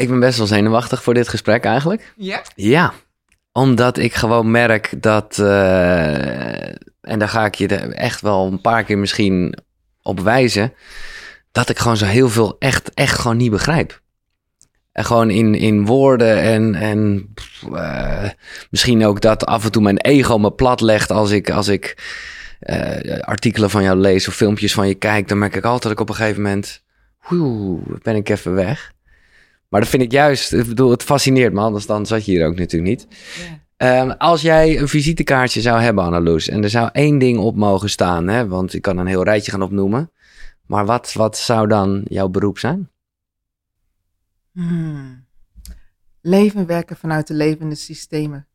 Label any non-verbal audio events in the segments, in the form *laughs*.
Ik ben best wel zenuwachtig voor dit gesprek eigenlijk. Ja? Ja, omdat ik gewoon merk dat, eh, en daar ga ik je er echt wel een paar keer misschien op wijzen, dat ik gewoon zo heel veel echt, echt gewoon niet begrijp. En gewoon in, in woorden en, en eh, misschien ook dat af en toe mijn ego me plat legt als ik, als ik eh, artikelen van jou lees of filmpjes van je kijk. Dan merk ik altijd dat ik op een gegeven moment, woe, ben ik even weg. Maar dat vind ik juist, ik bedoel, het fascineert me, anders dan zat je hier ook natuurlijk niet. Ehm, als jij een visitekaartje zou hebben, Annaloes, en er zou één ding op mogen staan, hè, want ik kan een heel rijtje gaan opnoemen. Maar wat, wat zou dan jouw beroep zijn? Hmm. Leven werken vanuit de levende systemen.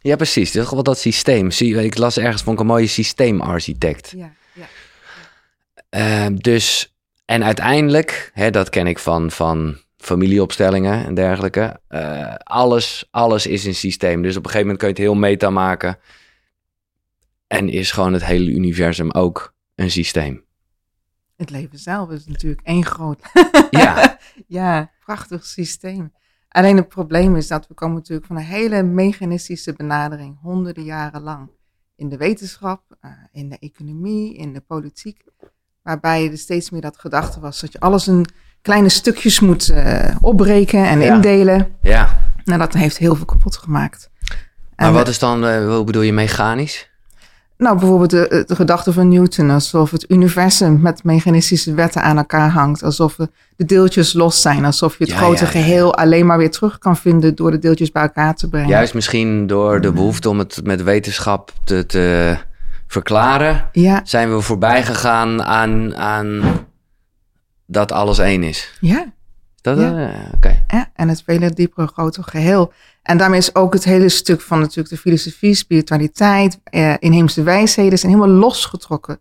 Ja, precies. Is wel dat systeem. Ik las ergens, vond ik een mooie systeemarchitect. Ja, ja. Ehm, dus, en uiteindelijk, hè, dat ken ik van, van familieopstellingen en dergelijke. eh, alles, alles is een systeem. Dus op een gegeven moment kun je het heel meta maken. En is gewoon het hele universum ook een systeem. Het leven zelf is natuurlijk één groot. Ja, *laughs* ja, prachtig systeem. Alleen het probleem is dat we komen natuurlijk van een hele mechanistische benadering, honderden jaren lang. In de wetenschap, eh, in de economie, in de politiek. Waarbij er steeds meer dat gedachte was dat je alles in kleine stukjes moet eh, opbreken en Ja. indelen. ja. Nou, dat heeft heel veel kapot gemaakt. Maar En wat is dan, eh, hoe bedoel je mechanisch? Nou, bijvoorbeeld de, de gedachte van Newton, alsof het universum met mechanistische wetten aan elkaar hangt. Alsof de deeltjes los zijn. Alsof je het Ja, grote ja, geheel alleen maar weer terug kan vinden door de deeltjes bij elkaar te brengen. Juist misschien door de behoefte om het met wetenschap te, te verklaren, zijn we voorbij gegaan aan, aan dat alles één is. ja, Dat, Ja. eh, Oké. ja. En het vele diepere grote geheel. En daarmee is ook het hele stuk van natuurlijk de filosofie, spiritualiteit, eh, inheemse wijsheden zijn helemaal losgetrokken.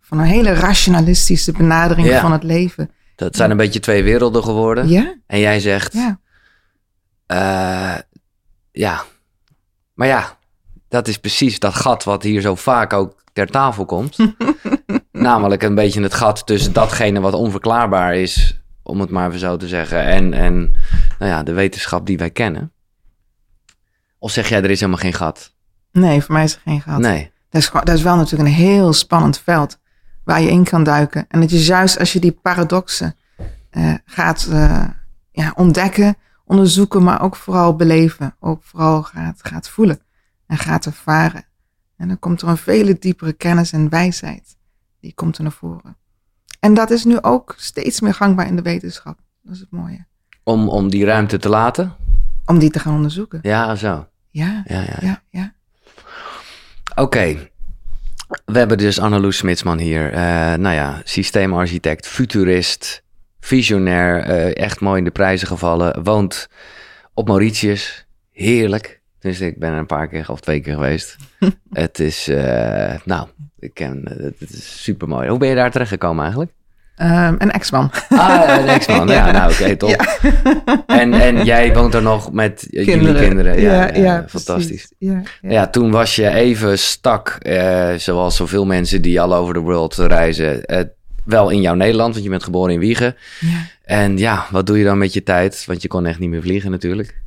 Van een hele rationalistische benadering Ja. van het leven. Dat zijn een beetje twee werelden geworden. Ja, En jij zegt, ja. eh, ja. Maar ja, dat is precies dat gat wat hier zo vaak ook ter tafel komt. *laughs* Namelijk een beetje het gat tussen datgene wat onverklaarbaar is, om het maar even zo te zeggen, en, en nou ja, de wetenschap die wij kennen. Of zeg jij, er is helemaal geen gat? Nee, voor mij is er geen gat. Nee. Dat is, dat is wel natuurlijk een heel spannend veld waar je in kan duiken. En dat je juist als je die paradoxen eh, gaat eh, ja, ontdekken, onderzoeken, maar ook vooral beleven. Ook vooral gaat, gaat voelen en gaat ervaren. En dan komt er een vele diepere kennis en wijsheid. Die komt er naar voren. En dat is nu ook steeds meer gangbaar in de wetenschap. Dat is het mooie. Om, om die ruimte te laten? Om die te gaan onderzoeken. Ja, zo. Ja, Ja, ja. ja, ja. Oké. We hebben dus Anneloes Smitsman hier. Eh, nou ja, systeemarchitect, futurist, visionair. eh, echt mooi in de prijzen gevallen. Woont op Mauritius. Heerlijk. Dus ik ben er een paar keer of twee keer geweest. *laughs* het is, eh, nou, ik ken, het is super mooi. Hoe ben je daar terecht gekomen eigenlijk? Ehm, een ex-man. Ah, een ex-man. *laughs* ja. nou oké, *laughs* top. En, en jij woont er nog met eh, jullie kinderen. Ja, ja, fantastisch. Ja, ja. Ja, toen was je even stak, eh, zoals zoveel mensen die al over de world reizen, eh, wel in jouw Nederland, want je bent geboren in Wiegen. Ja. En ja, wat doe je dan met je tijd? Want je kon echt niet meer vliegen natuurlijk.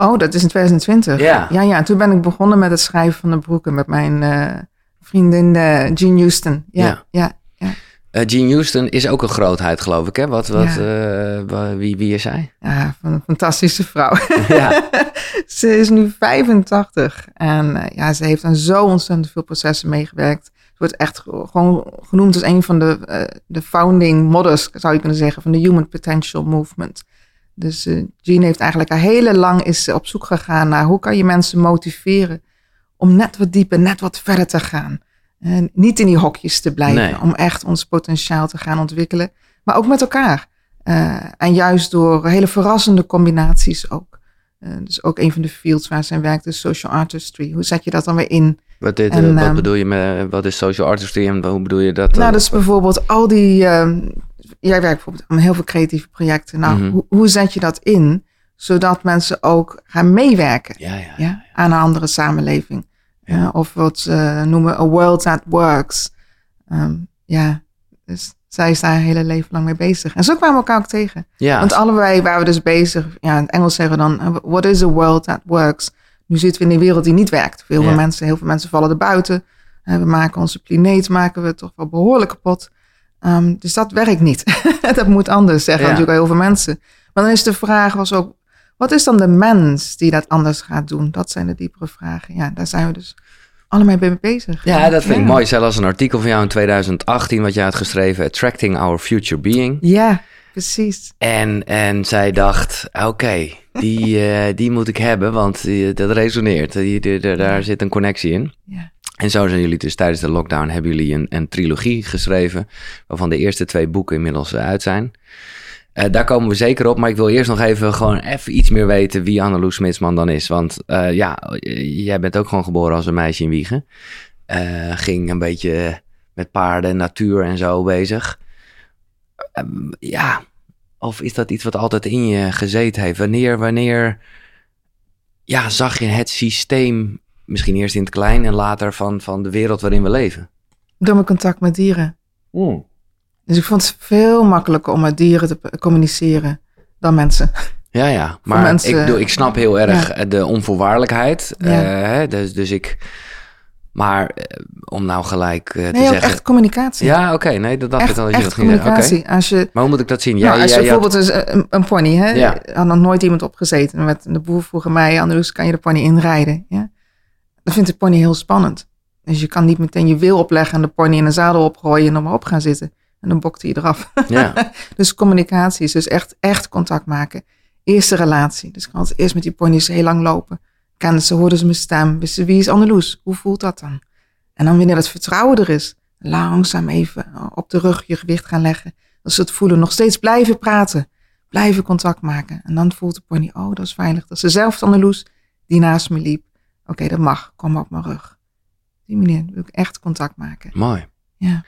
Oh, dat is in 2020. Ja. ja, ja. En toen ben ik begonnen met het schrijven van de boeken met mijn eh, vriendin eh, Jean Houston. Ja, Ja. ja. ja, Eh Jean Houston is ook een grootheid, geloof ik, hè? Wat, wat, Ja. wie, wie is zij? Ja, van een fantastische vrouw. *laughs* Ja. *laughs* ze is nu 85 en ja, ze heeft aan zo ontzettend veel processen meegewerkt. Ze wordt echt ge- gewoon genoemd als een van de, de founding mothers, zou je kunnen zeggen, van de Human Potential Movement. Dus eh Jean heeft eigenlijk haar hele lang is op zoek gegaan naar hoe kan je mensen motiveren om net wat dieper, net wat verder te gaan. En niet in die hokjes te blijven, Nee. om echt ons potentiaal te gaan ontwikkelen, maar ook met elkaar. Eh, en juist door hele verrassende combinaties ook. Eh, dus ook een van de fields waar zij werkt is social artistry. Hoe zet je dat dan weer in? Wat, dit, En, eh, wat ehm, bedoel je met, wat is social artistry en hoe bedoel je dat? nou, dat is bijvoorbeeld al die. ehm, jij werkt bijvoorbeeld aan heel veel creatieve projecten. Nou, Mhm. hoe, hoe zet je dat in zodat mensen ook gaan meewerken Ja, ja. ja, aan een andere samenleving? Eh, of wat ze noemen a world that works. Ehm, ja, dus zij is daar haar hele leven lang mee bezig. En zo kwamen we elkaar ook tegen. Want allebei waren we dus bezig. Ja, in het Engels zeggen we dan, uh, what is a world that works? Nu zitten we in een wereld die niet werkt. Veel mensen, heel veel mensen vallen er buiten. Uh, we maken onze planeet maken we toch wel behoorlijk kapot. Ehm, dus dat werkt niet. *laughs* dat moet anders, zeggen Ja. natuurlijk heel veel mensen. Maar dan is de vraag was ook, wat is dan de mens die dat anders gaat doen? Dat zijn de diepere vragen. Ja, daar zijn we dus allebei mee bezig. ja dat vind ik Ja. mooi. Zelfs een artikel van jou in 2018 wat je had geschreven, Attracting Our Future Being. Ja, precies. En, en zij dacht, oké, die, *laughs* eh, die moet ik hebben, want die- dat resoneert. Die, daar zit een connectie in. Ja. En zo zijn jullie dus tijdens de lockdown, hebben jullie een, een trilogie geschreven, waarvan de eerste twee boeken inmiddels eh, uit zijn. Eh, daar komen we zeker op, maar ik wil eerst nog even gewoon even iets meer weten wie Anneloes Smitsman dan is. Want eh, ja, jij bent ook gewoon geboren als een meisje in Wiegen. Ging een beetje met paarden, natuur en zo bezig. Ehm, ja, of is dat iets wat altijd in je gezeten heeft? Wanneer, wanneer ja, zag je het systeem, misschien eerst in het klein en later van, van de wereld waarin we leven? Door mijn contact met dieren. Dus ik vond het veel makkelijker om met dieren te communiceren dan mensen. *laughs* Ja, ja. Maar mensen- ik, bedoel, ik snap heel erg Ja. eh, de onvoorwaardelijkheid. Ja. eh, hè, dus, dus ik... Maar eh, om nou gelijk te Nee, zeggen... echt communicatie. Ja, oké. Nee, dat dacht ik echt, al dat je echt dat ging zeggen. Oké. communicatie. Als je, Maar hoe moet ik dat zien? nou, Jij, als je had- bijvoorbeeld dus een, een pony, hè, Ja. had nog nooit iemand opgezeten. Met de boer vroeg mij, Annelies, kan je de pony inrijden? Ja? Dan vindt de pony heel spannend. Dus je kan niet meteen je wil opleggen en de pony in een zadel opgooien en er maar op gaan zitten. En dan bokt hij eraf. Ja, *laughs* Dus communicatie is dus echt, echt contact maken. Eerste relatie. Dus ik had eerst met die pony's heel lang lopen. Kenden ze, hoorden ze mijn stem. Wisten wie is Anneloes? Hoe voelt dat dan? En dan wanneer dat vertrouwen er is, langzaam even op de rug je gewicht gaan leggen. Dat ze het voelen, nog steeds blijven praten. Blijven contact maken. En dan voelt de pony, oh dat is veilig. Dat is dezelfde Anneloes die naast me liep. Oké, dat mag. Kom op mijn rug. Die manier wil ik echt contact maken. mooi. Ja.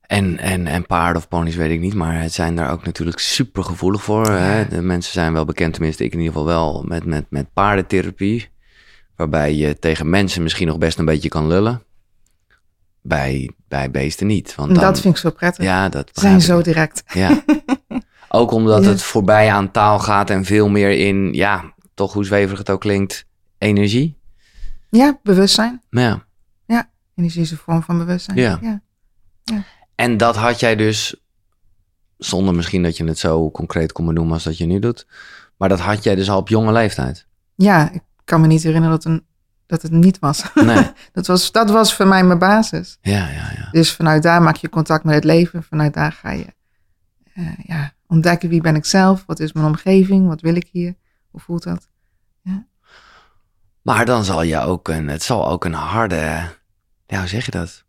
En, en, en paarden of ponies weet ik niet, maar het zijn daar ook natuurlijk super gevoelig voor. Hè? De mensen zijn wel bekend, tenminste ik in ieder geval wel, met, met, met paardentherapie. Waarbij je tegen mensen misschien nog best een beetje kan lullen. Bij, bij beesten niet. Want dan, dat vind ik zo prettig. Ja, dat zijn ik. zo direct. Ja. *laughs* Ook omdat Ja. het voorbij aan taal gaat en veel meer in, ja, toch hoe zweverig het ook klinkt, energie. Ja, bewustzijn. Ja. Energie is een vorm van bewustzijn. Ja. ja. En dat had jij dus, zonder misschien dat je het zo concreet kon benoemen als dat je nu doet, maar dat had jij dus al op jonge leeftijd. Ja, ik kan me niet herinneren dat, een, dat het niet was. *laughs* Nee. dat, was. Dat was voor mij mijn basis. Ja, ja, ja. Dus vanuit daar maak je contact met het leven. Vanuit daar ga je eh, ja, ontdekken wie ben ik zelf. Wat is mijn omgeving? Wat wil ik hier? Hoe voelt dat? Maar dan zal je ook een, het zal ook een harde, ja, hoe zeg je dat?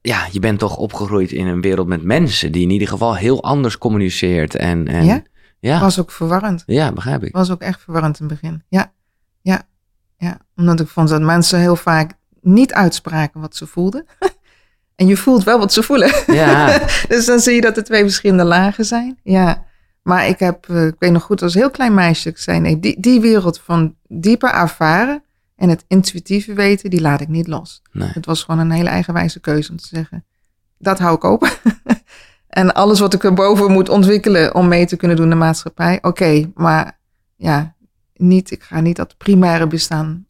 Ja, je bent toch opgegroeid in een wereld met mensen die in ieder geval heel anders communiceert. En, en Ja? ja, Was ook verwarrend. ja, begrijp ik. Was ook echt verwarrend in het begin. Ja, ja, ja. Omdat ik vond dat mensen heel vaak niet uitspraken wat ze voelden. *laughs* en je voelt wel wat ze voelen. Ja, *laughs* Dus dan zie je dat er twee verschillende lagen zijn. Ja, maar ik heb, eh, ik weet nog goed, als heel klein meisje, ik zei nee, die, die wereld van dieper ervaren en het intuïtieve weten, die laat ik niet los. nee. Het was gewoon een hele eigenwijze keuze om te zeggen, dat hou ik open. *laughs* en alles wat ik erboven moet ontwikkelen om mee te kunnen doen in de maatschappij, oké, maar ja, niet, ik ga niet dat primaire bestaan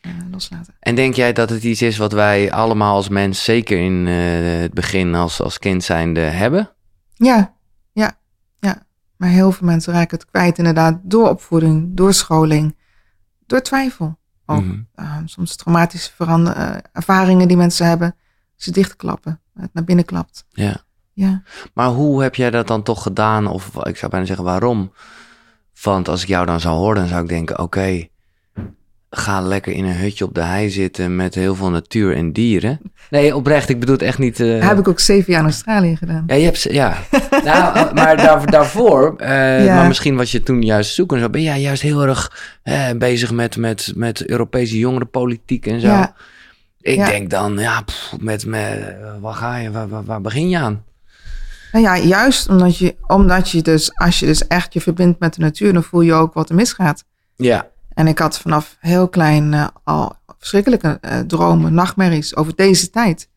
eh, loslaten. En denk jij dat het iets is wat wij allemaal als mens, zeker in eh, het begin als, als kind zijnde, hebben? Ja. Maar heel veel mensen raken het kwijt inderdaad door opvoeding, door scholing, door twijfel. Ook Mhm. eh, soms traumatische verander- eh, ervaringen die mensen hebben, ze dichtklappen, het naar binnen klapt. Ja. Ja, Maar hoe heb jij dat dan toch gedaan? Of ik zou bijna zeggen waarom? Want als ik jou dan zou horen, dan zou ik denken: oké, ga lekker in een hutje op de hei zitten met heel veel natuur en dieren. Nee, oprecht, ik bedoel het echt niet. eh, heb ik ook zeven jaar in Australië gedaan. Ja, je hebt ze, ja. *laughs* nou, maar daar, daarvoor, eh, Ja. maar misschien was je toen juist zoeken en zo, ben jij juist heel erg eh, bezig met, met, met Europese jongerenpolitiek en zo. Ja. Ik Ja. denk dan, ja, pff, met, met, waar ga je, waar, waar, waar begin je aan? Nou ja, juist omdat je, omdat je dus, als je dus echt je verbindt met de natuur, dan voel je ook wat er misgaat. Ja, En ik had vanaf heel klein eh, al verschrikkelijke eh, dromen, nachtmerries over deze tijd.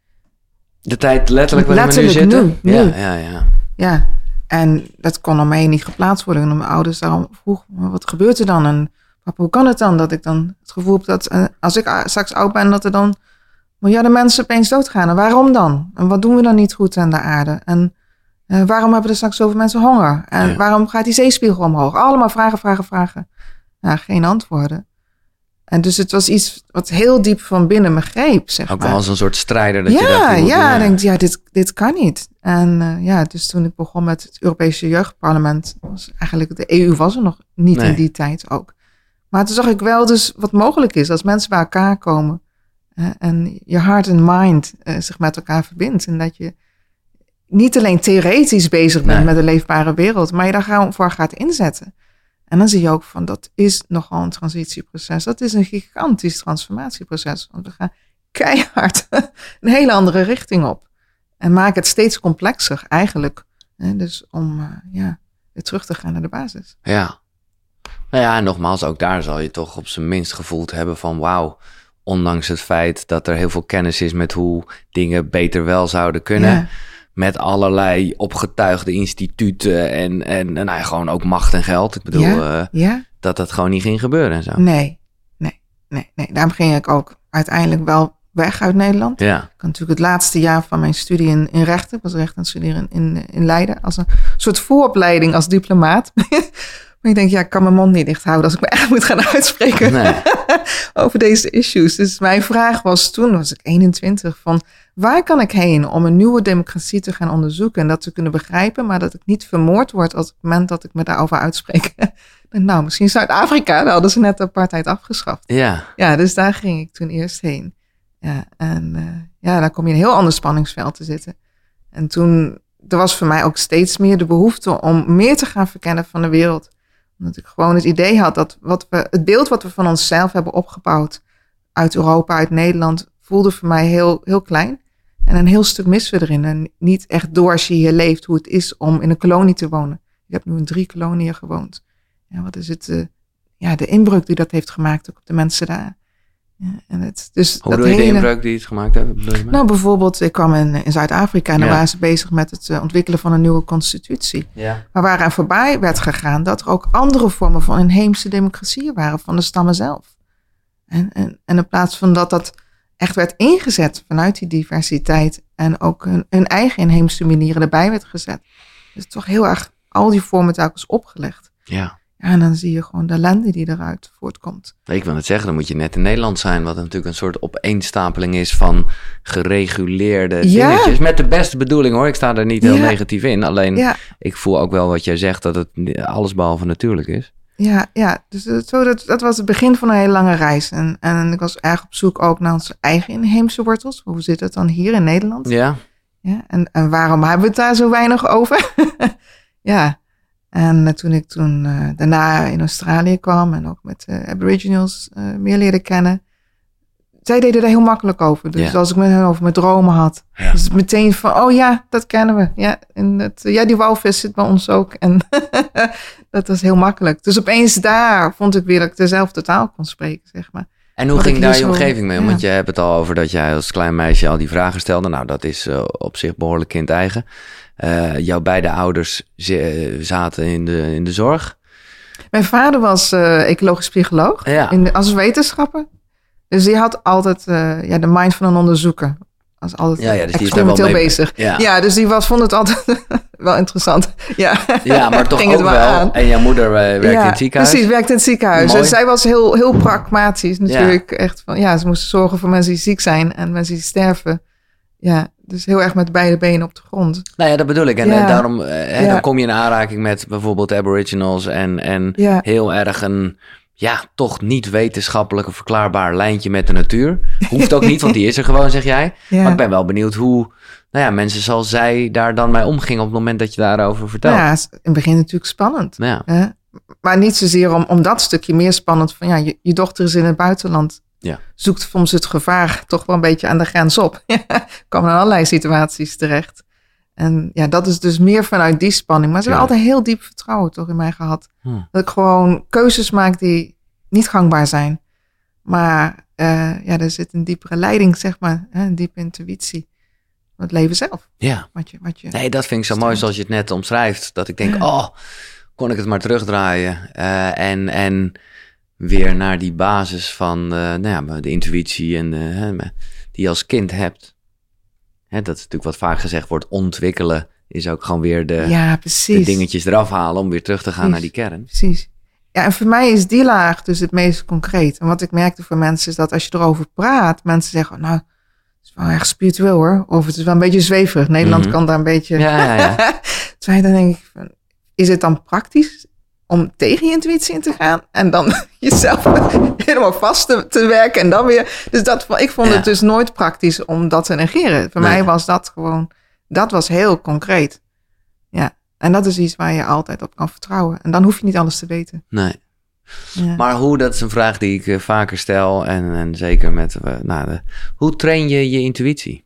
De tijd letterlijk waarin we nu zitten? nu, nu. Ja, ja, ja. Ja, en dat kon aan mij niet geplaatst worden. En mijn ouders daarom vroeg, "Maar wat gebeurt er dan? En papa, hoe kan het dan dat ik dan het gevoel heb dat eh, als ik straks oud ben, dat er dan miljarden mensen opeens doodgaan? En waarom dan? En wat doen we dan niet goed aan de aarde? En waarom hebben er straks zoveel mensen honger? En Ja. waarom gaat die zeespiegel omhoog? Allemaal vragen, vragen, vragen. Ja, geen antwoorden. En dus het was iets wat heel diep van binnen me greep, zeg Ook maar. als een soort strijder dat je ja, je ja, ik denk, ja, dit, dit kan niet. En eh, ja, dus toen ik begon met het Europese Jeugdparlement, was eigenlijk de EU was er nog niet Nee. in die tijd ook. Maar toen zag ik wel dus wat mogelijk is als mensen bij elkaar komen en je heart en mind eh, zich met elkaar verbindt. En dat je niet alleen theoretisch bezig bent Nee. met een leefbare wereld, maar je daar gewoon voor gaat inzetten. En dan zie je ook van dat is nogal een transitieproces. Dat is een gigantisch transformatieproces. Want we gaan keihard *laughs* een hele andere richting op. En maken het steeds complexer eigenlijk. Hè, dus om eh, ja, weer terug te gaan naar de basis. Ja. Nou ja, en nogmaals, ook daar zal je toch op zijn minst gevoeld hebben van wauw. Ondanks het feit dat er heel veel kennis is met hoe dingen beter wel zouden kunnen. Ja. Met allerlei opgetuigde instituten en, en, en nou ja, gewoon ook macht en geld. Ik bedoel, Ja. eh, Ja? dat dat gewoon niet ging gebeuren en zo. Nee, nee, nee, nee. Daarom ging ik ook uiteindelijk wel weg uit Nederland. Ja, Ik had natuurlijk het laatste jaar van mijn studie in, in rechten. Ik was recht aan het studeren in, in Leiden. Als een soort vooropleiding als diplomaat. *laughs* maar ik denk, ja, ik kan mijn mond niet dicht houden als ik me echt moet gaan uitspreken nee. *laughs* over deze issues. Dus mijn vraag was toen, was ik 21, van waar kan ik heen om een nieuwe democratie te gaan onderzoeken en dat te kunnen begrijpen, maar dat ik niet vermoord word op het moment dat ik me daarover uitspreek. *laughs* nou, misschien Zuid-Afrika, daar hadden ze net de apartheid afgeschaft. Ja, Ja, dus daar ging ik toen eerst heen. Ja, en eh, ja, daar kom je in een heel ander spanningsveld te zitten. En toen, er was voor mij ook steeds meer de behoefte om meer te gaan verkennen van de wereld. Omdat ik gewoon het idee had dat wat we, het beeld wat we van onszelf hebben opgebouwd uit Europa, uit Nederland, voelde voor mij heel, heel klein. En een heel stuk missen we erin. En niet echt door als je hier leeft hoe het is om in een kolonie te wonen. Ik heb nu in drie koloniën gewoond. Ja, wat is het? eh, ja, de inbreuk die dat heeft gemaakt ook op de mensen daar. Ja, en het, dus hoe dat bedoel je de hele- inbreuk die het gemaakt maar? Nou, bijvoorbeeld, ik kwam in, in Zuid-Afrika en daar waren ze bezig met het eh, ontwikkelen van een nieuwe constitutie. ja. Maar waaraan voorbij werd gegaan dat er ook andere vormen van inheemse democratieën waren, van de stammen zelf. En, en, en in plaats van dat dat echt werd ingezet vanuit die diversiteit en ook hun, hun eigen inheemse manieren erbij werd gezet, is toch heel erg al die vormen telkens opgelegd. ja. Ja, en dan zie je gewoon de ellende die eruit voortkomt. Ik wil het zeggen, dan moet je net in Nederland zijn, wat natuurlijk een soort opeenstapeling is van gereguleerde Ja. dingetjes. Met de beste bedoeling hoor, ik sta er niet heel Ja. negatief in. Alleen Ja, ik voel ook wel wat jij zegt, dat het allesbehalve natuurlijk is. Ja, ja. dus dat, zo, dat, dat was het begin van een hele lange reis. En, en ik was erg op zoek ook naar onze eigen inheemse wortels. Hoe zit het dan hier in Nederland? Ja, Ja, en, en waarom hebben we het daar zo weinig over? *laughs* ja, en eh, toen ik toen eh, daarna in Australië kwam en ook met de Aboriginals eh, meer leerde kennen, zij deden er heel makkelijk over. Dus Ja. als ik met hen over mijn dromen had, Ja. dus meteen van, oh ja, dat kennen we. Ja, en het, ja die walvis zit bij ons ook. En *laughs* dat was heel makkelijk. Dus opeens daar vond ik weer dat ik dezelfde taal kon spreken, zeg maar. En hoe Wat ging daar je omgeving mee ja. Want je hebt het al over dat jij als klein meisje al die vragen stelde. Nou, dat is eh, op zich behoorlijk kind eigen. Eh, jouw beide ouders eh, zaten in de, in de zorg. Mijn vader was ecologisch psycholoog Ja. in de, als wetenschapper. Dus die had altijd eh, ja, de mind van een onderzoeker. Was altijd Ja, ja, dus experimenteel bezig. Ja. Ja. dus die was, vond het altijd *laughs* wel interessant. Ja, Ja, maar toch Ging ook wel. aan. En jouw moeder eh, werkte in het ziekenhuis. Precies, werkte in het ziekenhuis. Mooi. Dus zij was heel, heel pragmatisch natuurlijk. Echt van, ja, ze moesten zorgen voor mensen die ziek zijn en mensen die sterven. Ja, dus heel erg met beide benen op de grond. Nou ja, dat bedoel ik. En Ja. eh, daarom hè, Ja. dan kom je in aanraking met bijvoorbeeld aboriginals en, en heel erg een, ja, toch niet wetenschappelijk verklaarbaar lijntje met de natuur. Hoeft ook niet, want die is er gewoon, zeg jij. *laughs* Ja. Maar ik ben wel benieuwd hoe, nou ja, mensen zoals zij daar dan mee omgingen op het moment dat je daarover vertelt. Ja, in het begin natuurlijk spannend. Ja. Hè? Maar niet zozeer om, om dat stukje meer spannend van ja, je, je dochter is in het buitenland. Ja. Zoekt soms het gevaar toch wel een beetje aan de grens op. *laughs* Kwam in allerlei situaties terecht. En ja, dat is dus meer vanuit die spanning. Maar ze hebben Ja. altijd heel diep vertrouwen toch in mij gehad. Hm. Dat ik gewoon keuzes maak die niet gangbaar zijn. Maar eh, ja, er zit een diepere leiding, zeg maar. Hè, een diepe intuïtie. het leven zelf. Ja. Wat je, wat je, Nee, dat vind ik zo mooi zoals je het net omschrijft. Dat ik denk, Ja. oh, kon ik het maar terugdraaien. Eh, en, en weer naar die basis van eh, nou ja, de intuïtie en de, die je als kind hebt. Hè, dat is natuurlijk wat vaak gezegd wordt, ontwikkelen is ook gewoon weer de, ja, de dingetjes eraf halen om weer terug te gaan naar die kern. Precies. Ja, en voor mij is die laag dus het meest concreet. En wat ik merkte voor mensen is dat als je erover praat, mensen zeggen, nou, het is wel erg spiritueel hoor. Of het is wel een beetje zweverig. Nederland Mhm. kan daar een beetje... Ja, ja, ja. *laughs* Terwijl dan denk ik, van, is het dan praktisch om tegen je intuïtie in te gaan en dan *laughs* jezelf helemaal vast te, te werken en dan weer. Dus dat, ik vond Ja. het dus nooit praktisch om dat te negeren. Voor Nee. mij was dat gewoon, dat was heel concreet. Ja, en dat is iets waar je altijd op kan vertrouwen. En dan hoef je niet alles te weten. Nee. Ja. Maar hoe, dat is een vraag die ik eh, vaker stel. En, en zeker met, eh, nou, de, hoe train je je intuïtie?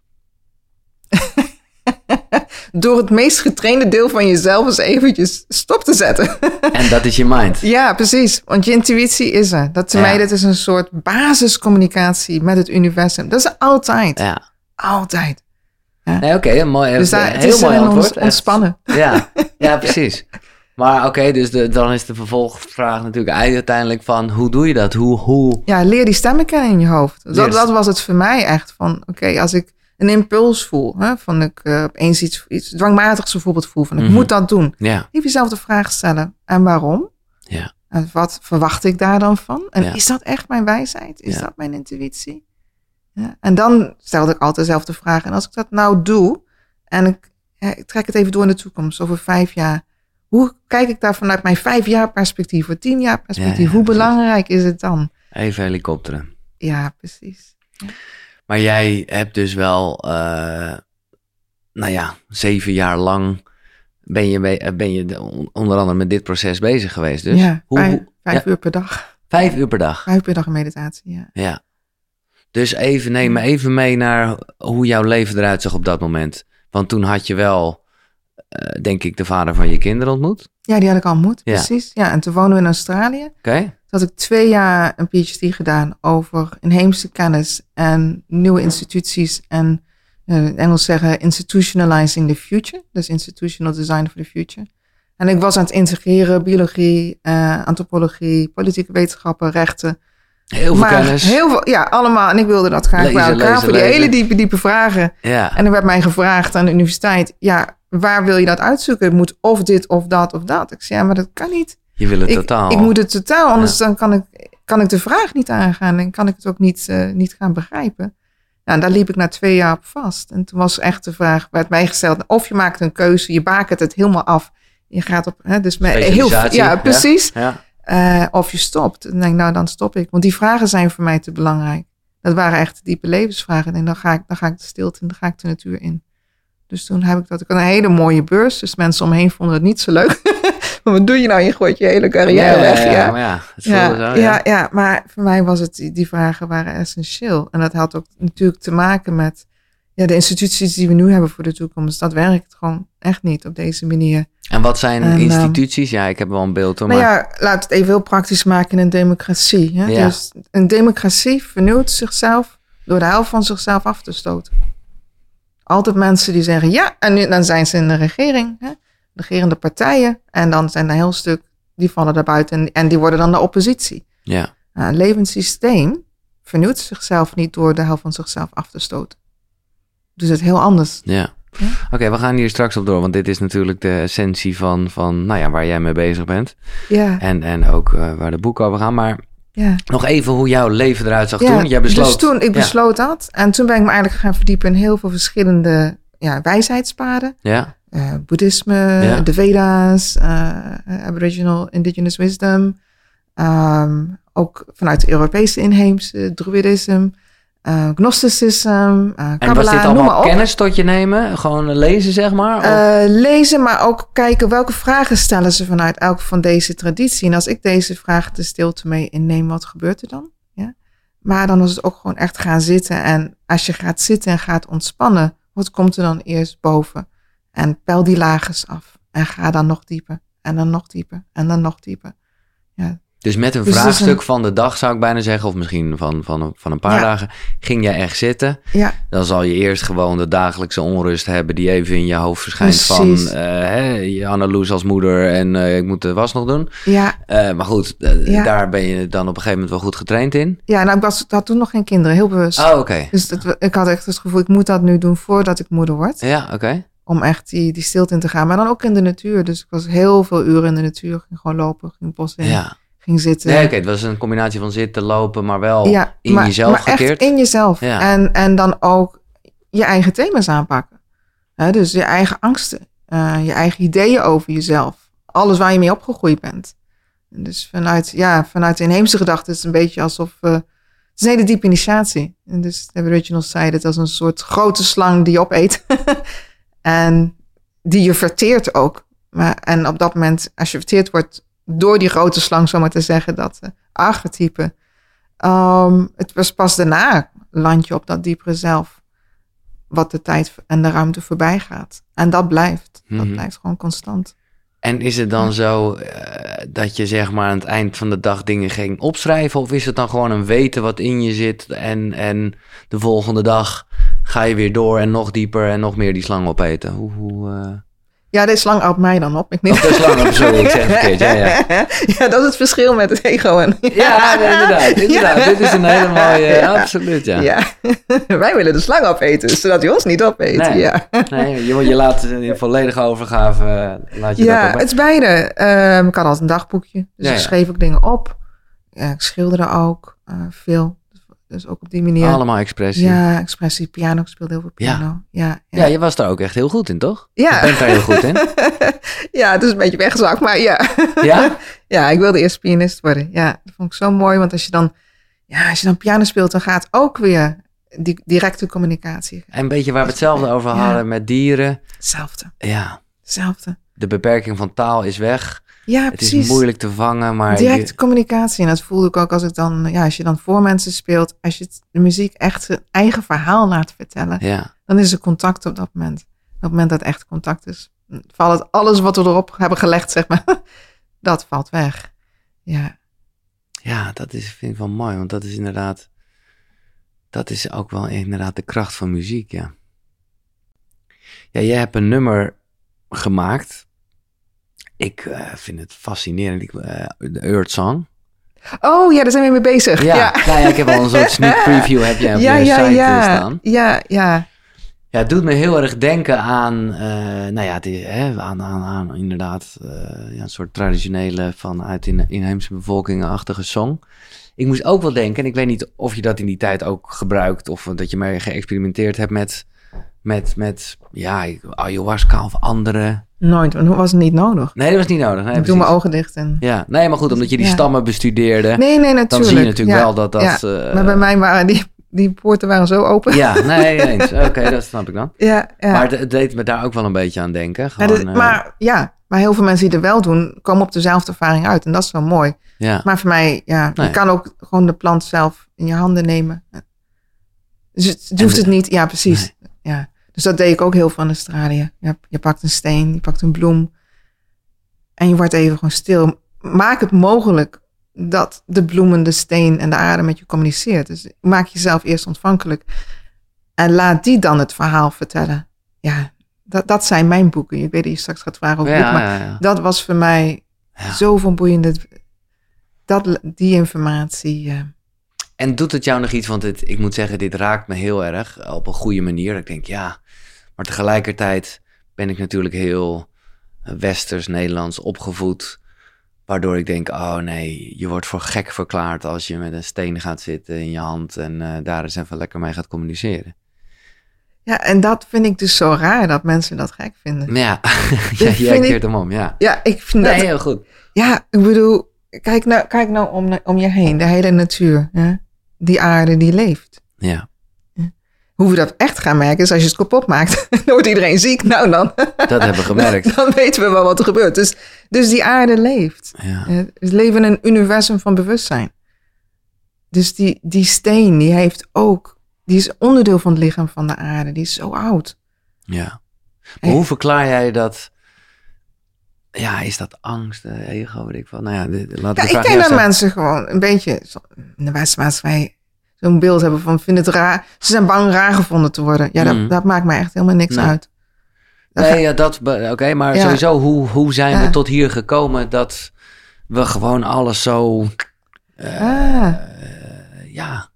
*laughs* Door het meest getrainde deel van jezelf eens eventjes stop te zetten. *laughs* En dat is je mind. Ja, precies. Want je intuïtie is er. Dat, Ja. mij, is een soort basiscommunicatie met het universum. Dat is altijd. Ja. Altijd. Nee, oké, mooi, Dus daar, een het heel is mooi antwoord. ons, ontspannen. Ja, *laughs* ja, precies. Maar oké, dus de, dan is de vervolgvraag natuurlijk uiteindelijk van hoe doe je dat? Hoe, hoe? Ja, leer die stemmen kennen in je hoofd. Dat, Yes. dat was het voor mij echt. Van, oké, als ik een impuls voel, hè, van ik uh, opeens iets, iets dwangmatigs bijvoorbeeld voel, van ik Mhm. moet dat doen. Ja, Even jezelf de vraag stellen. En waarom? ja, En wat verwacht ik daar dan van? En Ja. is dat echt mijn wijsheid? Is Ja. dat mijn intuïtie? Ja. En dan stelde ik altijd dezelfde vraag. En als ik dat nou doe, en ik, ik trek het even door in de toekomst, over vijf jaar. Hoe kijk ik daar vanuit mijn vijf jaar perspectief, of tien jaar perspectief? Hoe belangrijk is het dan? even helikopteren. Ja, precies. Maar jij hebt dus wel, eh, nou ja, zeven jaar lang ben je, be- ben je de- on- onder andere met dit proces bezig geweest. Dus ja, hoe, vijf, hoe- vijf ja, uur per dag. vijf uur per dag. Vijf uur per dag meditatie, ja. Ja. Dus even, neem me even mee naar hoe jouw leven eruit zag op dat moment. Want toen had je wel, eh, denk ik, de vader van je kinderen ontmoet. Ja, die had ik al ontmoet, Ja. precies. Ja, en toen woonden we in Australië. Oké? Toen had ik twee jaar een PhD gedaan over inheemse kennis en nieuwe instituties en eh, in Engels zeggen institutionalizing the future. Dus institutional design for the future. En ik was aan het integreren biologie, eh, antropologie, politieke wetenschappen, rechten. Heel veel maar kennis. heel veel, ja, allemaal. En ik wilde dat graag Lezen, bij elkaar lezen, voor die lezen. hele diepe, diepe vragen. Ja. En er werd mij gevraagd aan de universiteit, ja, waar wil je dat uitzoeken? Het moet of dit of dat of dat. Ik zei, ja, maar dat kan niet. Je wil het Ik, totaal. ik moet het totaal, anders dan kan ik, kan ik de vraag niet aangaan en kan ik het ook niet, eh, niet gaan begrijpen. Nou, en daar liep ik na twee jaar op vast. En toen was echt de vraag, werd mij gesteld, of je maakt een keuze, je bakent het helemaal af. Je gaat op, hè, dus met heel ja, ja. precies. Ja. Eh, of je stopt. En dan denk ik, nou, dan stop ik. Want die vragen zijn voor mij te belangrijk. Dat waren echt diepe levensvragen. En dan ga ik, dan ga ik de stilte en dan ga ik de natuur in. Dus toen heb ik dat. Ik had een hele mooie beurs. Dus mensen om me heen vonden het niet zo leuk. *laughs* *laughs* wat doe je nou? Je gooit je hele carrière ja, weg. ja, Ja, maar ja, het ja, zo, ja. ja. maar voor mij was het, die vragen waren essentieel. En dat had ook natuurlijk te maken met ja, de instituties die we nu hebben voor de toekomst. Dat werkt gewoon echt niet op deze manier. En wat zijn En, ehm, instituties? Ja, ik heb wel een beeld hoor. Nou Maar ja, laat het even heel praktisch maken in een democratie. Hè? Ja. Dus een democratie vernieuwt zichzelf door de helft van zichzelf af te stoten. Altijd mensen die zeggen ja, en nu, dan zijn ze in de regering, hè? Regerende partijen. En dan zijn er een heel stuk, die vallen daar buiten en, en die worden dan de oppositie. ja, Nou, een levend systeem vernieuwt zichzelf niet door de helft van zichzelf af te stoten. Dus het heel anders. ja. Ja. Oké, we gaan hier straks op door, want dit is natuurlijk de essentie van, van nou ja, waar jij mee bezig bent. Ja, En, en ook eh, waar de boeken over gaan. Maar ja. nog even hoe jouw leven eruit zag Ja, toen. Jij besloot. Dus toen, ik besloot dat. En toen ben ik me eigenlijk gaan verdiepen in heel veel verschillende ja, wijsheidspaden. Ja, Eh, boeddhisme, Ja. de Veda's, eh, Aboriginal Indigenous Wisdom. Ehm, ook vanuit de Europese inheemse, Druidisme, eh Gnosticism, eh en was dit allemaal kennis tot je nemen? Gewoon lezen, zeg maar? Lezen, maar ook kijken welke vragen stellen ze vanuit elke van deze traditie. En als ik deze vragen de stilte mee inneem, wat gebeurt er dan? Ja? Maar dan was het ook gewoon echt gaan zitten. En als je gaat zitten en gaat ontspannen, wat komt er dan eerst boven? En pel die lagen af. En ga dan nog dieper. En dan nog dieper. En dan nog dieper. Ja, Dus met een Dus vraagstuk een- van de dag zou ik bijna zeggen, of misschien van, van, een- van een paar Ja. dagen, ging jij echt zitten. Ja, Dan zal je eerst gewoon de dagelijkse onrust hebben die even in je hoofd verschijnt Precies. van eh hè, je Anneloes als moeder en eh, ik moet de was nog doen. ja, Eh, maar goed, Ja. daar ben je dan op een gegeven moment wel goed getraind in. ja. Nou, ik was, had toen nog geen kinderen, heel bewust. Oh, oké. Dus het, ik had echt het gevoel, ik moet dat nu doen voordat ik moeder word. Ja, oké. Om echt die, die stilte in te gaan. Maar dan ook in de natuur. Dus ik was heel veel uren in de natuur. Ging gewoon lopen, ging bos in, Ja. ging zitten. Nee, oké, het was een combinatie van zitten, lopen, maar wel ja, in maar, jezelf maar gekeerd. echt in jezelf. Ja. En, en dan ook je eigen thema's aanpakken. Dus je eigen angsten. eh, je eigen ideeën over jezelf. Alles waar je mee opgegroeid bent. En Dus vanuit, ja, vanuit de inheemse gedachte is het een beetje alsof... eh, het is een hele diepe initiatie. En dus de originals zeiden het als een soort grote slang die je opeet. *laughs* en die je verteert ook. Maar, en op dat moment, als je verteerd wordt door die grote slang, zomaar te zeggen, dat eh, archetype. Ehm, het was pas daarna land je op dat diepere zelf. Wat de tijd en de ruimte voorbij gaat. En dat blijft. Dat Mhm. blijft gewoon constant. En is het dan zo eh, dat je zeg maar aan het eind van de dag dingen ging opschrijven? Of is het dan gewoon een weten wat in je zit en, en de volgende dag ga je weer door en nog dieper en nog meer die slang opeten? Hoe, hoe, eh, Ja, deze slang houdt mij dan op. Ik neem... Of de slang op, sorry, ik zeg het verkeerd. Ja, ja. *laughs* ja, dat is het verschil met het ego. En... Ja, nee, inderdaad. *laughs* inderdaad. Ja. Dit is een hele mooie, Ja. absoluut, ja. Ja. *laughs* Wij willen de slang opeten, zodat hij ons niet opeet. Nee. Ja, Nee, je, je laat in volledige overgave, eh, laat je ja dat op. het is beide. Ehm, ik had altijd een dagboekje, dus ik schreef ook dingen op. Ja, ik schilderde ook eh, veel. Dus ook op die manier. Allemaal expressie. Ja, expressie, piano. Ik speelde heel veel Ja. piano. Ja, Ja, je was daar ook echt heel goed in, toch? Ja. Je bent daar heel goed in. *laughs* ja, het is een beetje weggezakt, maar ja. Ja? *laughs* ja, ik wilde eerst pianist worden. Ja, dat vond ik zo mooi, want als je dan, ja, als je dan piano speelt, dan gaat ook weer die directe communicatie. En een beetje waar we hetzelfde over Ja. hadden met dieren. Hetzelfde, Ja, hetzelfde. de beperking van taal is weg. Ja, Het precies. is moeilijk te vangen, maar... Directe je- communicatie. En dat voelde ik ook als ik dan, ja, als je dan voor mensen speelt, als je het- de muziek echt zijn eigen verhaal laat vertellen, ja, dan is er contact op dat moment. Op het moment dat echt contact is, valt het alles wat we erop hebben gelegd, zeg maar, *laughs* dat valt weg. Ja, ja, dat is, vind ik wel mooi, want dat is inderdaad... Dat is ook wel inderdaad de kracht van muziek, ja. Ja, jij hebt een nummer gemaakt. Ik eh, vind het fascinerend. Ik, eh, de Earth Song. Oh ja, daar zijn we mee bezig. Ja, ja. Nou ja, ik heb al een soort sneak *laughs* preview heb jij op ja, je ja, site eh, ja. staan. Ja, ja. Ja, het doet me heel erg denken aan, nou ja, het is, hè, aan, aan, aan inderdaad ja, een soort traditionele vanuit in, inheemse bevolkingenachtige song. Ik moest ook wel denken, en ik weet niet of je dat in die tijd ook gebruikt of dat je mee geëxperimenteerd hebt met, met, met ja, ayahuasca of andere. Nooit, want was het niet nodig. Nee, dat was niet nodig. Nee, ik doe mijn ogen dicht en... Ja, nee, maar goed, omdat je die Ja. stammen bestudeerde, Nee, nee, natuurlijk. dan zie je natuurlijk Ja, wel dat dat... ja. eh, Maar bij mij waren die, die poorten waren zo open. Ja, nee, *laughs* eens. Oké, dat snap ik dan. ja. ja. Maar het, het deed me daar ook wel een beetje aan denken. Ja, Gewoon, dit- eh, maar ja, maar heel veel mensen die er wel doen, komen op dezelfde ervaring uit. En dat is wel mooi. ja. Maar voor mij, ja, Nee. je kan ook gewoon de plant zelf in je handen nemen. Dus het, hoeft het niet, ja, precies. Ja. Dus dat deed ik ook heel veel in Australië. Je, je pakt een steen, je pakt een bloem. En je wordt even gewoon stil. Maak het mogelijk dat de bloemen, de steen en de aarde met je communiceert. Dus maak jezelf eerst ontvankelijk. En laat die dan het verhaal vertellen. Ja, dat, dat zijn mijn boeken. Ik weet dat je straks gaat vragen over ja, maar ja, ja. dat was voor mij zo van boeiende. Dat, die informatie. En doet het jou nog iets? Want ik moet zeggen, dit raakt me heel erg op een goede manier. Ik denk, ja, maar tegelijkertijd ben ik natuurlijk heel eh, westers, Nederlands opgevoed. Waardoor ik denk, oh nee, je wordt voor gek verklaard als je met een steen gaat zitten in je hand en eh, daar eens even lekker mee gaat communiceren. ja, en dat vind ik dus zo raar dat mensen dat gek vinden. Ja, *laughs* Dat jij ik- keert hem om, ja. Ja, ik vind Nee, dat. heel goed. Ja, ik bedoel, kijk nou, kijk nou om, om je heen, de hele natuur. Hè? Die aarde die leeft. Ja, Hoe we dat echt gaan merken is als je het kapot maakt. *laughs* dan wordt iedereen ziek. Nou dan. dat hebben we gemerkt. *laughs* dan weten we wel wat er gebeurt. Dus, dus die aarde leeft. Ja, We leven in een universum van bewustzijn. Dus die, die steen, die heeft ook, die is onderdeel van het lichaam van de aarde. Die is zo oud. ja. Maar hoe verklaar jij dat ja, is dat angst, eh, ego, weet ik van. Nou ja, laat Ja, ik denk dat mensen gewoon een beetje in de maatschappij zo'n beeld hebben van vinden het raar. Ze zijn bang raar gevonden te worden. Ja, dat, Mhm. dat maakt mij echt helemaal niks Nee. uit. Dat Nee, ja, dat, oké, maar Ja. sowieso, hoe, hoe zijn we tot hier gekomen dat we gewoon alles zo, eh, Ah. eh, ja,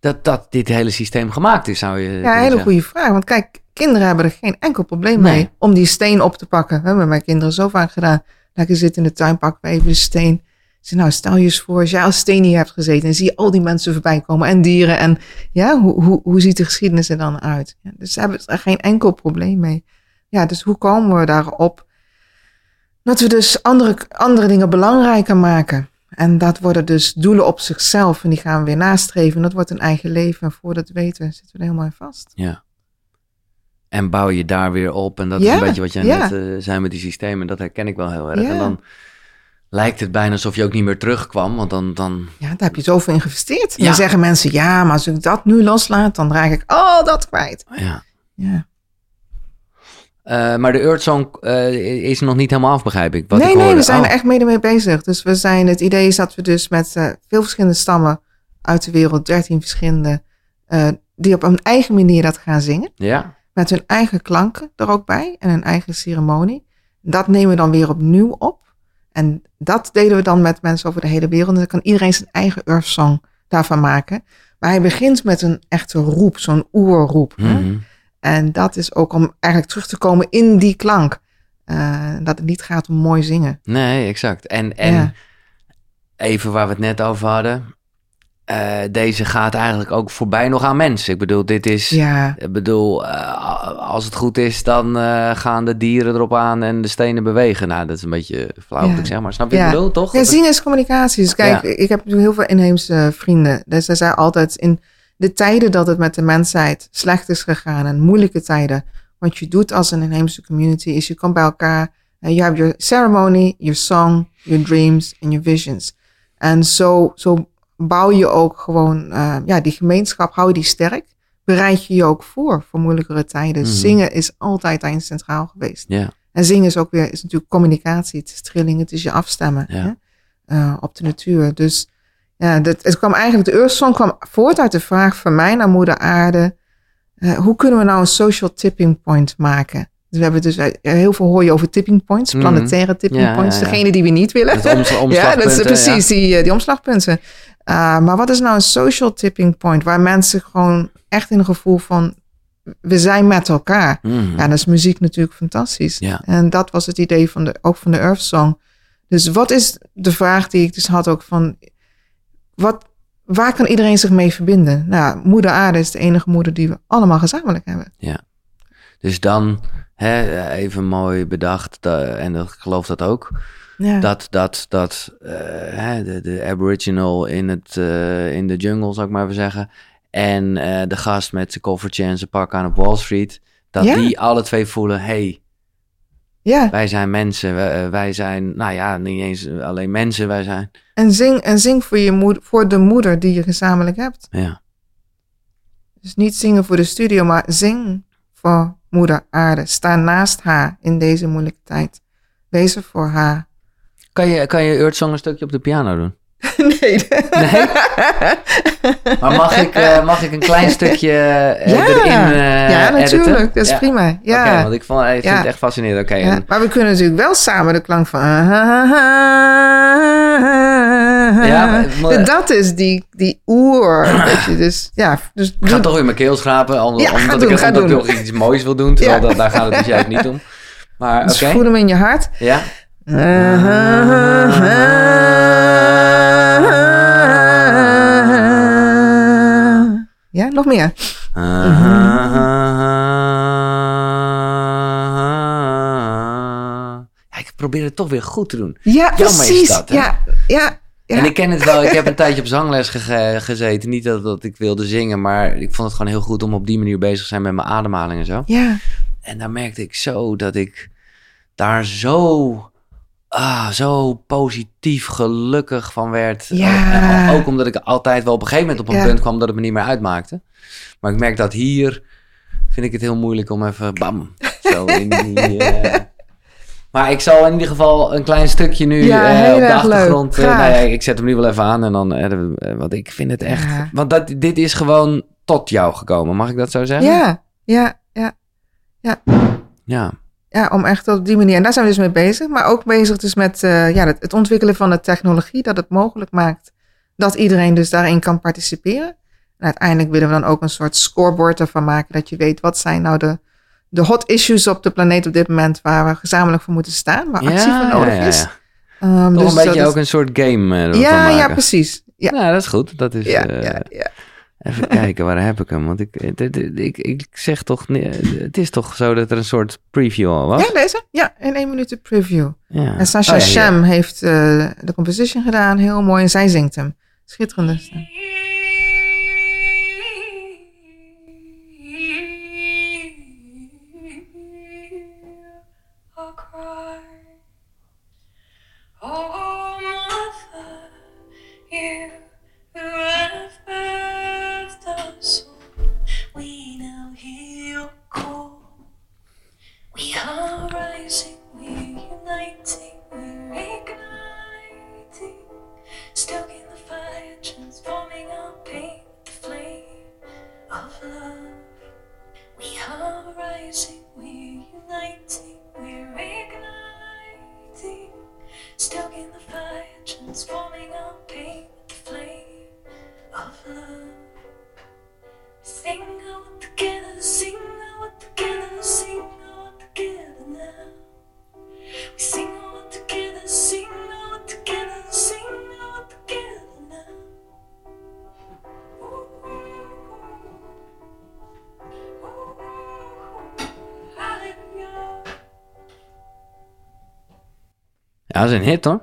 dat, dat dit hele systeem gemaakt is, zou je Ja, een hele zeggen. goede vraag. Want kijk, kinderen hebben er geen enkel probleem Nee. mee om die steen op te pakken. We hebben mijn kinderen zo vaak gedaan. Lekker zitten in de tuin, pakken we even de steen. Zeg, nou, stel je eens voor, als jij als steen hier hebt gezeten en zie je al die mensen voorbij komen en dieren. En ja, hoe, hoe, hoe ziet de geschiedenis er dan uit? Ja, dus ze hebben er geen enkel probleem mee. Ja, dus hoe komen we daarop? Dat we dus andere, andere dingen belangrijker maken. En dat worden dus doelen op zichzelf en die gaan we weer nastreven. En dat wordt een eigen leven. En voordat weten zitten we er helemaal in vast. Ja. En bouw je daar weer op. En dat is een beetje wat jij ja. net eh, zei met die systemen. Dat herken ik wel heel erg. Ja. En dan lijkt het bijna alsof je ook niet meer terugkwam. Want dan, dan Ja, daar heb je zoveel in geïnvesteerd. En Ja. dan zeggen mensen, ja, maar als ik dat nu loslaat, dan raak ik al dat kwijt. ja. Ja. Eh, maar de Earth Song eh, is nog niet helemaal af, begrijp ik. Wat nee, ik nee, we zijn Oh, er echt mede mee bezig. Dus we zijn, het idee is dat we dus met veel verschillende stammen uit de wereld, 13 verschillende, die op een eigen manier dat gaan zingen. Ja, Met hun eigen klanken er ook bij en hun eigen ceremonie. Dat nemen we dan weer opnieuw op. En dat delen we dan met mensen over de hele wereld. En dan kan iedereen zijn eigen Earth Song daarvan maken. Maar hij begint met een echte roep, zo'n oerroep. hè. Mhm. En dat is ook om eigenlijk terug te komen in die klank. Eh, dat het niet gaat om mooi zingen. Nee, exact. En, en Ja. even waar we het net over hadden. Eh, deze gaat eigenlijk ook voorbij nog aan mensen. Ik bedoel, dit is... Ja, Ik bedoel, eh, als het goed is, dan eh, gaan de dieren erop aan en de stenen bewegen. Nou, dat is een beetje flauw Ja. ik zeg, maar snap je Ja. ik bedoel, toch? ja zingen is communicatie. Dus kijk, ik heb heel veel inheemse vrienden. Dus zij zei altijd in de tijden dat het met de mensheid slecht is gegaan en moeilijke tijden. Wat je doet als een inheemse community is je komt bij elkaar. En je hebt je ceremony, je song, je dreams en je visions. En zo, zo bouw je ook gewoon, eh, ja, die gemeenschap, hou je die sterk. Bereid je je ook voor, voor moeilijkere tijden. Mhm. Zingen is altijd daarin centraal geweest. En zingen is ook weer, is natuurlijk communicatie. Het is trilling, het is je afstemmen hè? Eh, op de natuur. Dus ja, dat, het kwam eigenlijk, de Earth Song kwam voort uit de vraag van mij naar moeder aarde. eh, hoe kunnen we nou een social tipping point maken? Dus we hebben dus, eh, heel veel hoor je over tipping points, Mhm. planetaire tipping Ja, points. ja, ja. Degene die we niet willen. *laughs* ja, dat is precies, die, eh, die omslagpunten. Uh, maar wat is nou een social tipping point? Waar mensen gewoon echt in een gevoel van, we zijn met elkaar. ja. Mhm. Ja, dat is muziek natuurlijk fantastisch. Ja. En dat was het idee van de, ook van de Earth Song. Dus wat is de vraag die ik dus had ook van... Wat, waar kan iedereen zich mee verbinden? Nou, moeder aarde is de enige moeder die we allemaal gezamenlijk hebben. Dus dan, hè, even mooi bedacht, da- en dat- ik geloof dat ook, Ja, dat, dat, dat eh, hè, de, de aboriginal in, het, eh, in de jungle, zou ik maar even zeggen, en eh, de gast met zijn koffertje en zijn pak aan op Wall Street, dat Ja. die alle twee voelen, hey, ja. wij zijn mensen, wij, wij zijn, nou ja, niet eens alleen mensen, wij zijn, En zing, en zing voor, je moeder, voor de moeder die je gezamenlijk hebt. ja. Dus niet zingen voor de studio, maar zing voor moeder aarde. Sta naast haar in deze moeilijke tijd. Wees er voor haar. Kan je, kan je Earth Song een stukje op de piano doen? *laughs* nee. Nee? *laughs* Maar mag ik, eh, mag ik een klein stukje eh, Ja. erin eh ja, editen? natuurlijk. Dat is Ja. prima. Ja. Oké, want ik, vond, ik vind Ja. het echt fascinerend. Oké, en- maar we kunnen natuurlijk wel samen de klank van. Ja, *laughs* maar- dat is die, die oer. weet je, dus ja, dus ik ga doe- toch in mijn keel schrapen, om- Ja, omdat, doen, ik, omdat nog iets moois wil doen. Terwijl dat, daar gaat het dus juist niet om. Maar dus voel hem in je hart. ja. Ja, nog meer. Ja, ik probeer het toch weer goed te doen. Ja, precies. dat, ja, ja, ja. En ik ken het wel. Ik heb een tijdje op zangles ge- gezeten. Niet dat, dat ik wilde zingen, maar ik vond het gewoon heel goed om op die manier bezig te zijn met mijn ademhaling en zo. ja, En daar merkte ik zo dat ik daar zo, ah, zo positief gelukkig van werd. Ja. En ook omdat ik altijd wel op een gegeven moment op een Ja. punt kwam dat het me niet meer uitmaakte. Maar ik merk dat hier vind ik het heel moeilijk om even bam, zo in die... eh, Maar ik zal in ieder geval een klein stukje nu Ja, eh, op de achtergrond. Graag. nou ja, ik zet hem nu wel even aan en dan. eh, want ik vind het echt. Ja. Want dat, dit is gewoon tot jou gekomen, mag ik dat zo zeggen? Ja, ja, ja. Ja. Ja, om echt op die manier. En daar zijn we dus mee bezig. Maar ook bezig dus met ja, het, het ontwikkelen van de technologie. Dat het mogelijk maakt dat iedereen dus daarin kan participeren. En uiteindelijk willen we dan ook een soort scoreboard ervan maken. Dat je weet wat zijn nou de, de hot issues op de planeet op dit moment. Waar we gezamenlijk voor moeten staan. Waar actie voor nodig ja, ja, is. ja. Ehm, Toch dus een beetje dat ook een soort game eh, is- Ja, ja, precies. Ja, Nou, dat is goed. Dat is, ja, eh, ja, ja. Even kijken, waar heb ik hem? Want ik, ik, ik, ik, zeg toch, het is toch zo dat er een soort preview al was? ja, deze? Ja, in één minuut de preview. Ja. En Sasha Oh. Sham heeft eh, de composition gedaan. Heel mooi. En zij zingt hem. Schitterende stem. Dat is een hit hoor.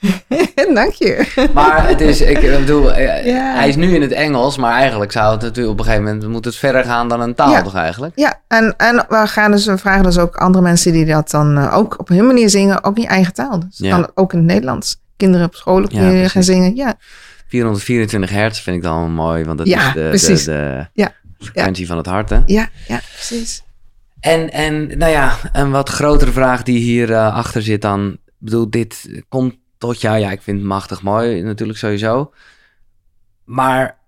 *laughs* Dank je. Maar het is, ik bedoel, Ja. hij is nu in het Engels, maar eigenlijk zou het natuurlijk op een gegeven moment, moet het verder gaan dan een taal Ja. toch eigenlijk? Ja, en, en we, gaan dus, we vragen dus ook andere mensen die dat dan eh, ook op hun manier zingen, ook in eigen taal. Dus Ja. dan ook in het Nederlands. Kinderen op school ook Ja, gaan zingen. Ja, 424 hertz vind ik dan mooi, want dat Ja, is de, precies. de, de Ja, frequentie van het hart hè? ja, ja, precies. En, en nou ja, een wat grotere vraag die hier eh, achter zit dan. Bedoel, dit komt tot jou. Ja, ik vind het machtig mooi, natuurlijk sowieso. Maar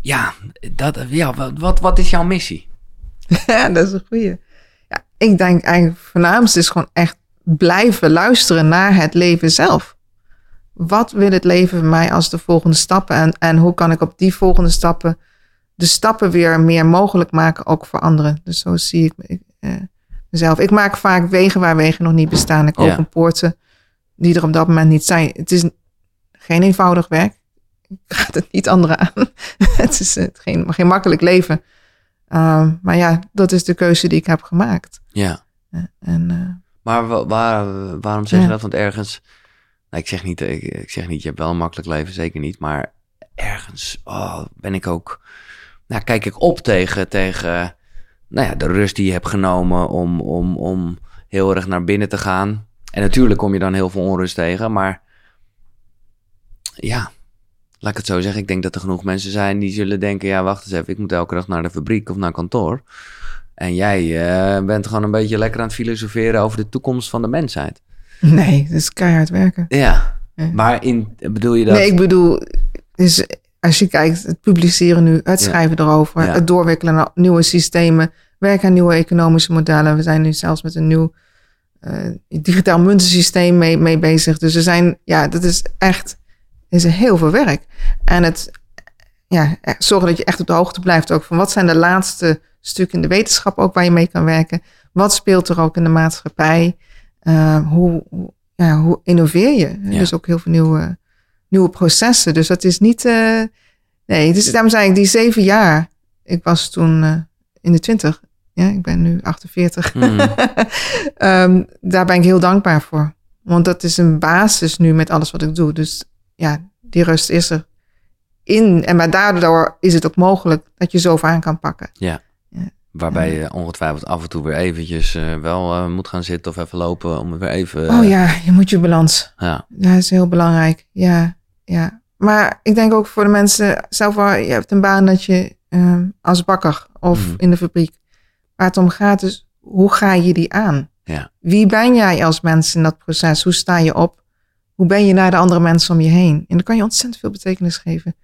ja, dat, ja wat, wat, wat is jouw missie? *laughs* Ja, dat is een goeie. Ja, ik denk eigenlijk het voornaamste is gewoon echt blijven luisteren naar het leven zelf. Wat wil het leven mij als de volgende stappen? En, en hoe kan ik op die volgende stappen de stappen weer meer mogelijk maken, ook voor anderen? Dus zo zie ik eh, mezelf. Ik maak vaak wegen waar wegen nog niet bestaan. Ik Ja. open poorten die er op dat moment niet zijn. Het is geen eenvoudig werk. Ik raad het niet anderen aan. *laughs* het is eh, geen, geen makkelijk leven. Um, maar ja, dat is de keuze die ik heb gemaakt. Ja. En uh, Maar wa- waar, waarom zeg je Ja. dat? Want ergens, nou, ik, zeg niet, ik, ik zeg niet, je hebt wel een makkelijk leven, zeker niet. Maar ergens oh, ben ik ook, nou, kijk ik op tegen, tegen nou ja, de rust die je hebt genomen om, om, om heel erg naar binnen te gaan. En natuurlijk kom je dan heel veel onrust tegen, maar ja, laat ik het zo zeggen. Ik denk dat er genoeg mensen zijn die zullen denken, ja, wacht eens even, ik moet elke dag naar de fabriek of naar kantoor. En jij eh, bent gewoon een beetje lekker aan het filosoferen over de toekomst van de mensheid. nee, het is keihard werken. Ja, Ja. maar in, bedoel je dat? Nee, ik bedoel, is, als je kijkt, het publiceren nu, het Ja. schrijven erover, Ja. het doorwikkelen naar nieuwe systemen, werken aan nieuwe economische modellen. We zijn nu zelfs met een nieuw eh, digitaal muntensysteem mee, mee bezig. Dus er zijn, ja, dat is echt, is heel veel werk. En het, ja, zorgen dat je echt op de hoogte blijft ook van wat zijn de laatste stukken in de wetenschap ook waar je mee kan werken. Wat speelt er ook in de maatschappij? Uh, hoe, hoe, ja, hoe innoveer je? Ja. Dus ook heel veel nieuwe, nieuwe processen. Dus dat is niet. Uh, nee, dus daarom zei ik die zeven jaar. Ik was toen uh, in de twintig. Ja, ik ben nu 48. Mm. um, daar ben ik heel dankbaar voor. Want dat is een basis nu met alles wat ik doe. Dus ja, die rust is er in. En maar daardoor is het ook mogelijk dat je zoveel aan kan pakken. Ja. Ja. Waarbij je ongetwijfeld af en toe weer eventjes uh, wel uh, moet gaan zitten of even lopen om weer even... Oh ja, je moet je balans. Ja. Dat is heel belangrijk. Ja, ja. Maar ik denk ook voor de mensen, zelf wel, je hebt een baan dat je uh, als bakker of Mhm. in de fabriek, waar het om gaat is, hoe ga je die aan? Ja. Wie ben jij als mens in dat proces? Hoe sta je op? Hoe ben je naar de andere mensen om je heen? En dan kan je ontzettend veel betekenis geven.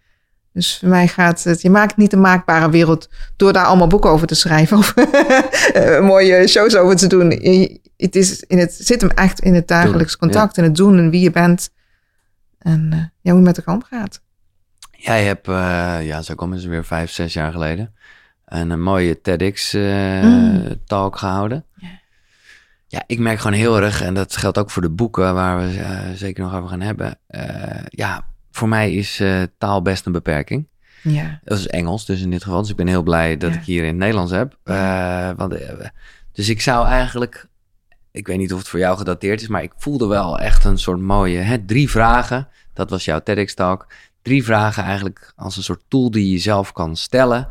Dus voor mij gaat het, je maakt niet een maakbare wereld door daar allemaal boeken over te schrijven of *laughs* eh, mooie shows over te doen. Je- Het, is in het zit hem echt in het dagelijks contact, in het doen en wie je bent. En eh, ja, hoe je met elkaar omgaat. Jij hebt, eh, ja, zo komen ze weer vijf, zes jaar geleden, een, een mooie TEDx-talk Mm. gehouden. Ja. Ja, ik merk gewoon heel erg, en dat geldt ook voor de boeken waar we eh, zeker nog over gaan hebben. eh, ja, voor mij is eh, taal best een beperking. Ja, Dat is Engels, dus in dit geval. Dus ik ben heel blij dat Ja. ik hier in het Nederlands heb. Eh, want, eh, dus ik zou eigenlijk, ik weet niet of het voor jou gedateerd is, maar ik voelde wel echt een soort mooie, hè, drie vragen. Dat was jouw TEDx-talk. Drie vragen eigenlijk als een soort tool die je zelf kan stellen.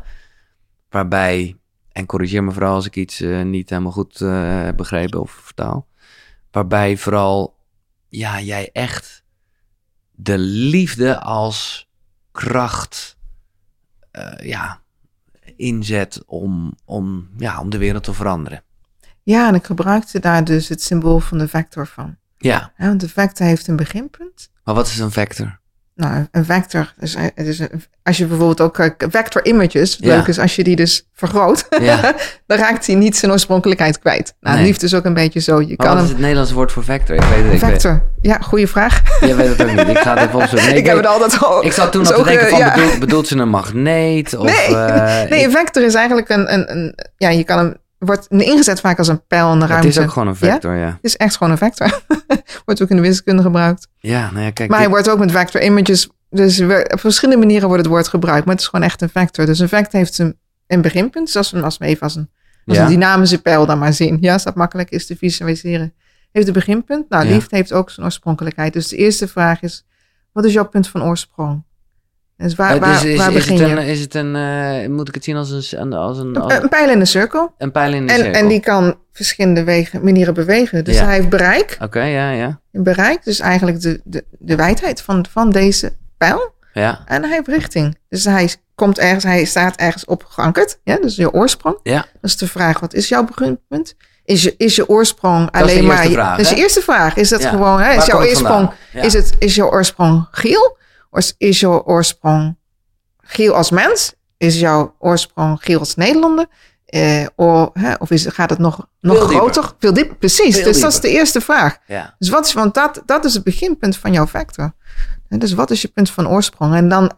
Waarbij, en corrigeer me vooral als ik iets eh, niet helemaal goed eh, heb begrepen of vertaal. Waarbij vooral, ja, jij echt de liefde als kracht eh, ja, inzet om, om, ja, om de wereld te veranderen. Ja en ik gebruikte daar dus het symbool van de vector van. Ja, want de vector heeft een beginpunt. maar wat is een vector? Nou, een vector, het is een, als je bijvoorbeeld ook eh, vector images, Ja. leuk is als je die dus vergroot, Ja, *laughs* dan raakt hij niet zijn oorspronkelijkheid kwijt. Nou, Nee. liefde is ook een beetje zo. Je maar kan wat is het Nederlandse woord voor vector? Ik weet het, ik weet, vector, ja, goede vraag. jij weet het ook niet. Ik ga het even *laughs* opzoeken. Nee, ik heb weet- het altijd al. ik zat toen nog te denken ge- van, ja. bedoelt, bedoelt ze een magneet? *laughs* Of, Nee, eh, Nee, een vector is eigenlijk een, een, een ja, je kan hem, wordt ingezet vaak als een pijl in de het ruimte. is ook gewoon een vector, ja. Het is echt gewoon een vector. *laughs* wordt ook in de wiskunde gebruikt. Ja, nou ja, kijk. Maar hij wordt ook met vector images. Dus op verschillende manieren wordt het woord gebruikt. Maar het is gewoon echt een vector. Dus een vector heeft een, een beginpunt. Dus als we, als we even als een, als Ja. een dynamische pijl dan maar zien. Ja, als dat makkelijk is te visualiseren. Heeft een beginpunt. Nou, liefde heeft ook zijn oorspronkelijkheid. Dus de eerste vraag is, wat is jouw punt van oorsprong? Dus waar, waar, dus is, waar is begin het je? een, is het een eh, moet ik het zien als een, als een, als Een, een pijl in een cirkel. een pijl in de En, cirkel? en die kan verschillende wegen, manieren bewegen. Dus Ja. hij heeft bereik. Oké, ja, ja. Bereik, dus eigenlijk de, de, de wijdheid van, van deze pijl. Ja, En hij heeft richting. Dus hij komt ergens, hij staat ergens op geankerd. Ja, dus je oorsprong. ja. Dat is de vraag, wat is jouw beginpunt? Is je, is je oorsprong alleen maar... je- vraag, dat is de eerste vraag. Is dat Ja. gewoon, hè, is jouw oorsprong? Ja. is, het, is jouw oorsprong Giel? Is- jouw oorsprong Giel als mens? Is jouw oorsprong Giel als Nederlander? Eh, of hè, of is, gaat het nog, nog Veel dieper. groter? Veel dieper, precies. Veel dus dat is de eerste vraag. ja. Dus wat is, want dat, dat is het beginpunt van jouw vector. En Dus wat is je punt van oorsprong? En dan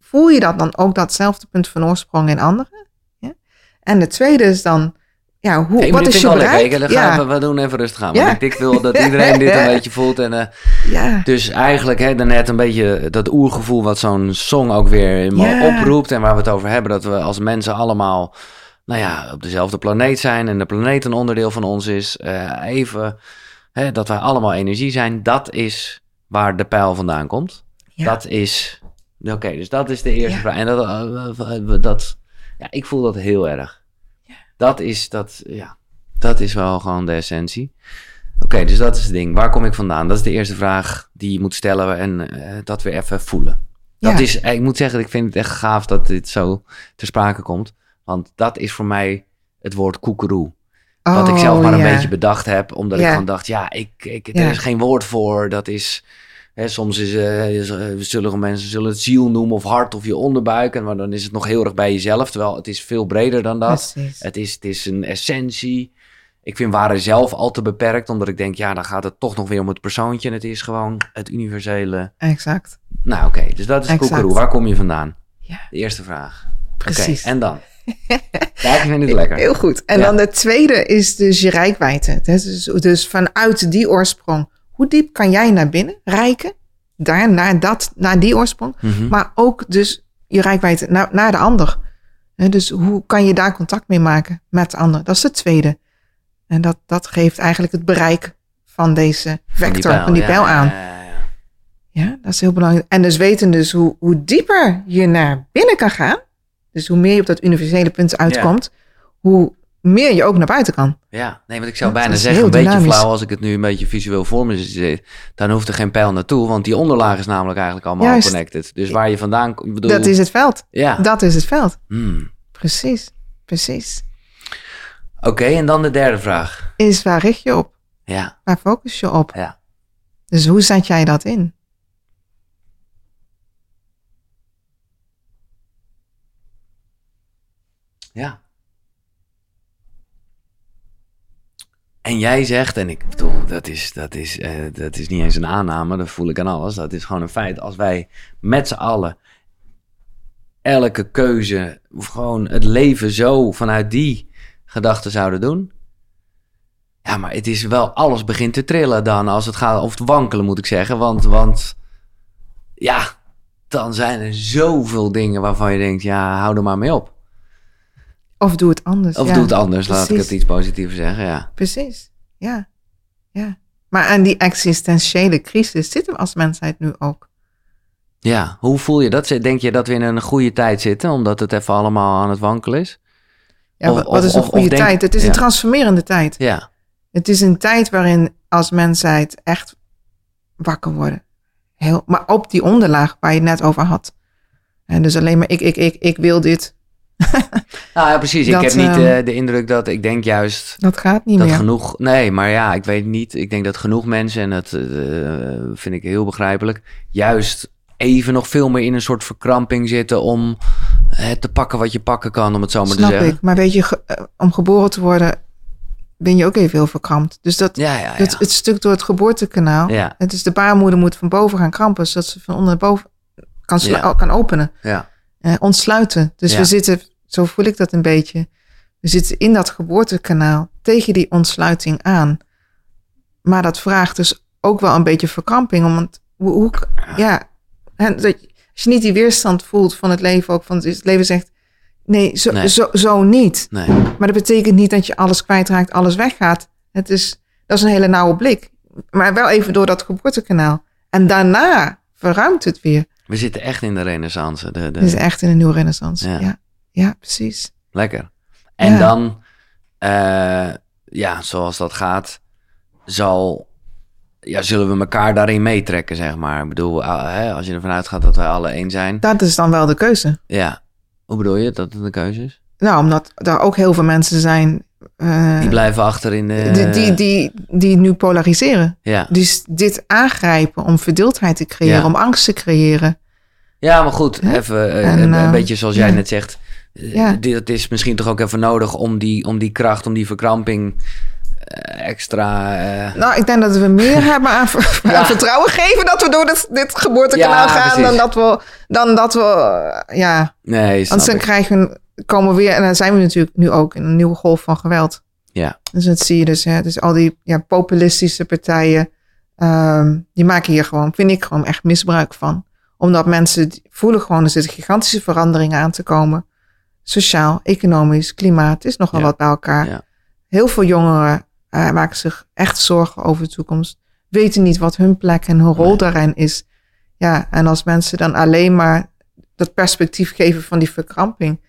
voel je dat dan ook datzelfde punt van oorsprong in anderen. Ja? En de tweede is dan, ja, hoe, Hey, wat is je bereik? Dan gaan ja, we, we doen even rustig aan. Ja. Want ik, ik wil dat *laughs* iedereen dit een beetje voelt. En, eh, ja, dus eigenlijk hè, daarnet een beetje dat oergevoel wat zo'n song ook weer in me oproept. En waar we het over hebben. Dat we als mensen allemaal nou ja, op dezelfde planeet zijn. En de planeet een onderdeel van ons is. Eh, even hè, dat wij allemaal energie zijn. Dat is waar de pijl vandaan komt. Ja. Dat is... Oké, dus dat is de eerste Ja. vraag. En dat, eh, dat... Ja, ik voel dat heel erg. Dat is, dat, ja, dat is wel gewoon de essentie. Oké, dus dat is het ding. Waar kom ik vandaan? Dat is de eerste vraag die je moet stellen en eh, dat weer even voelen. Dat Ja. is, eh, ik moet zeggen, ik vind het echt gaaf dat dit zo ter sprake komt. Want dat is voor mij het woord koekeroe. Wat ik zelf Oh, maar een ja. beetje bedacht heb. Omdat ik gewoon dacht, ja, ik, ik, er is geen woord voor. Dat is, soms is, eh, eh, zullen mensen zullen het ziel noemen of hart of je onderbuik. En maar dan is het nog heel erg bij jezelf. Terwijl het is veel breder dan dat. Precies. Het is, het is een essentie. Ik vind ware zelf al te beperkt. Omdat ik denk, ja, dan gaat het toch nog weer om het persoontje. En het is gewoon het universele. Exact. Nou, oké. dus dat is koekeroe. Waar kom je vandaan? Ja. De eerste vraag. Precies. En dan? *laughs* ja, ik vind het lekker. Heel goed. En Ja. dan de tweede is dus je rijkwijde. Dus, dus vanuit die oorsprong, hoe diep kan jij naar binnen reiken? Daar, naar, dat, naar die oorsprong. Mhm. Maar ook dus je rijkwijde naar, naar de ander. Dus hoe kan je daar contact mee maken met de ander? Dat is de tweede. En dat, dat geeft eigenlijk het bereik van deze vector, van die pijl, ja, aan. ja, ja, ja. Ja, dat is heel belangrijk. En dus weten dus hoe, hoe dieper je naar binnen kan gaan. Dus hoe meer je op dat universele punt uitkomt. Hoe meer je ook naar buiten kan. Ja, nee, want ik zou Dat bijna zeggen, een beetje flauw als ik het nu een beetje visueel voor me zit. Dan hoeft er geen pijl naartoe, want die onderlaag is namelijk eigenlijk allemaal Juist. connected. Dus waar je vandaan komt, bedoel... Dat is het veld. Ja. Dat is het veld. Hmm. Precies. Precies. Oké, en dan de derde vraag. is waar richt je op? Ja, Waar focus je op? ja. Dus hoe zet jij dat in? Ja. En jij zegt, en ik bedoel, dat is, dat, is, eh, dat is niet eens een aanname, dat voel ik aan alles. Dat is gewoon een feit. Als wij met z'n allen elke keuze, of gewoon het leven zo vanuit die gedachte zouden doen. Ja, maar het is wel, alles begint te trillen dan als het gaat, of te wankelen moet ik zeggen. Want, want ja, dan zijn er zoveel dingen waarvan je denkt, ja, hou er maar mee op. Of doe het anders. Of ja. doe het anders, laat ik het iets positiever zeggen, ja. Precies, ja. ja. Maar aan die existentiële crisis zitten we als mensheid nu ook. Ja, hoe voel je dat? Denk je dat we in een goede tijd zitten, omdat het even allemaal aan het wankelen is? Ja, Of- wat is een of- of goede denk- tijd? Het is ja. een transformerende tijd. Ja, Het is een tijd waarin als mensheid echt wakker worden. Heel, maar op die onderlaag waar je het net over had. En dus alleen maar ik, ik, ik, ik wil dit. *laughs* nou ja, precies. Dat, ik heb niet ehm, eh, de indruk dat, ik denk juist Dat gaat niet dat meer. genoeg, nee, maar ja, ik weet niet. Ik denk dat genoeg mensen, en dat eh, vind ik heel begrijpelijk, juist even nog veel meer in een soort verkramping zitten om het te pakken wat je pakken kan, om het zo maar te Snap zeggen. ik. Maar weet je, ge- eh, om geboren te worden ben je ook even heel verkrampt. Dus dat, Ja, ja, Het, stuk door het geboortekanaal. Ja, Het is de baarmoeder moet van boven gaan krampen, zodat ze van onder naar boven kan, kan openen. ja, eh, ontsluiten. Dus Ja. we zitten, zo voel ik dat een beetje. We zitten in dat geboortekanaal tegen die ontsluiting aan. Maar dat vraagt dus ook wel een beetje verkramping. Want hoe, hoe ja, dat, als je niet die weerstand voelt van het leven, ook van het, het leven zegt, nee, zo, Nee. Zo, zo niet. nee. Maar dat betekent niet dat je alles kwijtraakt, alles weggaat. Het is, dat is een hele nauwe blik. Maar wel even door dat geboortekanaal. En daarna verruimt het weer. We zitten echt in de renaissance. De, de, is echt in een nieuwe renaissance. Ja. Ja, ja, precies. Lekker. En Ja. dan, eh, ja, zoals dat gaat, zal, ja, zullen we elkaar daarin meetrekken, zeg maar. Ik bedoel, ah, hè, als je ervan uitgaat dat wij alle één zijn. Dat is dan wel de keuze. Ja. Hoe bedoel je dat het een keuze is? Nou, omdat er ook heel veel mensen zijn eh, Die blijven achter in de... die, die, die, die nu polariseren. Ja. Dus dit aangrijpen om verdeeldheid te creëren, Ja. om angst te creëren. ja, maar goed, even eh, En, een, eh, beetje zoals jij ja. net zegt. Eh, Ja. dit- is misschien toch ook even nodig om die, om die kracht, om die verkramping eh, extra... eh, Nou, ik denk dat we meer *laughs* hebben aan, ver- Ja. aan vertrouwen geven dat we door dit, dit geboortekanaal Ja, gaan precies. dan dat we, dan dat we, eh, ja, nee, snap want dan krijgen we, komen we weer, en dan zijn we natuurlijk nu ook in een nieuwe golf van geweld. Ja. Dus dat zie je dus, hè. Dus al die ja, populistische partijen, ehm, die maken hier gewoon, vind ik gewoon echt misbruik van. Omdat mensen voelen gewoon, er zitten gigantische veranderingen aan te komen. Sociaal, economisch, klimaat, is nogal Ja. wat bij elkaar. Ja. Heel veel jongeren eh, maken zich echt zorgen over de toekomst. Weten niet wat hun plek en hun rol Nee. daarin is. Ja, en als mensen dan alleen maar dat perspectief geven van die verkramping,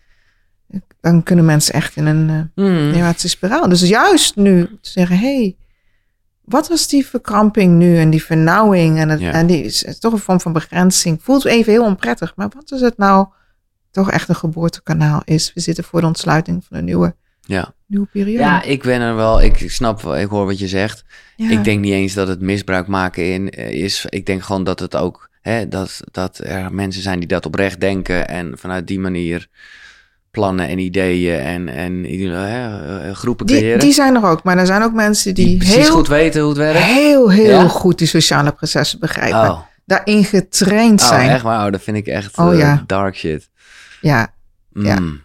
dan kunnen mensen echt in een Hmm. neerwaartse spiraal. Dus juist nu te zeggen, hé, hey, wat was die verkramping nu en die vernauwing en, het, Ja. en die is toch een vorm van begrenzing. Voelt even heel onprettig, maar wat is het nou toch echt een geboortekanaal is? We zitten voor de ontsluiting van een nieuwe, Ja. nieuwe periode. Ja, ik ben er wel. Ik, ik snap, wel, ik hoor wat je zegt. Ja. Ik denk niet eens dat het misbruik maken in eh, is. Ik denk gewoon dat het ook, hè, dat, dat er mensen zijn die dat oprecht denken en vanuit die manier plannen en ideeën en, en hè, eh, groepen die, creëren. die zijn er ook, maar er zijn ook mensen die, die precies heel, goed weten hoe het werkt. heel, heel Ja? goed die sociale processen begrijpen. Oh, Daarin getraind oh zijn. echt waar? Oh, dat vind ik echt Oh, eh, ja. dark shit. Ja, Ja. Mm.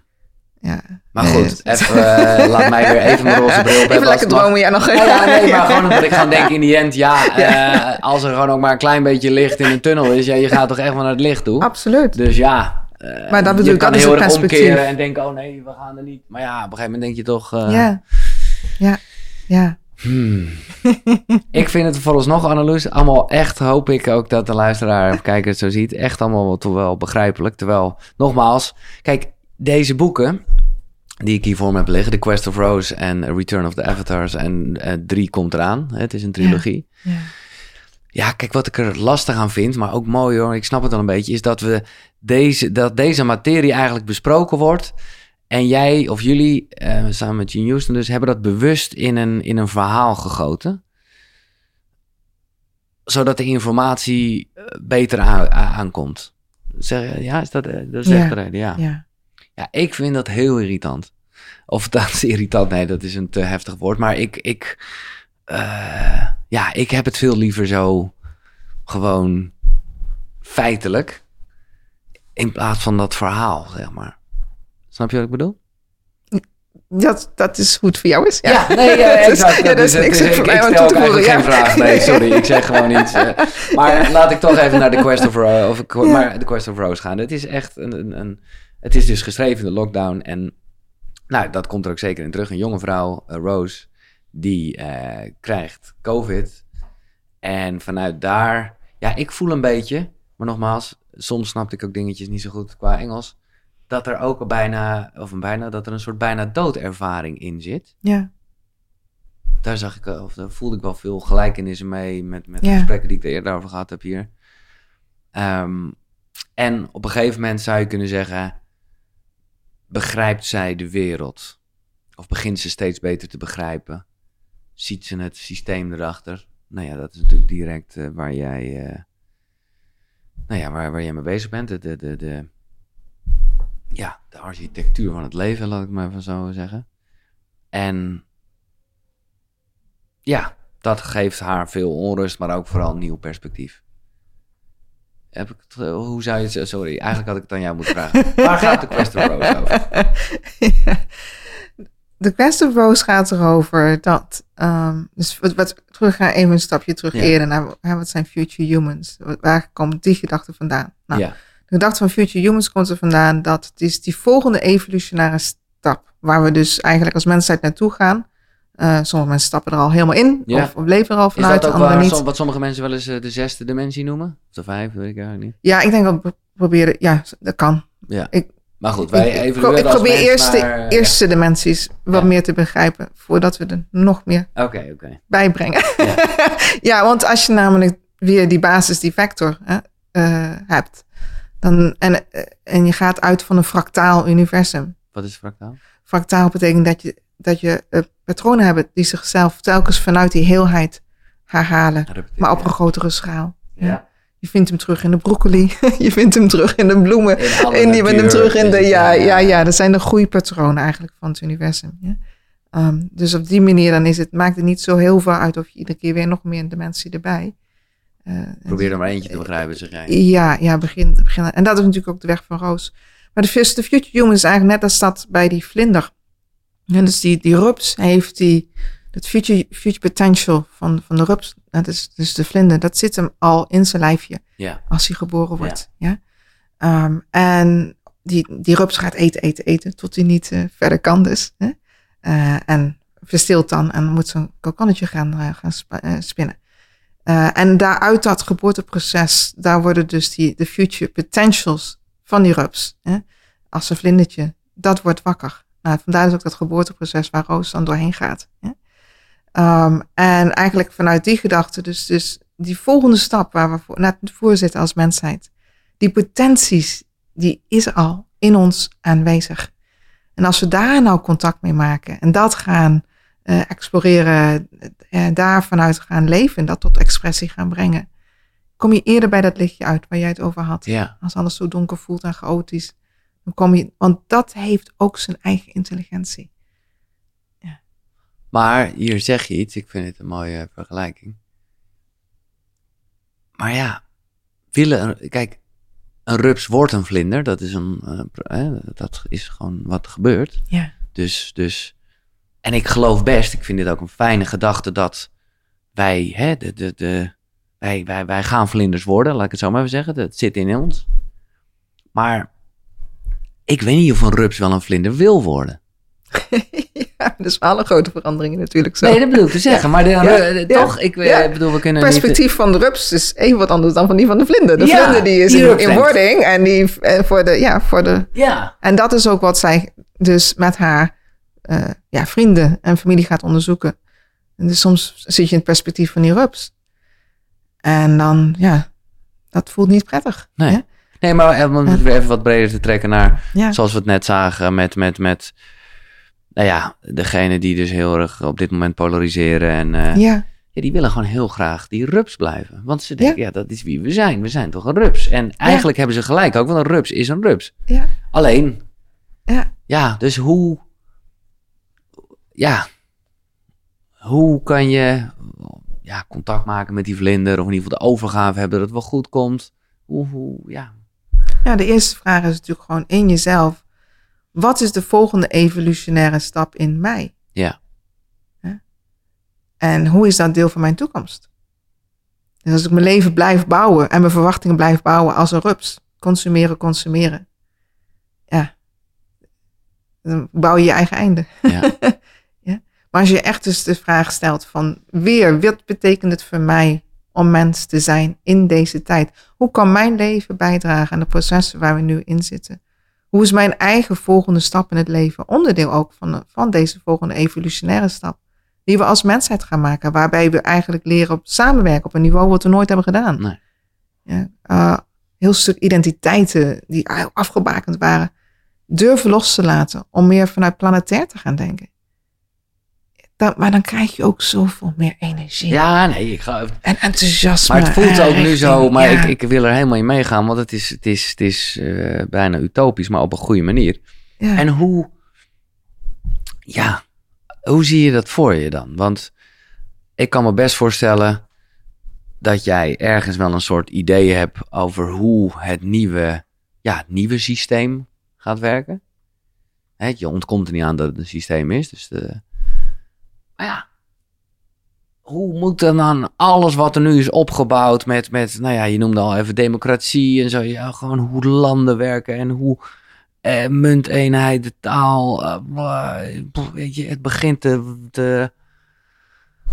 ja. Maar Nee, goed, even, eh, laat mij weer even mijn roze bril op hebben Even lekker dromen, ja, nog Ja, ja, nee, maar gewoon omdat ik gewoon *laughs* denk in die end, ja, eh, als er gewoon ook maar een klein beetje licht in een tunnel is, ja, je gaat toch echt wel naar het licht toe. Absoluut. Dus ja, eh, Maar dat bedoel je kan dat is heel het erg perspectief. omkeren en denken, oh nee, we gaan er niet. Maar ja, op een gegeven moment denk je toch, eh, Ja, ja, ja. hmm. *laughs* ik vind het vooralsnog, Annelies, allemaal echt, hoop ik ook dat de luisteraar of kijker het zo ziet, echt allemaal toch wel begrijpelijk. Terwijl, nogmaals, kijk, deze boeken die ik hier voor me heb liggen, The Quest of Rose en Return of the Avatars en eh, drie komt eraan. Het is een trilogie. ja. Ja, kijk, wat ik er lastig aan vind, maar ook mooi hoor, ik snap het al een beetje, is dat we deze, dat deze materie eigenlijk besproken wordt En jij of jullie, eh, samen met Gene Houston dus, hebben dat bewust in een, in een verhaal gegoten. Zodat de informatie eh, beter aankomt. Zeg, ja, is dat, eh, dat is Ja. echt de reden? Ja. Ja. Ja, ik vind dat heel irritant. Of dat is irritant, nee, dat is een te heftig woord. Maar ik, ik, eh, ja, ik heb het veel liever zo gewoon feitelijk. In plaats van dat verhaal, zeg maar. Snap je wat ik bedoel? Dat, dat is hoe het voor jou is. Ja, Ja, nee, ja, *laughs* Dus- ja, Dat is is het. niks Dus voor ik, mij toe ook te voegen. ja. geen vraag. Nee, *laughs* sorry, ik zeg gewoon iets. eh. maar laat ik toch even naar The Quest of, Ro- of, Ja. maar The Quest of Rose gaan. Het is echt een, een, een... Het is dus geschreven in de lockdown. En nou, dat komt er ook zeker in terug. Een jonge vrouw, eh, Rose, die eh, krijgt COVID. En vanuit daar... Ja, ik voel een beetje... Maar nogmaals, soms snapte ik ook dingetjes niet zo goed qua Engels. Dat er ook bijna... Of een bijna... Dat er een soort bijna doodervaring in zit Ja. daar zag ik, of daar voelde ik wel veel gelijkenissen mee met, met Ja. gesprekken die ik er eerder over gehad heb hier. Ehm, en op een gegeven moment zou je kunnen zeggen, begrijpt zij de wereld? Of begint ze steeds beter te begrijpen? Ziet ze het systeem erachter? Nou ja, dat is natuurlijk direct eh, waar jij, eh, nou ja, waar, waar jij mee bezig bent. De, de, de, de, ja, de architectuur van het leven, laat ik maar even zo zeggen. En ja, dat geeft haar veel onrust, maar ook vooral een nieuw perspectief. Heb ik het, eh, hoe zou je het... Sorry, eigenlijk had ik het aan jou moeten vragen. *laughs* Waar gaat de Quest of Rose over? *laughs* *laughs* De Quest of Rose gaat erover dat. ehm, dus wat, wat, terug gaan even een stapje terug Ja. eerder naar hè, wat zijn future humans? Waar- komt die gedachte vandaan? Nou, ja, De gedachte van future humans komt er vandaan dat het is die volgende evolutionaire stap. Waar we dus eigenlijk als mensheid naartoe gaan. Eh, sommige mensen stappen er al helemaal in. Ja. Of, of leven er al is vanuit, dat ook anderen waar, niet. som- wat sommige mensen wel eens eh, de zesde dimensie noemen? Of de vijfde, weet ik eigenlijk niet. Ja, ik denk dat we proberen. Ja, dat kan. Ja. Ik- maar goed, wij ik, ik, probeer eerst de eerste dimensies wat Ja. meer te begrijpen. Voordat we er nog meer. Oké, oké. bijbrengen. Ja. *laughs* Ja. want als je namelijk weer die basis, die vector hè, eh, hebt. Dan, en, eh, en je gaat uit van een fractaal universum. Wat is fractaal? Fractaal betekent dat je, dat je eh, patronen hebt die zichzelf telkens vanuit die heelheid herhalen. Maar op een grotere schaal. Ja. Je vindt hem terug in de broccoli. *laughs* je vindt hem terug in de bloemen. In En je vindt hem terug in de. Ja, ja, ja. Dat zijn de groeipatronen eigenlijk van het universum. Ja? Ehm, dus op die manier dan is het, maakt het niet zo heel veel uit of je iedere keer weer nog meer dimensie erbij. Eh, Probeer er maar eentje te begrijpen, zeg jij. ja, ja begin, begin. En dat is natuurlijk ook de weg van Roos. Maar de, first- Future Human is eigenlijk net als dat bij die vlinder. En dus die, die rups heeft die, het future, future potential van, van de rups, dat is dus de vlinder, dat zit hem al in zijn lijfje als hij geboren wordt. Ja. Ehm, en die, die rups gaat eten, eten, eten, tot hij niet eh, verder kan dus. Hè? Eh, en verstilt dan en moet zo'n kokonnetje gaan, eh, gaan spinnen. En daaruit dat geboorteproces, daar worden dus die, de future potentials van die rups, hè, als een vlindertje, dat wordt wakker. Nou, vandaar is ook dat geboorteproces waar Roos dan doorheen gaat. Hè. Ehm, en eigenlijk vanuit die gedachte, dus, dus die volgende stap waar we voor, net voor zitten als mensheid, die potenties, die is al in ons aanwezig. En als we daar nou contact mee maken en dat gaan eh, exploreren, eh, daar vanuit gaan leven en dat tot expressie gaan brengen, kom je eerder bij dat lichtje uit waar jij het over had. ja. Als alles zo donker voelt en chaotisch, dan kom je, want dat heeft ook zijn eigen intelligentie. Maar hier zeg je iets, ik vind het een mooie vergelijking. Maar ja, willen, kijk, een rups wordt een vlinder, dat is, een, eh, dat is gewoon wat er gebeurt. Ja. Dus, dus, en ik geloof best, ik vind dit ook een fijne gedachte, dat wij, hè, de, de, de, wij, wij, wij gaan vlinders worden, laat ik het zo maar even zeggen. Dat zit in ons. Maar ik weet niet of een rups wel een vlinder wil worden. *laughs* dat is *laughs* wel een grote verandering natuurlijk zo. Nee, dat bedoel ik te zeggen. Maar de, toch, ik eh, bedoel, we kunnen niet... perspectief van de rups is even wat anders dan van die van de vlinder. De vlinder die is die in, wording en die eh, voor de, ja, voor de. Ja, En dat is ook wat zij dus met haar eh, ja, vrienden en familie gaat onderzoeken. En dus soms zit je in het perspectief van die rups. En dan, ja, dat voelt niet prettig. Nee. hè? Nee, maar om even wat breder te trekken naar, Ja. zoals we het net zagen, met, met, met nou ja, degene die dus heel erg op dit moment polariseren. En eh, Ja, ja, die willen gewoon heel graag die rups blijven. Want ze denken, ja. dat is wie we zijn. We zijn toch een rups. En eigenlijk hebben ze gelijk ook, want een rups is een rups. ja, Alleen, ja. ja, dus hoe, ja, hoe kan je ja, contact maken met die vlinder, of in ieder geval de overgave hebben dat het wel goed komt? Hoe, hoe ja, Ja, de eerste vraag is natuurlijk gewoon in jezelf. Wat is de volgende evolutionaire stap in mij? ja, En hoe is dat deel van mijn toekomst? Dus als ik mijn leven blijf bouwen en mijn verwachtingen blijf bouwen als een rups, consumeren, consumeren. Ja, dan bouw je je eigen einde. ja, *laughs* ja? Maar als je echt dus de vraag stelt van weer, wat betekent het voor mij om mens te zijn in deze tijd? Hoe kan mijn leven bijdragen aan de processen waar we nu in zitten? Hoe is mijn eigen volgende stap in het leven onderdeel ook van, van deze volgende evolutionaire stap? Die we als mensheid gaan maken, waarbij we eigenlijk leren op samenwerken op een niveau wat we nooit hebben gedaan. Nee. Ja, eh, heel stuk identiteiten die afgebakend waren, durven los te laten om meer vanuit planetair te gaan denken. Dan, maar dan krijg je ook zoveel meer energie ja, nee, ik ga, en enthousiasme. maar het voelt ook nu richting. zo, maar Ja. ik, ik wil er helemaal in meegaan, want het is, het is, het is eh, bijna utopisch, maar op een goede manier. Ja. En hoe, ja, hoe zie je dat voor je dan? Want ik kan me best voorstellen dat jij ergens wel een soort idee hebt over hoe het nieuwe, ja, het nieuwe systeem gaat werken. Je ontkomt er niet aan dat het een systeem is. Dus de, maar ja, hoe moet dan dan alles wat er nu is opgebouwd met, met, nou ja, je noemde al even democratie en zo. Ja, gewoon hoe landen werken en hoe eh, munteenheid, de taal. eh, weet je, het begint te, te,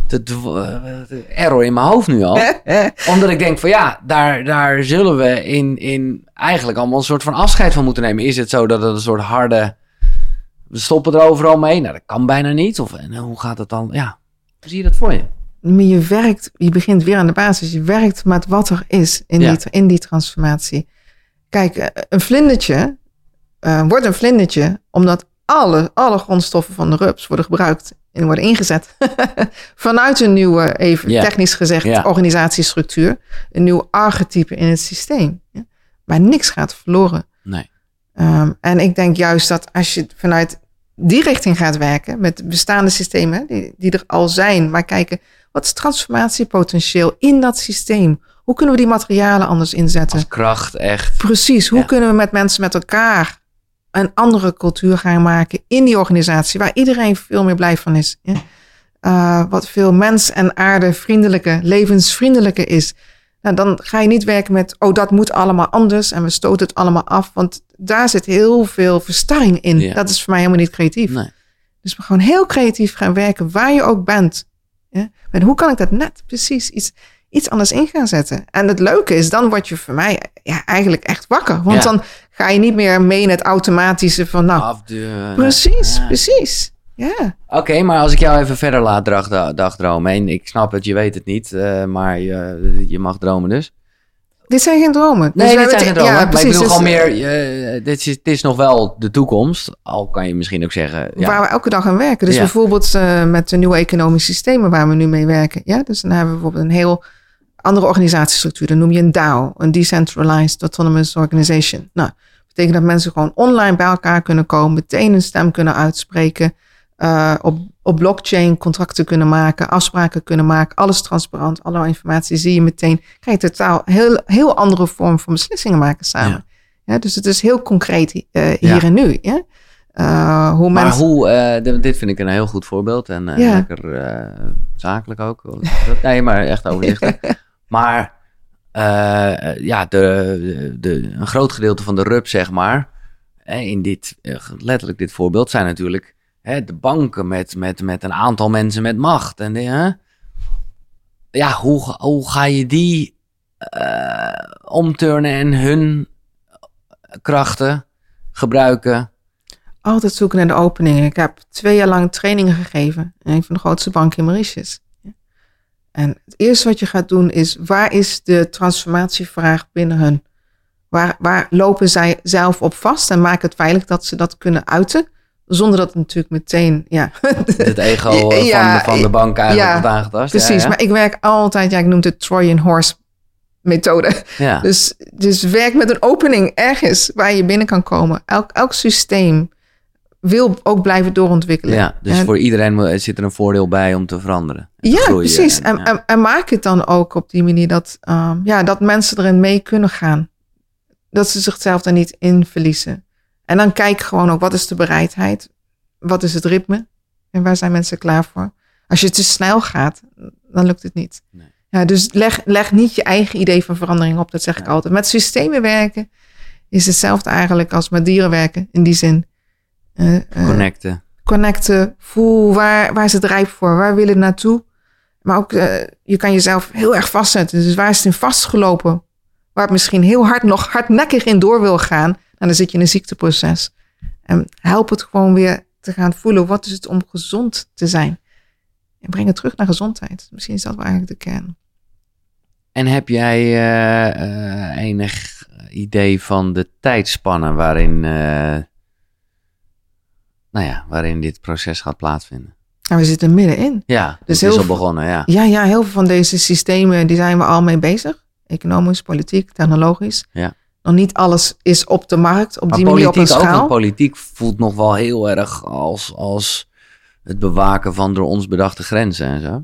te, dw- eh, error in mijn hoofd nu al. *laughs* Omdat ik denk van ja, daar, daar zullen we in, in eigenlijk allemaal een soort van afscheid van moeten nemen. Is het zo dat het een soort harde... We stoppen er overal mee? Nou, dat kan bijna niet. Of en hoe gaat het dan? Ja, hoe zie je dat voor je? Maar je werkt, je begint weer aan de basis. Je werkt met wat er is in, Ja. die, in die transformatie. Kijk, eh, een vlindertje eh, wordt een vlindertje omdat alle, alle grondstoffen van de rups worden gebruikt en worden ingezet *laughs* vanuit een nieuwe, even technisch gezegd, organisatiestructuur. Een nieuw archetype in het systeem. Ja. Maar niks gaat verloren. Nee. Ehm, en ik denk juist dat als je vanuit die richting gaat werken, met de bestaande systemen die, die er al zijn, maar kijken, wat is transformatiepotentieel in dat systeem? Hoe kunnen we die materialen anders inzetten? Als kracht echt. Precies, hoe Ja. kunnen we met mensen met elkaar een andere cultuur gaan maken in die organisatie, waar iedereen veel meer blij van is. Ja? Eh, wat veel mens- en aardevriendelijker, levensvriendelijker is. Nou, dan ga je niet werken met, oh, dat moet allemaal anders en we stoten het allemaal af, want daar zit heel veel verstarring in. Ja. Dat is voor mij helemaal niet creatief. Nee. Dus we gewoon heel creatief gaan werken, waar je ook bent. Ja? En hoe kan ik dat net precies iets, iets anders in gaan zetten? En het leuke is, dan word je voor mij ja, eigenlijk echt wakker. Want Ja. dan ga je niet meer mee in het automatische van, nou, precies, precies. Ja, Oké, maar als ik jou even verder laat dag, dagdromen. En ik snap het, je weet het niet. eh, maar je, je mag dromen dus. dit zijn geen dromen. Dus Nee, we dit zijn geen dromen. ja, maar ik bedoel dus, gewoon eh, meer... eh, dit is, het is nog wel de toekomst. Al kan je misschien ook zeggen... Ja, Waar we elke dag aan werken. Dus Ja. bijvoorbeeld met de nieuwe economische systemen waar we nu mee werken. Ja, dus dan hebben we bijvoorbeeld een heel andere organisatiestructuur. Dan noem je een DAO, een Decentralized Autonomous Organization. Nou, dat betekent dat mensen gewoon online bij elkaar kunnen komen, meteen een stem kunnen uitspreken, eh, op, op blockchain contracten kunnen maken, afspraken kunnen maken, alles transparant, alle informatie zie je meteen. Krijg je totaal heel, heel andere vorm van beslissingen maken samen. Ja. dus het is heel concreet eh, hier Ja. en nu. Ja? Eh, hoe Maar mensen hoe, dit vind ik een heel goed voorbeeld en Ja. lekker zakelijk ook. *laughs* Nee, maar echt overlichten. *laughs* maar ja, de, de, een groot gedeelte van de RUP, zeg maar, in dit, letterlijk dit voorbeeld, zijn natuurlijk de banken met, met, met een aantal mensen met macht. En hè? ja, hoe, hoe ga je die eh, omturnen en hun krachten gebruiken? altijd zoeken naar de openingen. Ik heb twee jaar lang trainingen gegeven in een van de grootste banken in Mauritius. En het eerste wat je gaat doen is, waar is de transformatievraag binnen hun Waar, waar lopen zij zelf op vast en maken het veilig dat ze dat kunnen uiten? Zonder dat het natuurlijk meteen, ja. Het ego *laughs* eh, van, Ja, de, van de bank eigenlijk ja, wordt aangetast. Precies, Ja, maar ik werk altijd, ja, ik noem het de Trojan Horse methode. Ja. *laughs* Dus, dus werk met een opening ergens waar je binnen kan komen. Elk, elk systeem wil ook blijven doorontwikkelen. ja, dus En- voor iedereen zit er een voordeel bij om te veranderen. Ja, precies. en- en, en maak het dan ook op die manier dat, ehm, ja, dat mensen erin mee kunnen gaan. Dat ze zichzelf er niet in verliezen. En dan kijk gewoon ook, wat is de bereidheid? Wat is het ritme? En waar zijn mensen klaar voor? Als je te snel gaat, dan lukt het niet. Nee. Ja, dus leg, leg niet je eigen idee van verandering op. Dat zeg ik altijd. Met systemen werken is hetzelfde eigenlijk als met dieren werken. In die zin. Eh, eh, Connecten. connecten. Voel waar, waar is het rijp voor? Waar wil het naartoe? Maar ook, eh, je kan jezelf heel erg vastzetten. Dus waar is het in vastgelopen? Waar het misschien heel hard, nog hardnekkig in door wil gaan. En dan zit je in een ziekteproces. En help het gewoon weer te gaan voelen. Wat is het om gezond te zijn? En breng het terug naar gezondheid. Misschien is dat wel eigenlijk de kern. En heb jij eh, eh, enig idee van de tijdspannen waarin, eh, nou ja, waarin dit proces gaat plaatsvinden? En we zitten middenin. Ja, Dus het is heel al begonnen, ja. Ja, ja, heel veel van deze systemen die zijn we al mee bezig. Economisch, politiek, technologisch. Ja. Nog niet alles is op de markt, op Maar die manier op een ook, schaal. politiek voelt nog wel heel erg als, als het bewaken van door ons bedachte grenzen en zo.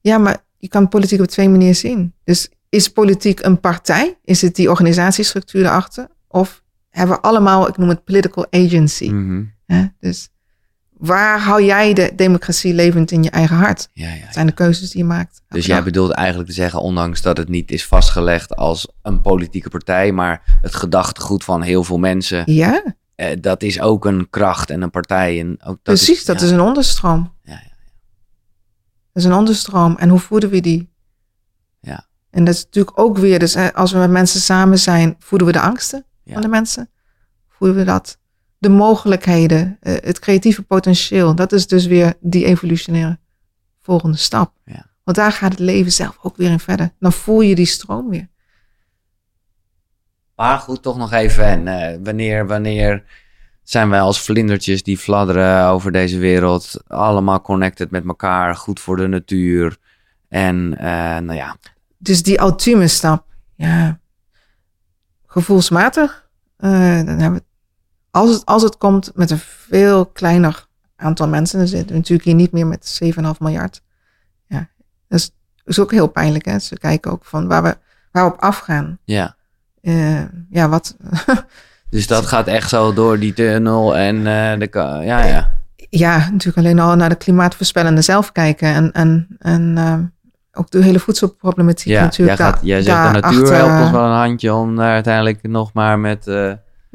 Ja, maar je kan politiek op twee manieren zien. Dus is politiek een partij? Is het die organisatiestructuur erachter? Of hebben we allemaal, ik noem het political agency. Mhm. Hè? Dus waar hou jij de democratie levend in je eigen hart? Ja, ja. Dat zijn de keuzes die je maakt. Dus jij bedoelt eigenlijk te zeggen, ondanks dat het niet is vastgelegd als een politieke partij, maar het gedachtegoed van heel veel mensen, Ja, eh, dat is ook een kracht en een partij. En ook dat precies. dat is een onderstroom. Ja, ja, Dat is een onderstroom. En hoe voeden we die? Ja. En dat is natuurlijk ook weer, dus hè, als we met mensen samen zijn, voeden we de angsten van de mensen? Voeden we dat? De mogelijkheden, eh, het creatieve potentieel. Dat is dus weer die evolutionaire volgende stap. Ja. Want daar gaat het leven zelf ook weer in verder. Dan voel je die stroom weer. Maar goed, toch nog even. En, eh, wanneer, wanneer zijn wij als vlindertjes die fladderen over deze wereld allemaal connected met elkaar, goed voor de natuur. En eh, nou ja, Dus die ultieme stap, ja, gevoelsmatig, dan hebben we, als, het, als het komt met een veel kleiner aantal mensen, dan zitten we natuurlijk hier niet meer met 7,5 miljard. Ja, dat is, is ook heel pijnlijk. Hè? Ze kijken ook van waar we, waar we op afgaan. ja. Eh, ja, wat, *laughs* Dus dat gaat echt zo door die tunnel en eh, de... Ja, ja. ja, natuurlijk alleen al naar de klimaatvoorspellende zelf kijken en, en, en eh, ook de hele voedselproblematiek ja. Jij, natuurlijk. gaat, daar- jij zegt de natuur helpt ons wel een handje om daar uiteindelijk nog maar met...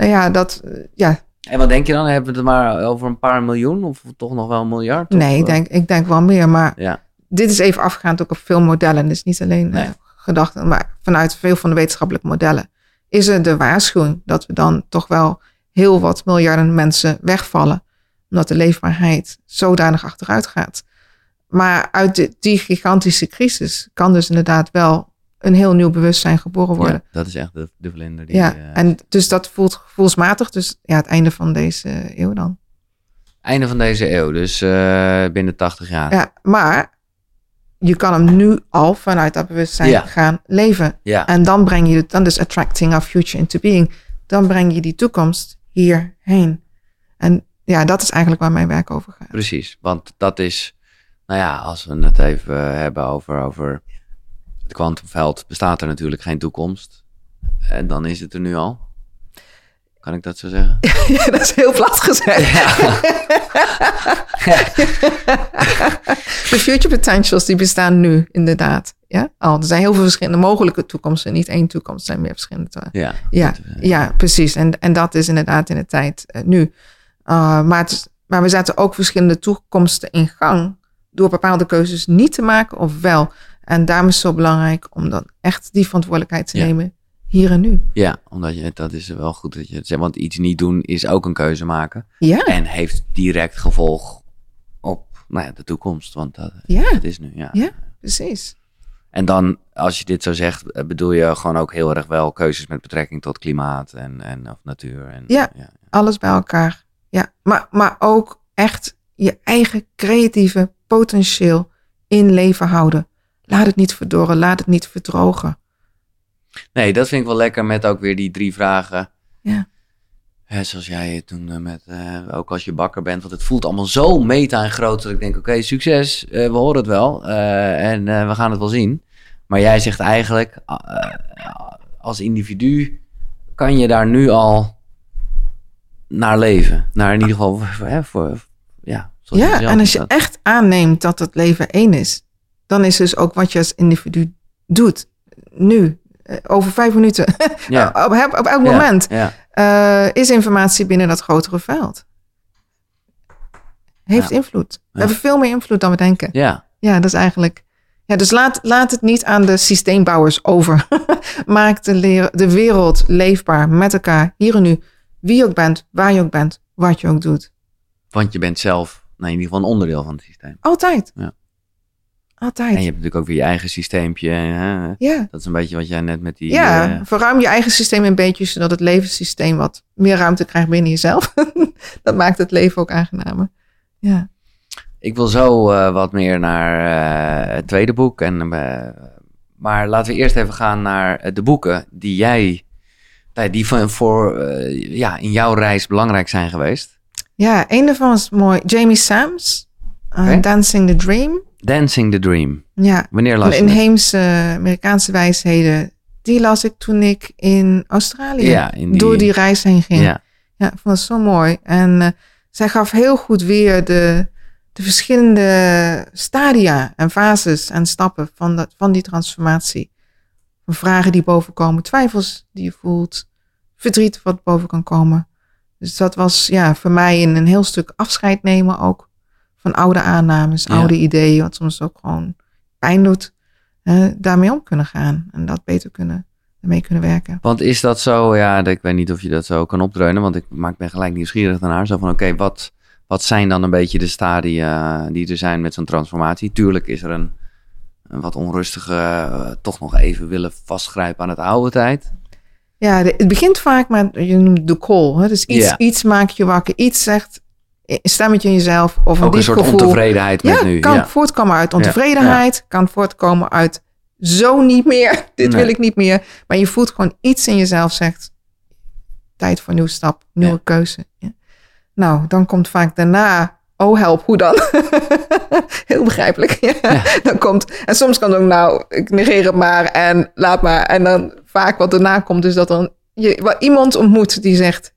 Nou ja, dat, eh, ja, En wat denk je dan? Hebben we het maar over een paar miljoen of toch nog wel een miljard? nee, ik eh, denk, ik denk wel meer, maar Ja, dit is even afgaand ook op veel modellen. Dus niet alleen Nee. eh, gedachten, maar vanuit veel van de wetenschappelijke modellen. Is er de waarschuwing dat we dan toch wel heel wat miljarden mensen wegvallen. Omdat de leefbaarheid zodanig achteruit gaat. Maar uit de- die gigantische crisis kan dus inderdaad wel een heel nieuw bewustzijn geboren worden. ja, dat is echt de, de vlinder die... Ja, eh, en dus dat voelt gevoelsmatig. Dus ja, het einde van deze eeuw dan. Einde van deze eeuw, dus eh, binnen 80 jaar. Ja, maar je kan hem nu al vanuit dat bewustzijn Ja. gaan leven. Ja. En dan breng je het, dan dus attracting our future into being. Dan breng je die toekomst hierheen. En ja, dat is eigenlijk waar mijn werk over gaat. Precies, want dat is, nou ja, als we het even eh, hebben over, over het kwantumveld, bestaat er natuurlijk geen toekomst. En dan is het er nu al. Kan ik dat zo zeggen? *laughs* Ja, dat is heel plat gezegd. *laughs* De future potentials die bestaan nu inderdaad. Ja, al. Er zijn heel veel verschillende mogelijke toekomsten. Niet één toekomst, er zijn meer verschillende. Ja, Ja, eh, ja precies. En, en dat is inderdaad in de tijd eh, nu. Uh, maar, het maar we zetten ook verschillende toekomsten in gang door bepaalde keuzes niet te maken of wel. En daarom is het zo belangrijk om dan echt die verantwoordelijkheid te Ja. nemen hier en nu. ja, omdat je, dat is wel goed dat je het zegt. Want iets niet doen is ook een keuze maken. Ja, En heeft direct gevolg op nou ja, de toekomst. Want dat, ja, dat is nu, ja. Ja. precies. En dan, als je dit zo zegt, eh, bedoel je gewoon ook heel erg wel keuzes met betrekking tot klimaat en, en of natuur. En, Ja. Alles bij elkaar. Ja, maar, maar ook echt je eigen creatieve potentieel in leven houden. Laat het niet verdorren, laat het niet verdrogen. Nee, dat vind ik wel lekker met ook weer die drie vragen. Ja. Zoals jij het toen met, eh, ook als je bakker bent, want het voelt allemaal zo meta en groot dat ik denk, oké, succes, eh, we horen het wel eh, en we gaan het wel zien. Maar jij zegt eigenlijk, als individu kan je daar nu al naar leven. Naar in ieder geval, voor, voor, ja. Ja, en als je dat- echt aanneemt dat het leven één is, dan is dus ook wat je als individu doet. Nu, eh, over vijf minuten, *laughs* ja. op, op, op elk Ja, moment, Ja, eh, is informatie binnen dat grotere veld. Heeft invloed. We hebben veel meer invloed dan we denken. ja. Ja, dat is eigenlijk. Ja, dus laat, laat het niet aan de systeembouwers over. *laughs* Maak de, leer- de wereld leefbaar met elkaar, hier en nu. Wie je ook bent, waar je ook bent, wat je ook doet. want je bent zelf nou, in ieder geval een onderdeel van het systeem. Altijd. Ja. Altijd. En je hebt natuurlijk ook weer je eigen systeempje. Hè? Ja, Dat is een beetje wat jij net met die... ja eh, verruim je eigen systeem een beetje, zodat het levenssysteem wat meer ruimte krijgt binnen jezelf. *laughs* dat maakt het leven ook aangenamer. Ja, Ik wil zo eh, wat meer naar eh, het tweede boek. En, maar laten we eerst even gaan naar de boeken die jij, nou, die van, voor eh, ja, in jouw reis belangrijk zijn geweest. ja een daarvan was mooi. Jamie Sams. Dancing the Dream. Dancing the Dream. Ja, Wanneer las je inheemse Amerikaanse wijsheden. Die las ik toen ik in Australië Ja, in die- door die reis heen ging. Ja, Ja, ik vond het zo mooi. En eh, zij gaf heel goed weer de, de verschillende stadia en fases en stappen van, dat, van die transformatie. Van vragen die bovenkomen, twijfels die je voelt, verdriet wat boven kan komen. Dus dat was ja, voor mij een, een heel stuk afscheid nemen ook. Van oude aannames, Ja. oude ideeën, wat soms ook gewoon pijn doet. eh, daarmee om kunnen gaan en dat beter kunnen, ermee kunnen werken. want is dat zo, ja, ik weet niet of je dat zo kan opdreunen, want ik maak ben gelijk nieuwsgierig daarnaar. Zo van, oké, wat, wat zijn dan een beetje de stadia die er zijn met zo'n transformatie? Tuurlijk is er een, een wat onrustige, eh, toch nog even willen vastgrijpen aan het oude tijd. Ja, de- het begint vaak met, je noemt de call. Hè? Dus iets, Ja. iets maakt je wakker. Iets zegt, stemmetje in jezelf of een Ook een soort gevoel. ontevredenheid met ja, nu. kan ja. voortkomen uit ontevredenheid. Kan voortkomen uit zo niet meer. *laughs* Dit Nee. wil ik niet meer. Maar je voelt gewoon iets in jezelf zegt, tijd voor een nieuwe stap, nieuwe Ja. keuze. Ja. Nou, dan komt vaak daarna, oh help, hoe dan? *laughs* Heel begrijpelijk. *laughs* Dan komt, en soms kan het ook, nou, ik negeer het maar en laat maar. En dan vaak wat daarna komt, is dat dan je wel iemand ontmoet die zegt,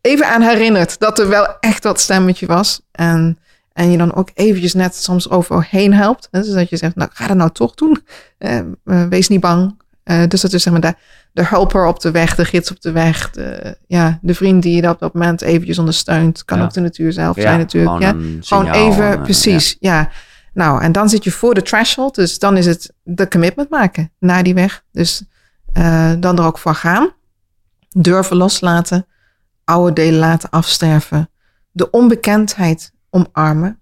even aan herinnert dat er wel echt dat stemmetje was. En, en je dan ook eventjes net soms overheen helpt. Hè? Dus dat je zegt, nou ga dat nou toch doen. Eh, eh, wees niet bang. Eh, dus dat is zeg maar de, de helper op de weg, de gids op de weg. De, ja, de vriend die je op dat moment eventjes ondersteunt. Kan Ja. ook de natuur zelf Ja, zijn natuurlijk. Gewoon, Ja. Gewoon even, precies, ja. Nou, en dan zit je voor de threshold. Dus dan is het de commitment maken naar die weg. Dus eh, dan er ook voor gaan. Durven loslaten. Oude delen laten afsterven. De onbekendheid omarmen.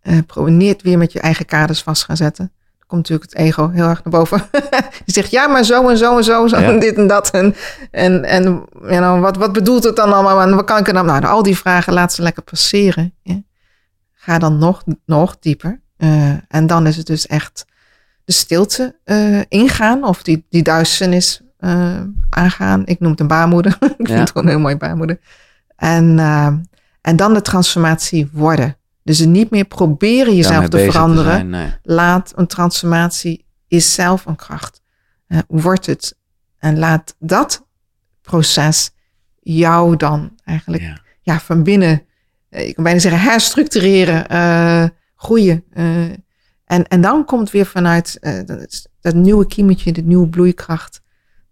Eh probeer weer met je eigen kaders vast gaan zetten. Dan komt natuurlijk het ego heel erg naar boven. *laughs* Die zegt, ja, maar zo en zo en zo, zo Ja. en dit en dat. En, en, en you know, wat, wat bedoelt het dan allemaal? En wat kan ik er dan? Nou, al die vragen laat ze lekker passeren. Ja. Ga dan nog, nog dieper. Eh, en dan is het dus echt de stilte eh, ingaan. Of die, die duisternis eh, aangaan. Ik noem het een baarmoeder. *laughs* ik vind het gewoon een heel mooi baarmoeder. En, eh, en dan de transformatie worden. Dus niet meer proberen jezelf te veranderen. zijn, nee. Laat een transformatie is zelf een kracht. Eh, wordt het. En laat dat proces jou dan eigenlijk Ja. ja. van binnen, ik kan bijna zeggen, herstructureren, groeien. en, en dan komt weer vanuit dat, dat nieuwe kiemetje, de nieuwe bloeikracht.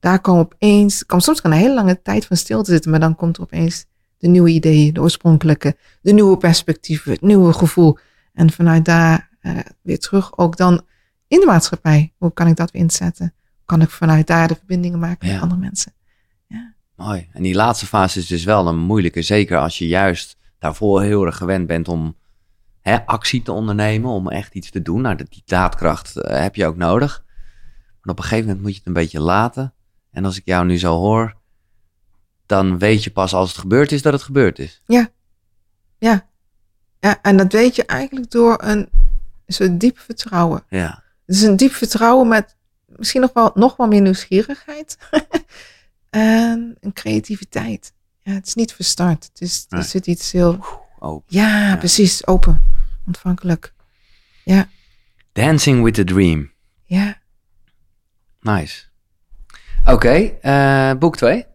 Daar komen opeens, kan, soms kan een hele lange tijd van stilte zitten, maar dan komt er opeens de nieuwe ideeën, de oorspronkelijke, de nieuwe perspectieven, het nieuwe gevoel. En vanuit daar eh, weer terug ook dan in de maatschappij. Hoe kan ik dat weer inzetten? Kan ik vanuit daar de verbindingen maken Ja. met andere mensen? Mooi. En die laatste fase is dus wel een moeilijke. Zeker als je juist daarvoor heel erg gewend bent om hè, actie te ondernemen. Om echt iets te doen. Nou, die daadkracht eh, heb je ook nodig. En op een gegeven moment moet je het een beetje laten. En als ik jou nu zo hoor, dan weet je pas als het gebeurd is dat het gebeurd is. Ja, en dat weet je eigenlijk door een soort diep vertrouwen. Ja, Het is een diep vertrouwen met misschien nog wel, nog wel meer nieuwsgierigheid. *laughs* en een creativiteit. Ja, het is niet verstart. Het is, Nee. Er zit iets heel... oh. Ja, Ja. precies. Open. Ontvankelijk. Dancing with the Dream. Ja. Nice. Oké, eh, boek 2.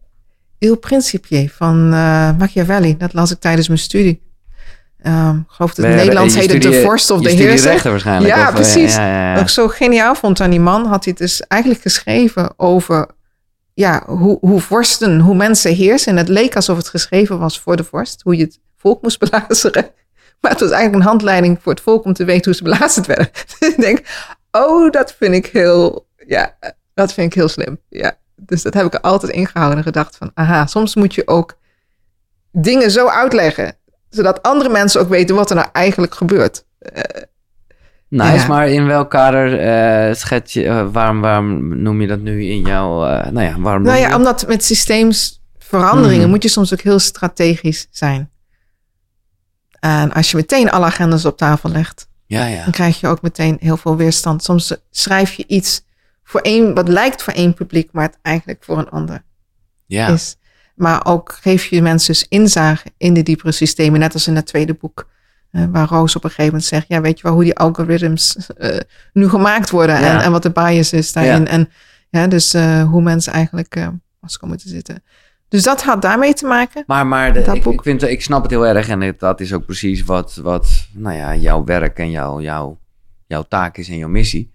Il Principe van eh, Machiavelli. Dat las ik tijdens mijn studie. Ik geloof dat het Nederlands heette De Vorst of de Heerser. waarschijnlijk. Ja, of, eh, precies. ja, ja, ja. Wat ik zo geniaal vond aan die man, had hij het dus eigenlijk geschreven over ja, hoe, hoe vorsten, hoe mensen heersen. En het leek alsof het geschreven was voor de vorst, hoe je het volk moest belazeren. *laughs* Maar het was eigenlijk een handleiding voor het volk om te weten hoe ze belazerd werden. Dus *laughs* ik denk, oh, dat vind ik heel, ja, dat vind ik heel slim. Ja, dus dat heb ik er altijd ingehouden en gedacht van, aha, soms moet je ook dingen zo uitleggen, zodat andere mensen ook weten wat er nou eigenlijk gebeurt. Nice, Ja. maar in welk kader schets je, eh, waarom, waarom noem je dat nu in jouw, nou ja, waarom Nou ja, je- omdat met systeemsveranderingen Mhm. moet je soms ook heel strategisch zijn. En als je meteen alle agendas op tafel legt, Ja, ja. dan krijg je ook meteen heel veel weerstand. Soms schrijf je iets voor één, wat lijkt voor één publiek, maar het eigenlijk voor een ander ja. is. Maar ook geef je mensen dus inzage in de diepere systemen, net als in het tweede boek. eh, waar Roos op een gegeven moment zegt, ja, weet je wel hoe die algoritmes eh, nu gemaakt worden en, Ja. en wat de bias is daarin. Ja. En ja, dus eh, hoe mensen eigenlijk vast komen te zitten. Dus dat had daarmee te maken. Maar, maar de- ik, vind, ik snap het heel erg en het- dat is ook precies wat, wat nou ja, jouw werk en jouw, jouw, jouw taak is en jouw missie.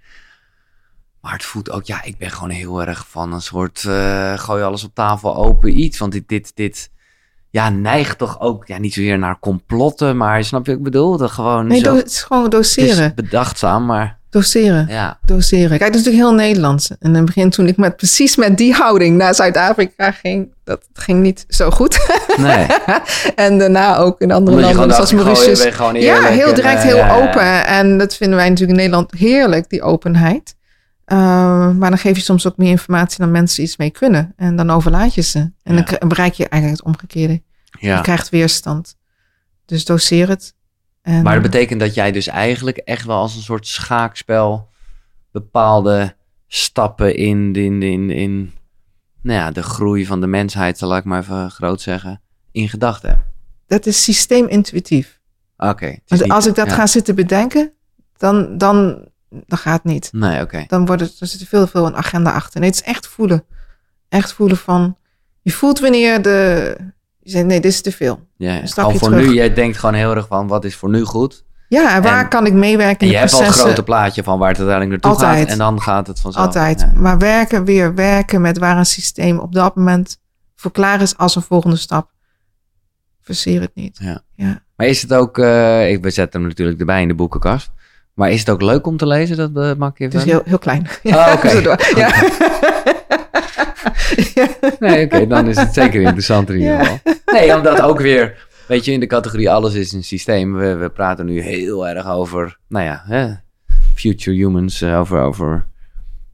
Maar het voelt ook, ja, ik ben gewoon heel erg van een soort eh, gooi alles op tafel open iets. Want dit, dit, dit ja, neigt toch ook, ja, niet zozeer naar complotten, maar snap je wat ik bedoel? Dat gewoon Nee, zo, het is gewoon het doseren. is bedachtzaam, maar Doseren. ja. Doseren. Kijk, dat is natuurlijk heel Nederlands. En in het begin toen ik met precies met die houding naar Zuid-Afrika ging, dat ging niet zo goed. Nee. *laughs* en daarna ook in andere landen, zoals Mauritius. Ja, heel direct, eh, heel open. En dat vinden wij natuurlijk in Nederland heerlijk, die openheid. Uh, maar dan geef je soms ook meer informatie dan mensen iets mee kunnen. En dan overlaat je ze. En Ja. dan bereik je eigenlijk het omgekeerde. Ja. Je krijgt weerstand. Dus doseer het. En, Maar dat betekent dat jij dus eigenlijk echt wel als een soort schaakspel bepaalde stappen in, in, in, in nou ja, de groei van de mensheid, zal ik maar even groot zeggen, in gedachten hebt. dat is systeemintuïtief. Oké. niet- als ik dat ja. ga zitten bedenken, dan, dan, dan gaat het niet. Nee, oké. Dan wordt het, er zit veel, veel een agenda achter. Nee, het is echt voelen. Echt voelen van, je voelt wanneer de, je zegt nee, dit is te veel. Ja, Al voor terug. nu, jij denkt gewoon heel erg van, wat is voor nu goed? Ja, en waar En- kan ik meewerken En in je hebt al een grote plaatje van waar het uiteindelijk naartoe Altijd. gaat. En dan gaat het vanzelf. Altijd. Ja. Maar werken, weer werken met waar een systeem op dat moment voor klaar is als een volgende stap. Verseer het niet. Ja. Ja. Maar is het ook, eh, ik bezet hem natuurlijk erbij in de boekenkast. Maar is het ook leuk om te lezen, dat uh, Het is heel, heel klein. Oh, oké. Zo door. Ja. ja. *laughs* Nee, oké, dan is het zeker interessant in ieder Ja. geval. Nee, omdat ook weer, weet je, in de categorie alles is een systeem. We, we praten nu heel erg over, nou ja, hè, future humans, eh, over, over.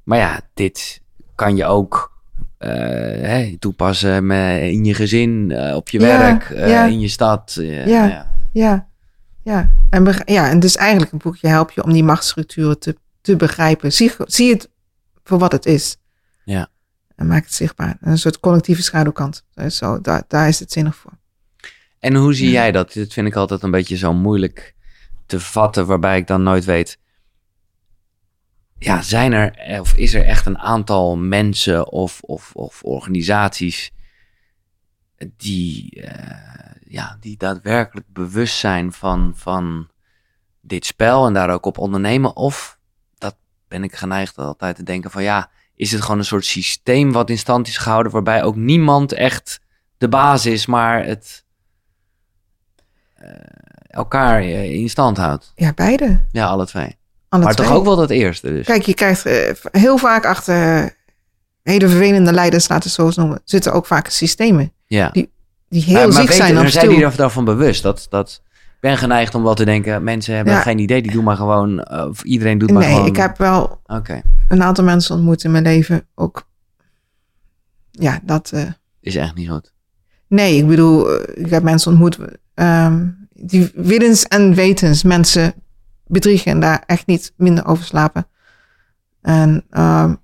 Maar ja, dit kan je ook eh, toepassen met, in je gezin, eh, op je Ja, werk, ja. in je stad. eh, Ja. nou ja. Ja. En, ja, en dus eigenlijk een boekje helpt je om die machtsstructuren te, te begrijpen. Zie, zie het voor wat het is. Ja. En maak het zichtbaar. Een soort collectieve schaduwkant. Zo, daar, daar is het zinnig voor. En hoe zie Ja. jij dat? Dit vind ik altijd een beetje zo moeilijk te vatten, waarbij ik dan nooit weet. Ja, zijn er, of is er echt een aantal mensen of, of, of organisaties die, eh, ja, die daadwerkelijk bewust zijn van, van dit spel en daar ook op ondernemen? Of, dat ben ik geneigd altijd te denken van ja, is het gewoon een soort systeem wat in stand is gehouden waarbij ook niemand echt de baas is, maar het eh, elkaar eh, in stand houdt. Ja, beide. Ja, alle twee. Alle maar twee. toch ook wel dat eerste dus. Kijk, je krijgt eh, heel vaak achter hele vervelende leiders, laten we het zo eens noemen, zitten ook vaak systemen ja. die heel maar, maar ziek weet, zijn op zijn die er- daarvan bewust. Dat, dat, ik ben geneigd om wel te denken, mensen hebben Ja. geen idee, die doen maar gewoon, eh, of iedereen doet maar Nee, gewoon. ik heb wel Oké, een aantal mensen ontmoet in mijn leven. Ook, ja, dat... eh, Is echt niet goed. Nee, ik bedoel, eh, ik heb mensen ontmoet ehm, die willens en wetens mensen bedriegen en daar echt niet minder over slapen. En ehm,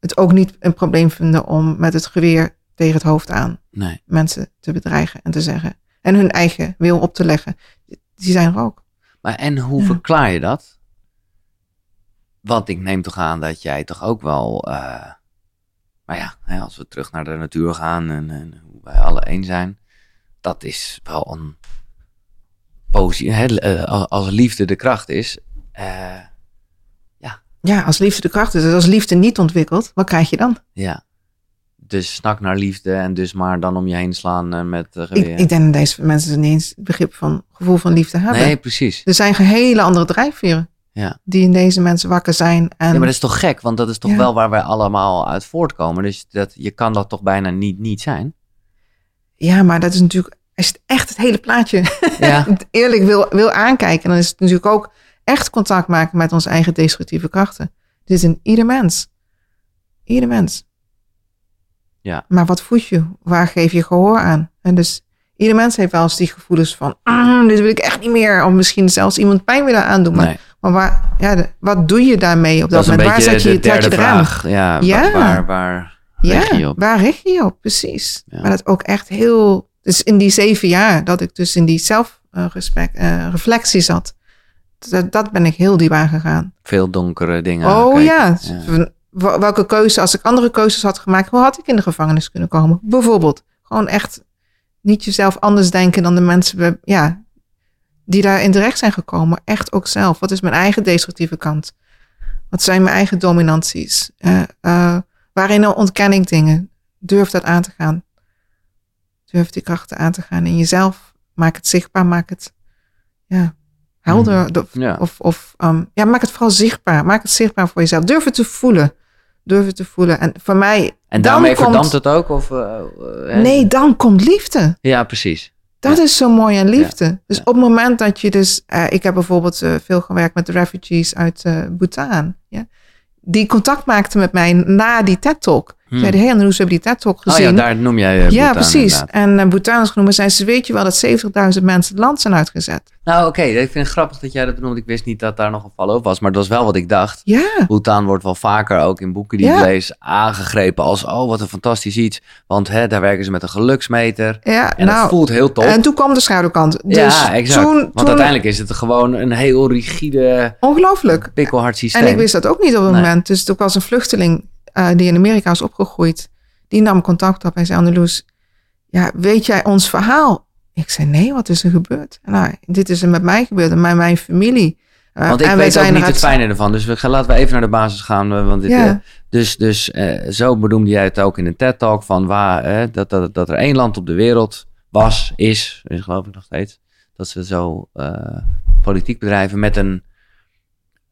het ook niet een probleem vinden om met het geweer tegen het hoofd aan Nee. mensen te bedreigen en te zeggen. En hun eigen wil op te leggen. Die zijn er ook. Maar en hoe Ja. verklaar je dat? Want ik neem toch aan dat jij toch ook wel... eh maar ja, hè, als we terug naar de natuur gaan en, en hoe wij alle één zijn... Dat is wel een... Posi hè, eh, als liefde de kracht is... eh, Ja, als liefde de kracht is. Dus als liefde niet ontwikkelt, wat krijg je dan? ja. Dus snak naar liefde en dus maar dan om je heen slaan eh, met uh, Ik, denk dat deze mensen niet eens het begrip van gevoel van liefde hebben. nee, precies. Er zijn hele andere drijfveren Ja. die in deze mensen wakker zijn. En Ja, maar dat is toch gek, want dat is toch Ja. wel waar wij allemaal uit voortkomen. Dus dat, je kan dat toch bijna niet niet zijn? Ja, maar dat is natuurlijk, als je het echt het hele plaatje Ja, *laughs* eerlijk wil, wil aankijken, dan is het natuurlijk ook echt contact maken met onze eigen destructieve krachten. Dit is in ieder mens. Ieder mens. Ja. Maar wat voed je? Waar geef je gehoor aan? En dus ieder mens heeft wel eens die gevoelens van, "Mm, dit wil ik echt niet meer. Of misschien zelfs iemand pijn willen aandoen. Maar, nee. maar waar, ja, de- wat doe je daarmee op dat, moment? Waar zet je, zet je vraag. Ja, Ja. Waar, waar richt je je op? waar richt je je op? Precies. Ja. Maar dat ook echt heel... Dus in die zeven jaar dat ik dus in die zelfreflectie zat, dat, dat ben ik heel diep aangegaan. Veel donkere dingen. oh Ja. Welke keuze, als ik andere keuzes had gemaakt, hoe had ik in de gevangenis kunnen komen? Bijvoorbeeld, gewoon echt niet jezelf anders denken dan de mensen ja, die daarin terecht zijn gekomen. Echt ook zelf. Wat is mijn eigen destructieve kant? Wat zijn mijn eigen dominanties? Eh, eh, waarin ontken ik dingen? Durf dat aan te gaan. Durf die krachten aan te gaan in jezelf. Maak het zichtbaar, maak het ja, helder. Of, Ja. of, of ehm, ja, maak het vooral zichtbaar. Maak het zichtbaar voor jezelf. Durf het te voelen. Durf het te voelen. En voor mij. En daarmee komt- verdampt het ook? Of, eh, eh? Nee, dan komt liefde. Ja, precies. Dat Ja. is zo mooi aan liefde. Dus Ja. op het moment dat je dus... eh, ik heb bijvoorbeeld veel gewerkt met de refugees uit Bhutan. Ja? Die contact maakten met mij na die TED-talk. Hmm. Zeiden, hé, we hebben die TED-talk Oh gezien. ja, daar noem jij eh, ja, Bhutan precies. inderdaad. En uh, Bhutan is genoemd. Zijn ze, weet je wel dat 70.000 mensen het land zijn uitgezet? Nou oké, ik vind het grappig dat jij dat benoemt. Ik wist niet dat daar nog een val op was, maar dat was wel wat ik dacht. Ja, Bhutan wordt wel vaker ook in boeken die Ja. ik lees aangegrepen als oh wat een fantastisch iets. Want hè, daar werken ze met een geluksmeter. ja En nou... dat voelt heel tof. En toen kwam de schaduwkant. Dus ja, exact. Toen, Want toen, uiteindelijk is het gewoon een heel rigide, Ongelooflijk. pikkelhard systeem. En ik wist dat ook niet op het Nee. moment. Dus ook was een vluchteling eh, die in Amerika is opgegroeid. Die nam contact op en zei, Anneloes, ja, weet jij ons verhaal? Ik zei, nee, wat is er gebeurd? Nou, dit is er met mij gebeurd en met mijn familie. Eh, Want ik en weet ook niet het fijne ervan. Dus we gaan, laten we even naar de basis gaan. eh, Want dit, Ja. dus dus eh, zo benoemde jij het ook in een TED-talk. Van waar, dat, dat, dat er één land op de wereld was, is, is geloof ik nog steeds. Dat ze zo politiek bedrijven met een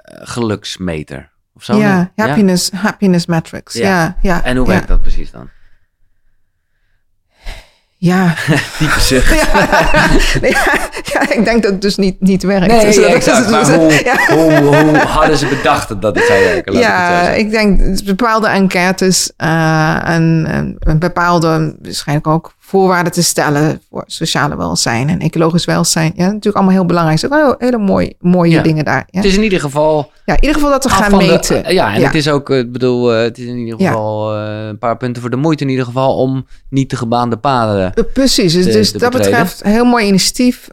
geluksmeter. Of zo. Ja, nee? happiness, happiness metrics. Ja. Ja, ja. En hoe werkt dat precies dan? Ja. *laughs* Diepe zucht. *laughs* ja, ik denk dat het dus niet, niet werkt. Nee, Dus exact. Maar hoe, *laughs* ja. hoe, hoe hadden ze bedacht dat het zou werken? Laat Ja, ik denk bepaalde enquêtes eh, en, en een bepaalde waarschijnlijk ook voorwaarden te stellen voor sociale welzijn en ecologisch welzijn. Ja, natuurlijk allemaal heel belangrijk. Het ook hele mooie, mooie Ja. dingen daar. Ja? Het is in ieder geval ja, in ieder geval dat we af gaan de- meten. ja, en Ja. het is ook, eh, ik bedoel, eh, het is in ieder geval eh, een paar punten voor de moeite in ieder geval om niet de gebaande paden. Eh, Precies, dus, te- dus te dat betreft een heel mooi initiatief.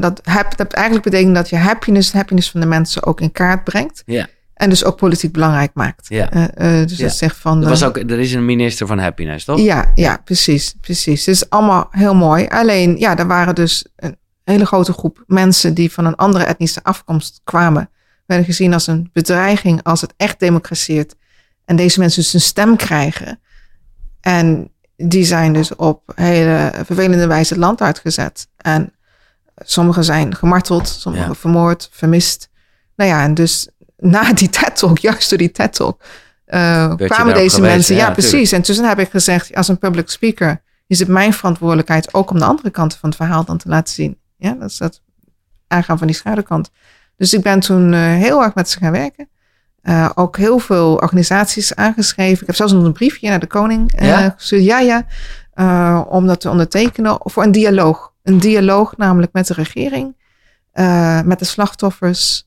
dat, heb, dat eigenlijk betekent dat je happiness, happiness van de mensen ook in kaart brengt. Ja. En dus ook politiek belangrijk maakt. Ja. Eh, eh, dus Ja. dat zegt van... Er, eh, was ook, er is een minister van Happiness, toch? Ja, ja, precies, precies. Dus allemaal heel mooi. Alleen, ja, er waren dus een hele grote groep mensen die van een andere etnische afkomst kwamen. Werden gezien als een bedreiging als het echt democrateert. En deze mensen dus een stem krijgen. En die zijn dus op hele vervelende wijze het land uitgezet. En sommigen zijn gemarteld, sommigen Ja. vermoord, vermist. Nou ja, en dus na die *laughs* TED-talk, juist door die TED-talk, eh, je kwamen deze mensen. Ja, ja, precies. En toen heb ik gezegd, als een public speaker is het mijn verantwoordelijkheid ook om de andere kant van het verhaal dan te laten zien. Ja, dat is dat aangaan van die schaduwkant. Dus ik ben toen eh, heel erg met ze gaan werken. Eh, ook heel veel organisaties aangeschreven. Ik heb zelfs nog een briefje naar de koning eh, Ja? gestuurd. Ja, ja. Eh, om dat te ondertekenen voor een dialoog. Een dialoog namelijk met de regering, eh, met de slachtoffers.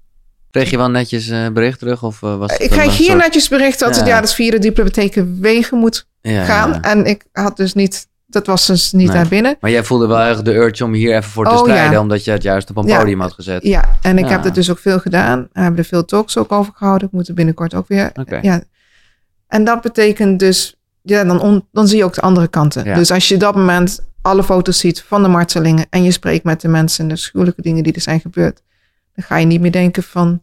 Kreeg je wel netjes eh, bericht terug? Of was het Ik krijg eh, hier soort- netjes bericht dat het Ja. dat via de diplomatieke wegen moet Ja, gaan. ja. En ik had dus niet, dat was dus niet Nee. daar binnen. Maar jij voelde wel erg de urge om hier even voor te Oh, strijden, omdat je het juist op een podium had gezet. Ja, en ik Ja. heb er dus ook veel gedaan. We hebben er veel talks ook over gehouden. Ik moet er binnenkort ook weer. Ja. En dat betekent dus, ja, dan, on- dan zie je ook de andere kanten. Ja. Dus als je dat moment alle foto's ziet van de martelingen en je spreekt met de mensen en de schuwelijke dingen die er zijn gebeurd, dan ga je niet meer denken van,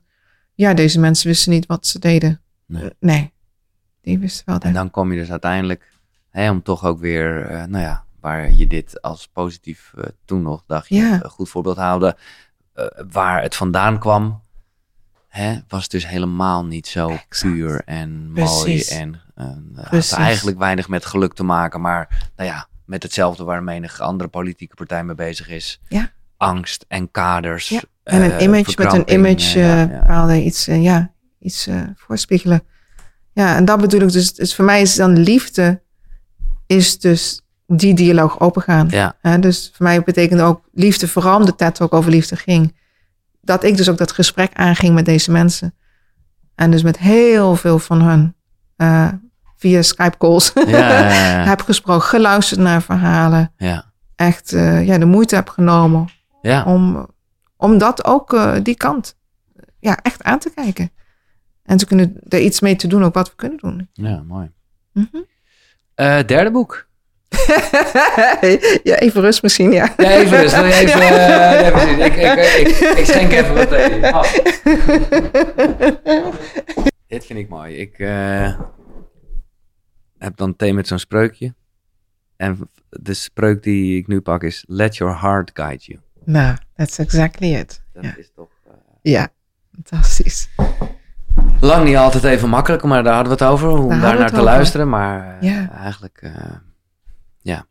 ja, deze mensen wisten niet wat ze deden. Nee. Eh, nee, die wisten wel. En dan kom je dus uiteindelijk, hè, om toch ook weer, eh, nou ja, waar je dit als positief eh, toen nog dacht, je Ja. een goed voorbeeld haalde, eh, waar het vandaan kwam, hè, was dus helemaal niet zo Exact. puur en Precies. mooi en had eigenlijk weinig met geluk te maken, maar nou ja, met hetzelfde waar menig andere politieke partij mee bezig is. Ja. Angst en kaders. Ja, En een eh, image met een image, eh, ja, eh, bepaalde iets, eh, ja, iets eh, voorspiegelen. Ja, en dat bedoel ik dus. dus voor mij is dan liefde, is dus die dialoog opengaan. Ja, dus voor mij betekende ook liefde, vooral omdat de TED ook over liefde ging. Dat ik dus ook dat gesprek aanging met deze mensen. En dus met heel veel van hun eh, via Skype calls ja, *laughs* heb gesproken, geluisterd naar verhalen. ja. Echt eh, ja, de moeite heb genomen ja. om, om dat ook, eh, die kant, ja, echt aan te kijken. En te kunnen er iets mee te doen, ook wat we kunnen doen. ja mooi. Mhm. Eh, derde boek. *laughs* ja, even rust misschien, ja. Ja, even je even... *laughs* eh, nee, precies. Ik, ik, ik, ik schenk even wat thee. Oh. *laughs* Dit vind ik mooi. Ik eh, heb dan thee met zo'n spreukje. En de spreuk die ik nu pak is... Let your heart guide you. Nou, that's exactly it. Dat Ja. is toch... eh, Ja, fantastisch. lang niet altijd even makkelijk, maar daar hadden we het over. Om daar naar te over. luisteren. Maar eh, Ja. eigenlijk... eh, ja.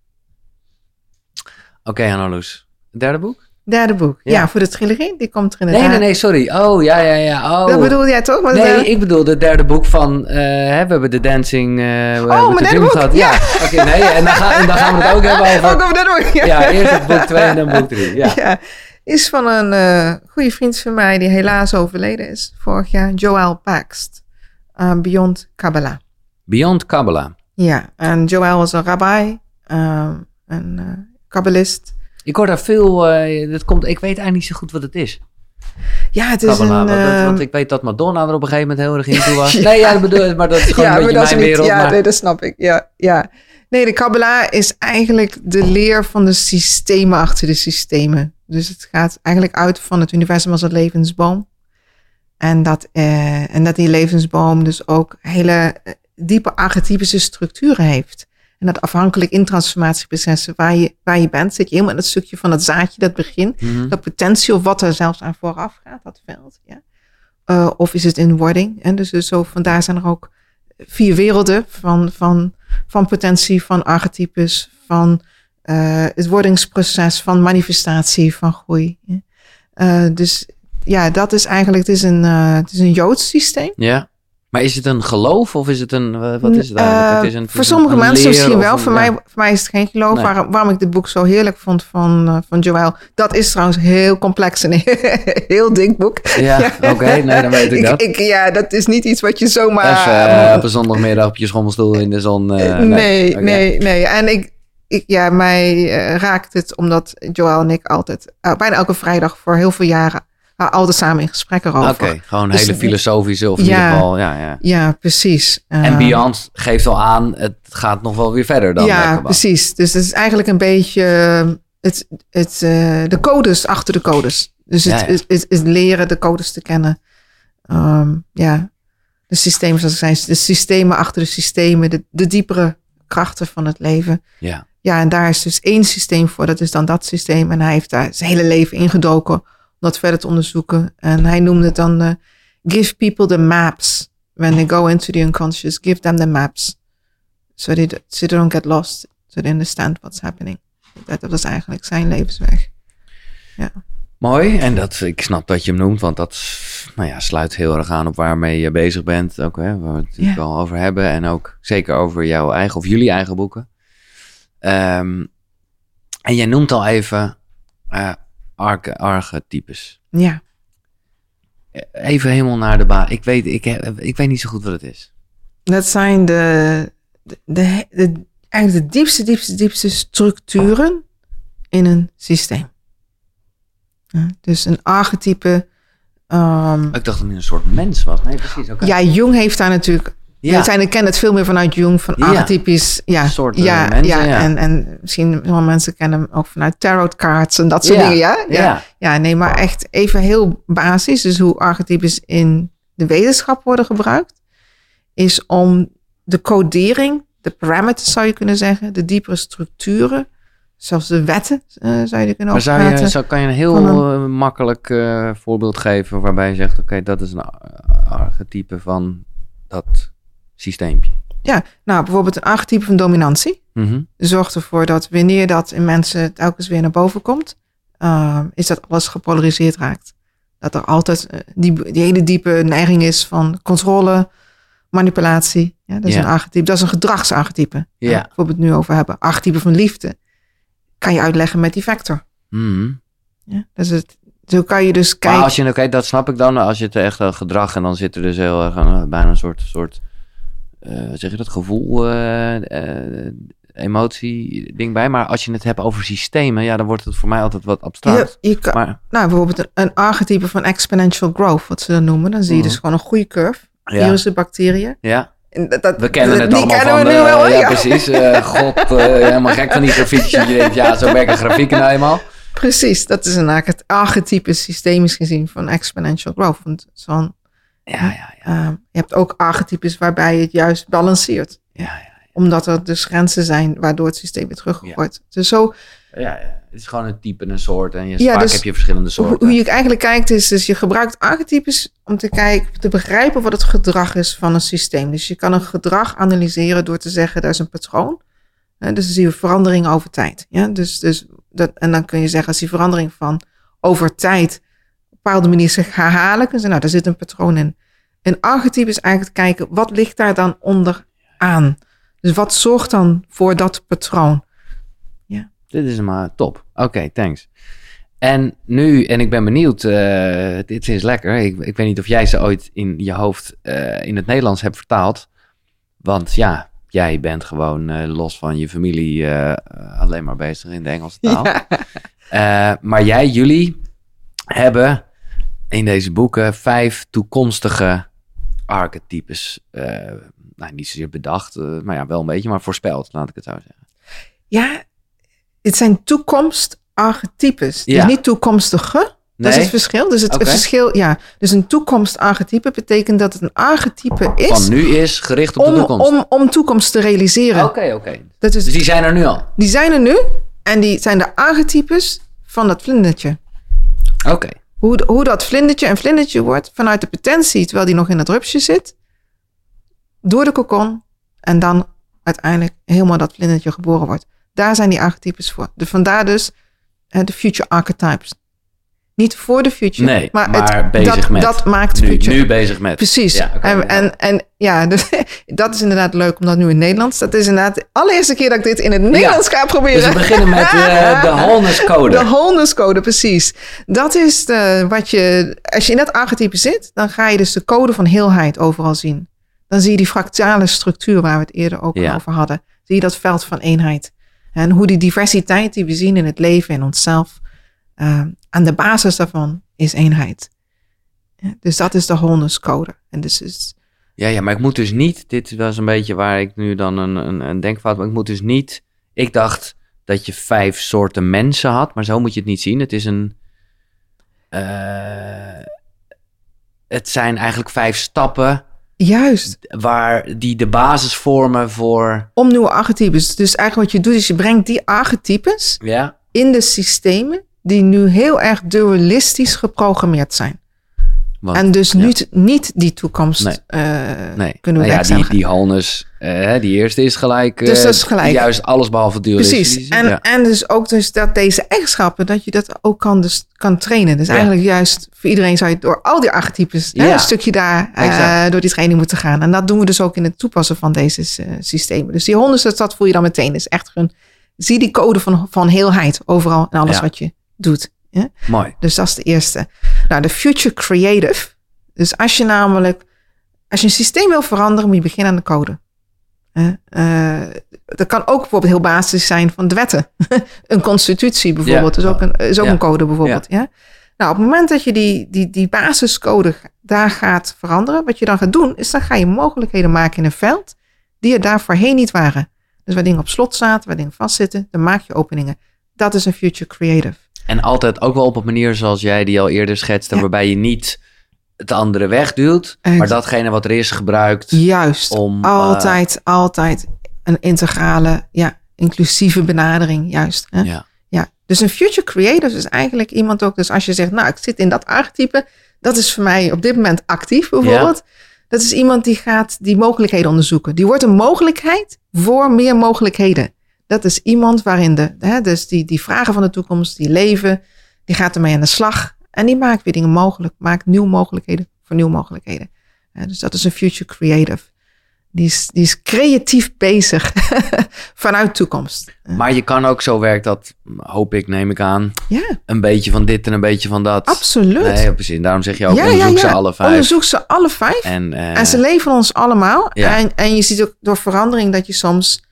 Oké, Annaloes. Derde boek? Derde boek. Ja. Ja, voor de trilogie, die komt er inderdaad. Nee, nee, nee, sorry. Oh, ja, ja, ja. Oh. Dat bedoel jij toch? Maar Nee, dat- ik bedoel het derde boek van, eh, hè, we hebben de Dancing, eh we hebben mijn de derde boek, gehad. Ja, oké, nee, en dan, ga, en dan gaan we het ook *laughs* hebben over, Ook over boek, ja. ja, eerst het boek 2 en dan boek 3. Ja. Is van een eh goede vriend van mij die helaas overleden is vorig jaar, Joel Paxt. eh, Beyond Kabbalah. Beyond Kabbalah. Ja, en Joel was een rabbi, eh, een eh kabbalist. Ik hoor daar veel, eh, dat komt, ik weet eigenlijk niet zo goed wat het is. Ja, het is Kabbalah, een... want, dat- eh, want ik weet dat Madonna er op een gegeven moment heel erg in toe was. *laughs* Nee, ja, dat bedoel, maar dat is gewoon een beetje mijn niet- wereld. Ja, maar, nee, dat snap ik. Ja, ja. Nee, de Kabbalah is eigenlijk de leer van de systemen achter de systemen. Dus het gaat eigenlijk uit van het universum als een levensboom. En dat, eh, en dat die levensboom dus ook hele eh, diepe archetypische structuren heeft. En dat afhankelijk in transformatieprocessen waar je, waar je bent, zit je helemaal in het stukje van het zaadje, dat begin Mhm. dat potentie of wat er zelfs aan vooraf gaat, dat veld. Ja. Eh, of is het in wording? En dus, dus zo, vandaar zijn er ook vier werelden van, van, van potentie, van archetypes, van eh, het wordingsproces, van manifestatie, van groei. Ja. Eh, dus ja, dat is eigenlijk, het is een, het is een Joods systeem. Ja. Maar is het een geloof of is het een, eh, wat is het Eh, eigenlijk? Het is een, voor sommige een mensen misschien wel. een- voor, ja. mij, voor mij is het geen geloof. Nee. Waarom, waarom ik dit boek zo heerlijk vond van, eh, van Joël. Dat is trouwens heel complex en *laughs* heel dik boek. *laughs* Ja, oké, nee, dan weet ik dat. Ik, ja, dat is niet iets wat je zomaar... Even eh, op een zondagmiddag op je schommelstoel in de zon. eh, nee, nee, oké. nee, En ik, ik, ja, mij eh, raakt het omdat Joël en ik altijd, eh, bijna elke vrijdag voor heel veel jaren, altijd samen in gesprek Oké, erover. gewoon Dus- hele filosofische of in Ja. ieder geval, ja, ja. Ja, precies. En Eh, Beyond geeft al aan, het gaat nog wel weer verder dan Ja, precies. Dus het is eigenlijk een beetje eh, het, het, eh, de codes achter de codes. Dus het, Ja, ja. Het, het, het leren de codes te kennen. Ehm, ja, de systemen, zoals zei, de systemen achter de systemen, de, de diepere krachten van het leven. Ja. Ja, en daar is dus één systeem voor, dat is dan dat systeem. En hij heeft daar zijn hele leven ingedoken dat verder te onderzoeken. En hij noemde het dan eh, give people the maps. When they go into the unconscious, give them the maps. So they, so they don't get lost. So they understand what's happening. Dat, dat was eigenlijk zijn levensweg. Mooi, en dat, ik snap dat je hem noemt, want dat nou ja, sluit heel erg aan op waarmee je bezig bent. Ook, hè, waar we het natuurlijk Ja. al over hebben. En ook zeker over jouw eigen of jullie eigen boeken. Ehm, en jij noemt al even eh arche- archetypes. Ja, Even helemaal naar de baan. Ik weet, ik, ik weet niet zo goed wat het is. dat zijn de, de, de, de- eigenlijk de diepste, diepste, diepste structuren in een systeem. Ja, dus een archetype. ehm, Ik dacht dat het een soort mens was. Nee, precies. oké. Ja, Jung heeft daar natuurlijk. Ja. Zijn, ik ken het veel meer vanuit Jung, van archetypisch. Ja, Soorten ja, mensen, ja. En, en misschien veel mensen kennen hem ook vanuit tarotkaarts en dat soort dingen. Ja? Ja. ja. Nee, maar echt even heel basis. Dus hoe archetypes in de wetenschap worden gebruikt, is om de codering, de parameters zou je kunnen zeggen, de diepere structuren, zelfs de wetten eh, zou je kunnen Maar zou praten. je, zou, kan je een heel eh, makkelijk eh, voorbeeld geven waarbij je zegt, oké, dat is een ar- archetype van dat systeempje. Ja, nou bijvoorbeeld een archetype van dominantie. Mhm. zorgt ervoor dat wanneer dat in mensen telkens weer naar boven komt, uh, is dat alles gepolariseerd raakt. Dat er altijd uh, die, die hele diepe neiging is van controle, manipulatie. Ja, dat is Ja. een archetype. Dat is een gedragsarchetype. Ja. Waar we bijvoorbeeld nu over hebben. Archetype van liefde. Kan je uitleggen met die vector. Mhm. Ja, dat is het. Zo kan je dus Maar kijken. als je, oké, dat snap ik dan. Als je het echt wel gedrag en dan zit er dus heel erg een- bijna een soort, soort eh, zeg je dat, gevoel, eh, eh, emotie ding bij. Maar als je het hebt over systemen, ja, dan wordt het voor mij altijd wat abstract. je, je kan, Maar nou, bijvoorbeeld een, een archetype van exponential growth, wat ze dan noemen. Dan zie je Mhm. dus gewoon een goede curve. ja, Virussen, bacteriën. ja, En dat, dat- we kennen het allemaal kennen van, we nu eh, wel. ja, ja. precies. eh, God, eh, helemaal gek van die grafiekjes. Je denkt, ja, zo werken grafieken nou eenmaal. Precies, dat is een het archetype systemisch gezien van exponential growth. Want zo'n, Ja, ja, ja. eh, je hebt ook archetypes waarbij je het juist balanceert. ja, ja. Omdat er dus grenzen zijn waardoor het systeem weer teruggegooid. Dus zo, Ja, ja, het is gewoon een type, een soort. En je, Ja, vaak dus heb je verschillende soorten. hoe je eigenlijk kijkt is, dus je gebruikt archetypes om te kijken, te begrijpen wat het gedrag is van een systeem. Dus je kan een gedrag analyseren door te zeggen, dat is een patroon. Dus dan zie je verandering over tijd. Ja? Dus, dus dat, en dan kun je zeggen, als die verandering van over tijd bepaalde manier zich herhalen, kun je zeggen, nou, daar zit een patroon in. Een archetype is eigenlijk kijken, wat ligt daar dan onderaan? Dus wat zorgt dan voor dat patroon? Dit is maar top. Oké, thanks. En nu, en ik ben benieuwd, eh, dit is lekker. Ik, ik weet niet of jij ze ooit in je hoofd eh, in het Nederlands hebt vertaald. Want ja, jij bent gewoon eh, los van je familie alleen maar bezig in de Engelse taal. Ja. Maar jij, jullie, hebben in deze boeken vijf toekomstige archetypes. eh, nou, niet zozeer bedacht, eh, maar ja, wel een beetje, maar voorspeld, laat ik het zo zeggen. Ja, het zijn toekomstarchetypes. Ja. Dus niet toekomstige. Dat Nee? is het verschil. Dus het Oké. verschil, ja. Dus een toekomstarchetype betekent dat het een archetype is Van nu is gericht op de om, toekomst. om, om toekomst te realiseren. Oké, oké. Dat is, Dus die zijn er nu al. die zijn er nu en die zijn de archetypes van dat vlindertje. Oké. Hoe, hoe dat vlindertje een vlindertje wordt vanuit de potentie, terwijl die nog in het rupsje zit, door de kokon en dan uiteindelijk helemaal dat vlindertje geboren wordt. Daar zijn die archetypes voor. De, vandaar dus de future archetypes. Niet voor de future, Nee, maar, maar het, bezig dat, met. dat maakt Nu, future. nu bezig met. Precies. Ja, en, ja. en, en ja, *laughs* dus, dat is inderdaad leuk om dat nu in het Nederlands. Dat is inderdaad de allereerste keer dat ik dit in het Nederlands ga proberen. Dus we beginnen met eh, *laughs* de Holness Code. De wholeness code, precies. Dat is de, wat je, als je in dat archetype zit, dan ga je dus de code van heelheid overal zien. Dan zie je die fractale structuur waar we het eerder ook over hadden. Zie je dat veld van eenheid. En hoe die diversiteit die we zien in het leven en onszelf, eh, aan de basis daarvan is eenheid. Dus dat is de wholeness code. En dus is, Ja, ja, maar ik moet dus niet, dit was een beetje waar ik nu dan een, een, een denkfout, maar ik moet dus niet, ik dacht dat je vijf soorten mensen had, maar zo moet je het niet zien. Het is een, eh, het zijn eigenlijk vijf stappen juist, waar die de basis vormen voor, om nieuwe archetypes. Dus eigenlijk wat je doet, is je brengt die archetypes ja, in de systemen die nu heel erg dualistisch geprogrammeerd zijn. want, en dus ja. niet, niet die toekomst Nee. eh, nee. kunnen we nou ja, die, die eh, die eerste is gelijk, Dus eh, dat is gelijk. juist alles behalve dualistisch. Precies. En, ja. en dus ook dus dat deze eigenschappen, dat je dat ook kan, dus kan trainen. Dus eigenlijk juist voor iedereen zou je door al die archetypes hè, een stukje daar eh, door die training moeten gaan. En dat doen we dus ook in het toepassen van deze eh, systemen. Dus die honderdste stad voel je dan meteen. is echt een, zie die code van, van heelheid overal en alles wat je doet. Ja? Mooi. Dus dat is de eerste. Nou, de future creative. Dus als je namelijk, als je een systeem wil veranderen, moet je beginnen aan de code. Eh, dat kan ook bijvoorbeeld heel basis zijn van de wetten. *laughs* een constitutie bijvoorbeeld Ja. is ook, een, is ook Ja. een code bijvoorbeeld. Ja. Nou, op het moment dat je die, die, die basiscode daar gaat veranderen, wat je dan gaat doen, is dan ga je mogelijkheden maken in een veld die er daar voorheen niet waren. Dus waar dingen op slot zaten, waar dingen vastzitten, dan maak je openingen. Dat is een future creative. En altijd ook wel op een manier zoals jij die al eerder schetste, Ja. waarbij je niet het andere wegduwt, Echt. maar datgene wat er is gebruikt Juist. om... eh, altijd, altijd een integrale, ja, inclusieve benadering, juist. Hè? ja. Ja. Dus een future creative is eigenlijk iemand ook, dus als je zegt, nou, ik zit in dat archetype, dat is voor mij op dit moment actief bijvoorbeeld. Dat is iemand die gaat die mogelijkheden onderzoeken. Die wordt een mogelijkheid voor meer mogelijkheden. Dat is iemand waarin de, hè, dus die, die vragen van de toekomst, die leven, die gaat ermee aan de slag. En die maakt weer dingen mogelijk, maakt nieuwe mogelijkheden voor nieuwe mogelijkheden. Dus dat is een future creative. Die is, die is creatief bezig *laughs* vanuit toekomst. Maar je kan ook zo werkt dat, hoop ik, neem ik aan, Ja, een beetje van dit en een beetje van dat. absoluut. Nee, precies. Daarom zeg je ook, onderzoek ze alle vijf. Onderzoek ze alle vijf. En, eh, En ze leven ons allemaal. En, en je ziet ook door verandering dat je soms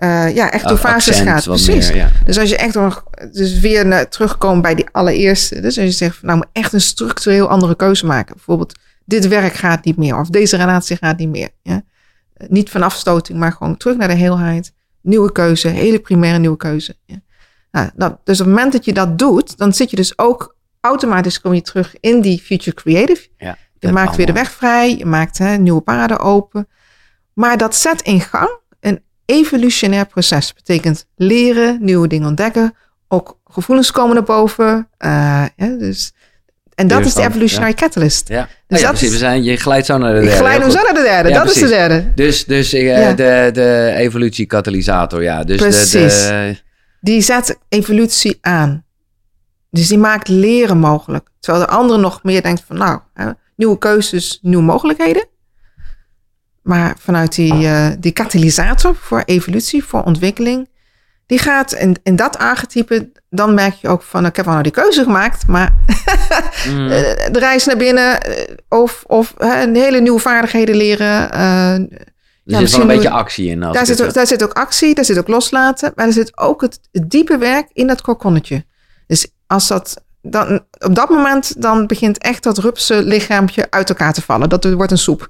eh, ja, echt door ook fases gaat. Precies. meer, ja. Dus als je echt dus weer naar, terugkomt bij die allereerste. Dus als je zegt, nou moet echt een structureel andere keuze maken. Bijvoorbeeld, dit werk gaat niet meer. Of deze relatie gaat niet meer. Ja? Eh, Niet van afstoting, maar gewoon terug naar de heelheid. Nieuwe keuze, hele primaire nieuwe keuze. Ja? Nou, dat- dus op het moment dat je dat doet, dan zit je dus ook automatisch kom je terug in die future creative. Ja, Je maakt weer de weg vrij, je maakt hè, nieuwe paden open. Maar dat zet in gang evolutionair proces. Betekent leren, nieuwe dingen ontdekken. Ook gevoelens komen naar boven. eh, dus, en dat is de evolutionary catalyst. Ja, Dus Nou ja precies. We zijn, je glijdt zo naar de derde. glij Heel hem zo naar de derde. Ja, dat is de derde. Dus, dus eh, Ja. de, de evolutiekatalysator, ja. Dus Precies. de, Die zet evolutie aan. Dus die maakt leren mogelijk. Terwijl de andere nog meer denkt van nou, nieuwe keuzes, nieuwe mogelijkheden. Maar vanuit die, eh, die katalysator voor evolutie, voor ontwikkeling, die gaat in, in dat archetype, dan merk je ook van ik heb wel nou die keuze gemaakt, maar *laughs* mm, eh, de reis naar binnen eh, of, of hè, een hele nieuwe vaardigheden leren. eh, er zit wel een beetje actie in. Als daar zit, ook, daar zit ook actie, daar zit ook loslaten, maar er zit ook het, het diepe werk in dat kokonnetje. Dus als dat, dan, op dat moment dan begint echt dat rupse lichaampje uit elkaar te vallen. Dat wordt een soep.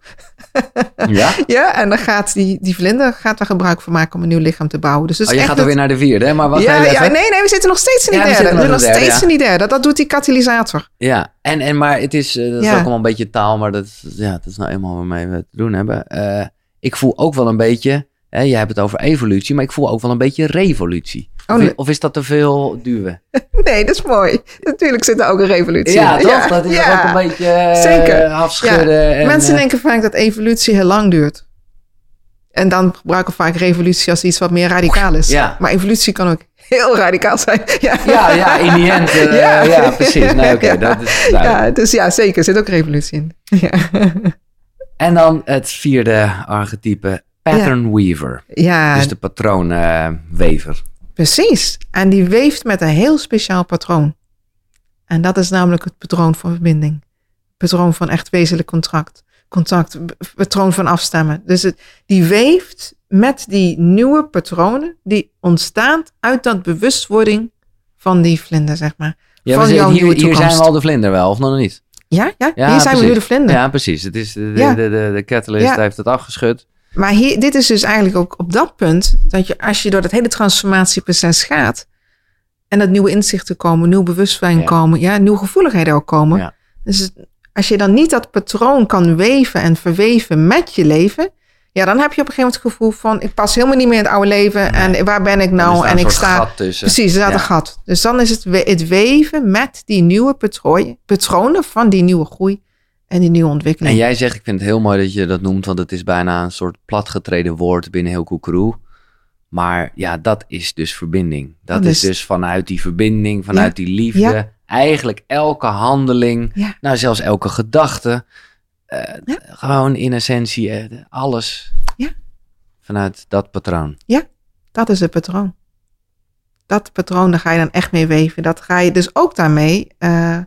*laughs* Ja? Ja, en dan gaat die, die vlinder gaat daar gebruik van maken om een nieuw lichaam te bouwen. Dus Oh, je echt gaat er weer naar de vierde, hè? Maar wacht ja, ja, nee, nee, we zitten nog steeds in die Ja, we derde. zitten We nog zitten nog derde, steeds in die derde. Dat, dat doet die katalysator. Ja, en, en maar het is, eh, dat is ook allemaal een beetje taal, maar dat, is- ja, dat is nou eenmaal waarmee we te doen hebben. Eh, ik voel ook wel een beetje, hè, jij hebt het over evolutie, maar ik voel ook wel een beetje revolutie. Oh, of, nee. of is dat te veel duwen? *laughs* Nee, dat is mooi. Natuurlijk zit er ook een revolutie Ja, in. toch? dat is ja. ook een beetje eh, Zeker. afschudden. En, Mensen eh, denken vaak dat evolutie heel lang duurt. En dan gebruiken we vaak revolutie als iets wat meer radicaal is. Ja. Maar evolutie kan ook heel radicaal zijn. *laughs* Ja, ja, ja, in die end. eh, Ja. ja. precies. Nee, Ja. dat is. Ja, dus ja, zeker. Er zit ook revolutie in. *laughs* Ja, En dan het vierde archetype, pattern weaver. ja Dus de patroonwever. Precies. En die weeft met een heel speciaal patroon. En dat is namelijk het patroon van verbinding. Patroon van echt wezenlijk contract. Contact, b- patroon van afstemmen. Dus het, die weeft met die nieuwe patronen die ontstaan uit dat bewustwording van die vlinder, zeg maar. Ja, van jouw hier, hier zijn we al de vlinder wel, of nog niet? Ja, ja, Ja, hier zijn we nu de vlinder. Ja, precies. Het is de, de, Ja. de, de, de catalyst Ja. heeft het afgeschud. Maar hier, dit is dus eigenlijk ook op dat punt dat je als je door dat hele transformatieproces gaat en dat nieuwe inzichten komen, nieuw bewustzijn Ja. komen, ja, nieuwe gevoeligheden ook komen. Ja. Dus als je dan niet dat patroon kan weven en verweven met je leven, ja, dan heb je op een gegeven moment het gevoel van ik pas helemaal niet meer in het oude leven en waar ben ik nou? En ik sta gat tussen. Precies, er staat Ja. een gat. Dus dan is het, het weven met die nieuwe patronen van die nieuwe groei en die nieuwe ontwikkeling. En jij zegt, ik vind het heel mooi dat je dat noemt, want het is bijna een soort platgetreden woord binnen heel Koekeroe. Maar ja, dat is dus verbinding. Dat is dus vanuit die verbinding, vanuit die liefde, Ja. eigenlijk elke handeling, Ja. nou zelfs elke gedachte, eh, Ja. gewoon in essentie eh, alles Ja. vanuit dat patroon. Dat is het patroon. Dat patroon, daar ga je dan echt mee weven. Dat ga je dus ook daarmee eh,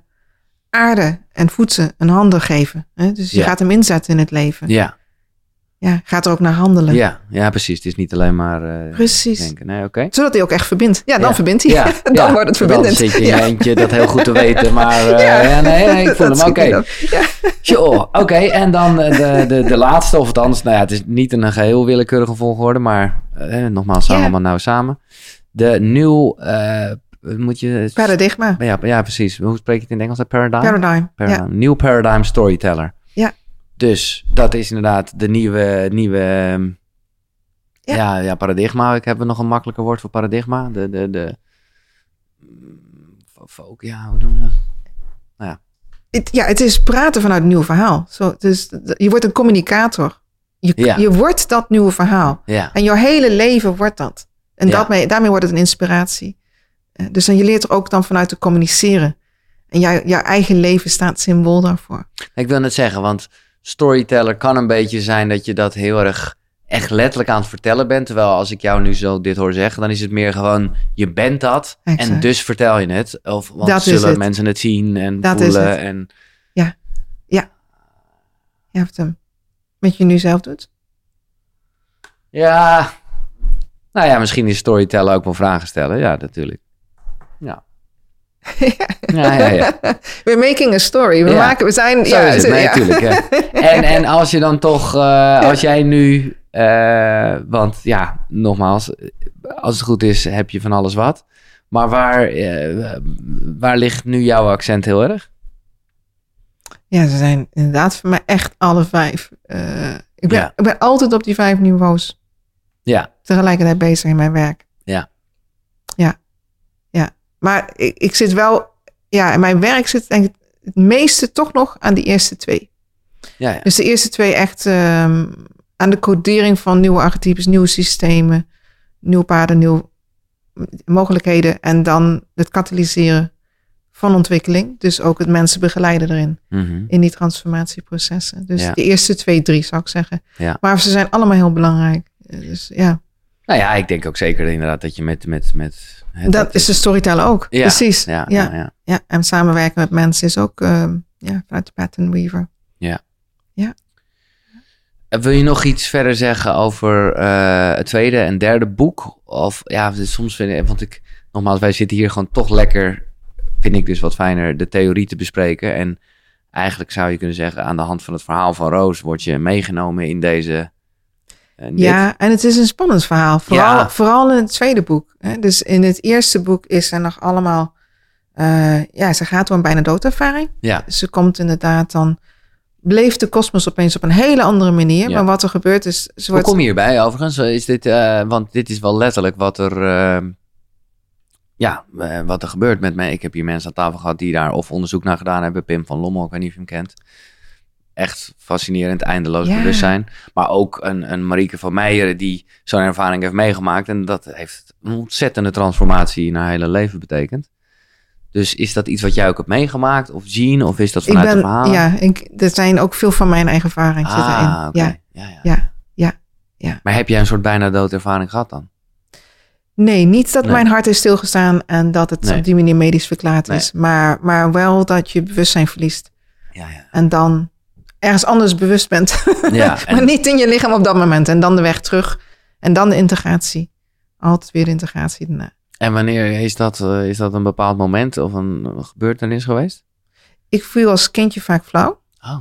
aarde en voedsel een handen geven. Hè? Dus je Ja. gaat hem inzetten in het leven. Ja, Ja, gaat er ook naar handelen. ja, ja, precies. Het is niet alleen maar eh, Precies. denken. Nee, oké. Zodat hij ook echt verbindt. Ja, dan Ja. verbindt hij. Ja, *laughs* dan wordt het Dan verbindend. zit je in ja. je eentje dat heel goed te weten, maar *laughs* eh, Ja. nee, nee, ik voel Dat hem. Oké, dan. Ja. *laughs* Sure, oké. En dan eh, de, de, de laatste, of althans, nou ja, het is niet een geheel willekeurige volgorde, maar eh, nogmaals, allemaal nou samen. De nieuw, moet je... Paradigma. Ja, ja, precies. Hoe spreek je het in het Engels? Paradigm? Paradigm. Paradigm. Ja. Nieuw paradigm storyteller. Ja. Dus dat is inderdaad de nieuwe, nieuwe ehm, Ja. ja. Ja, paradigma. Ik heb nog een makkelijker woord voor paradigma. De, de, de, mm, folk, ja, hoe noem je dat? Het, ja, het is praten vanuit een nieuw verhaal. Zo, dus je wordt een communicator. Je, Ja. je wordt dat nieuwe verhaal. Ja, En jouw hele leven wordt dat. En Ja. dat mee, daarmee wordt het een inspiratie. Eh, Dus dan je leert er ook dan vanuit te communiceren. En jouw, jouw eigen leven staat symbool daarvoor. Ik wil net zeggen, want storyteller kan een beetje zijn dat je dat heel erg echt letterlijk aan het vertellen bent. Terwijl als ik jou nu zo dit hoor zeggen, dan is het meer gewoon, je bent dat en dus vertel je het. Of want Dat zullen het. mensen het zien en Dat voelen. En, Je hebt hem. Wat je nu zelf doet. ja, nou ja, misschien is storyteller ook wel vragen stellen. Ja, natuurlijk. Ja. *laughs* Ja, ja, ja. We're making a story. We, Ja. maken, we zijn... Zo ja, is het, nee, natuurlijk. *laughs* En, en als je dan toch, eh, als jij nu, eh, want ja, nogmaals, als het goed is, heb je van alles wat. Maar waar, eh, waar ligt nu jouw accent heel erg? Ja, ze zijn inderdaad voor mij echt alle vijf. Ik, ben, ik ben altijd op die vijf niveaus Ja, tegelijkertijd bezig in mijn werk. Ja. Ja. Maar ik, ik zit wel... Ja, in mijn werk zit denk ik het meeste toch nog aan die eerste twee. ja, ja. Dus de eerste twee echt ehm, aan de codering van nieuwe archetypes, nieuwe systemen, nieuwe paden, nieuwe mogelijkheden. En dan het katalyseren van ontwikkeling. Dus ook het mensen begeleiden erin, Mhm. in die transformatieprocessen. Dus Ja. de eerste twee, drie zou ik zeggen. Ja. Maar ze zijn allemaal heel belangrijk. Dus ja, Nou ja, ik denk ook zeker inderdaad dat je met... met, met dat is de storyteller ook. Ja, Precies. Ja, Ja, ja, ja. ja. en samenwerken met mensen is ook ehm, ja, vanuit de pattern weaver. En Wil je nog iets verder zeggen over eh, het tweede en derde boek? Of ja, soms vind ik, want ik, nogmaals, wij zitten hier gewoon toch lekker, vind ik dus wat fijner, de theorie te bespreken. En eigenlijk zou je kunnen zeggen, aan de hand van het verhaal van Roos word je meegenomen in deze. Dit. Ja, en het is een spannend verhaal. Vooral, Ja. vooral in het tweede boek. Hè? Dus in het eerste boek is er nog allemaal... eh, ja, ze gaat door een bijna doodervaring. Ja, Ze komt inderdaad dan... Beleeft de kosmos opeens op een hele andere manier. Ja. Maar wat er gebeurt is... Ze hoe wordt, kom je hierbij overigens? Is dit, eh, want dit is wel letterlijk wat er, eh, ja, eh, wat er gebeurt met mij. Ik heb hier mensen aan tafel gehad die daar of onderzoek naar gedaan hebben. Pim van Lommel, ik weet niet of je hem kent. Echt fascinerend, eindeloos Ja. bewustzijn. Maar ook een, een Marieke van Meijeren die zo'n ervaring heeft meegemaakt. En dat heeft een ontzettende transformatie in haar hele leven betekend. Dus is dat iets wat jij ook hebt meegemaakt of zien? Of is dat vanuit ben, de verhalen? ja, ik, er zijn ook veel van mijn eigen ervaring zit erin. ah, oké. Ja, ja, ja. ja, ja, ja. Maar heb jij een soort bijna doodervaring gehad dan? Nee, niet dat Nee. mijn hart is stilgestaan en dat het Nee. op die manier medisch verklaard Nee. is. Maar, maar wel dat je bewustzijn verliest. Ja, ja. En dan ergens anders bewust bent. *laughs* Ja, en- maar niet in je lichaam op dat moment. En dan de weg terug. En dan de integratie. Altijd weer de integratie daarna. En wanneer is dat, eh, is dat een bepaald moment of een gebeurtenis geweest? Ik viel als kindje vaak flauw. Oh.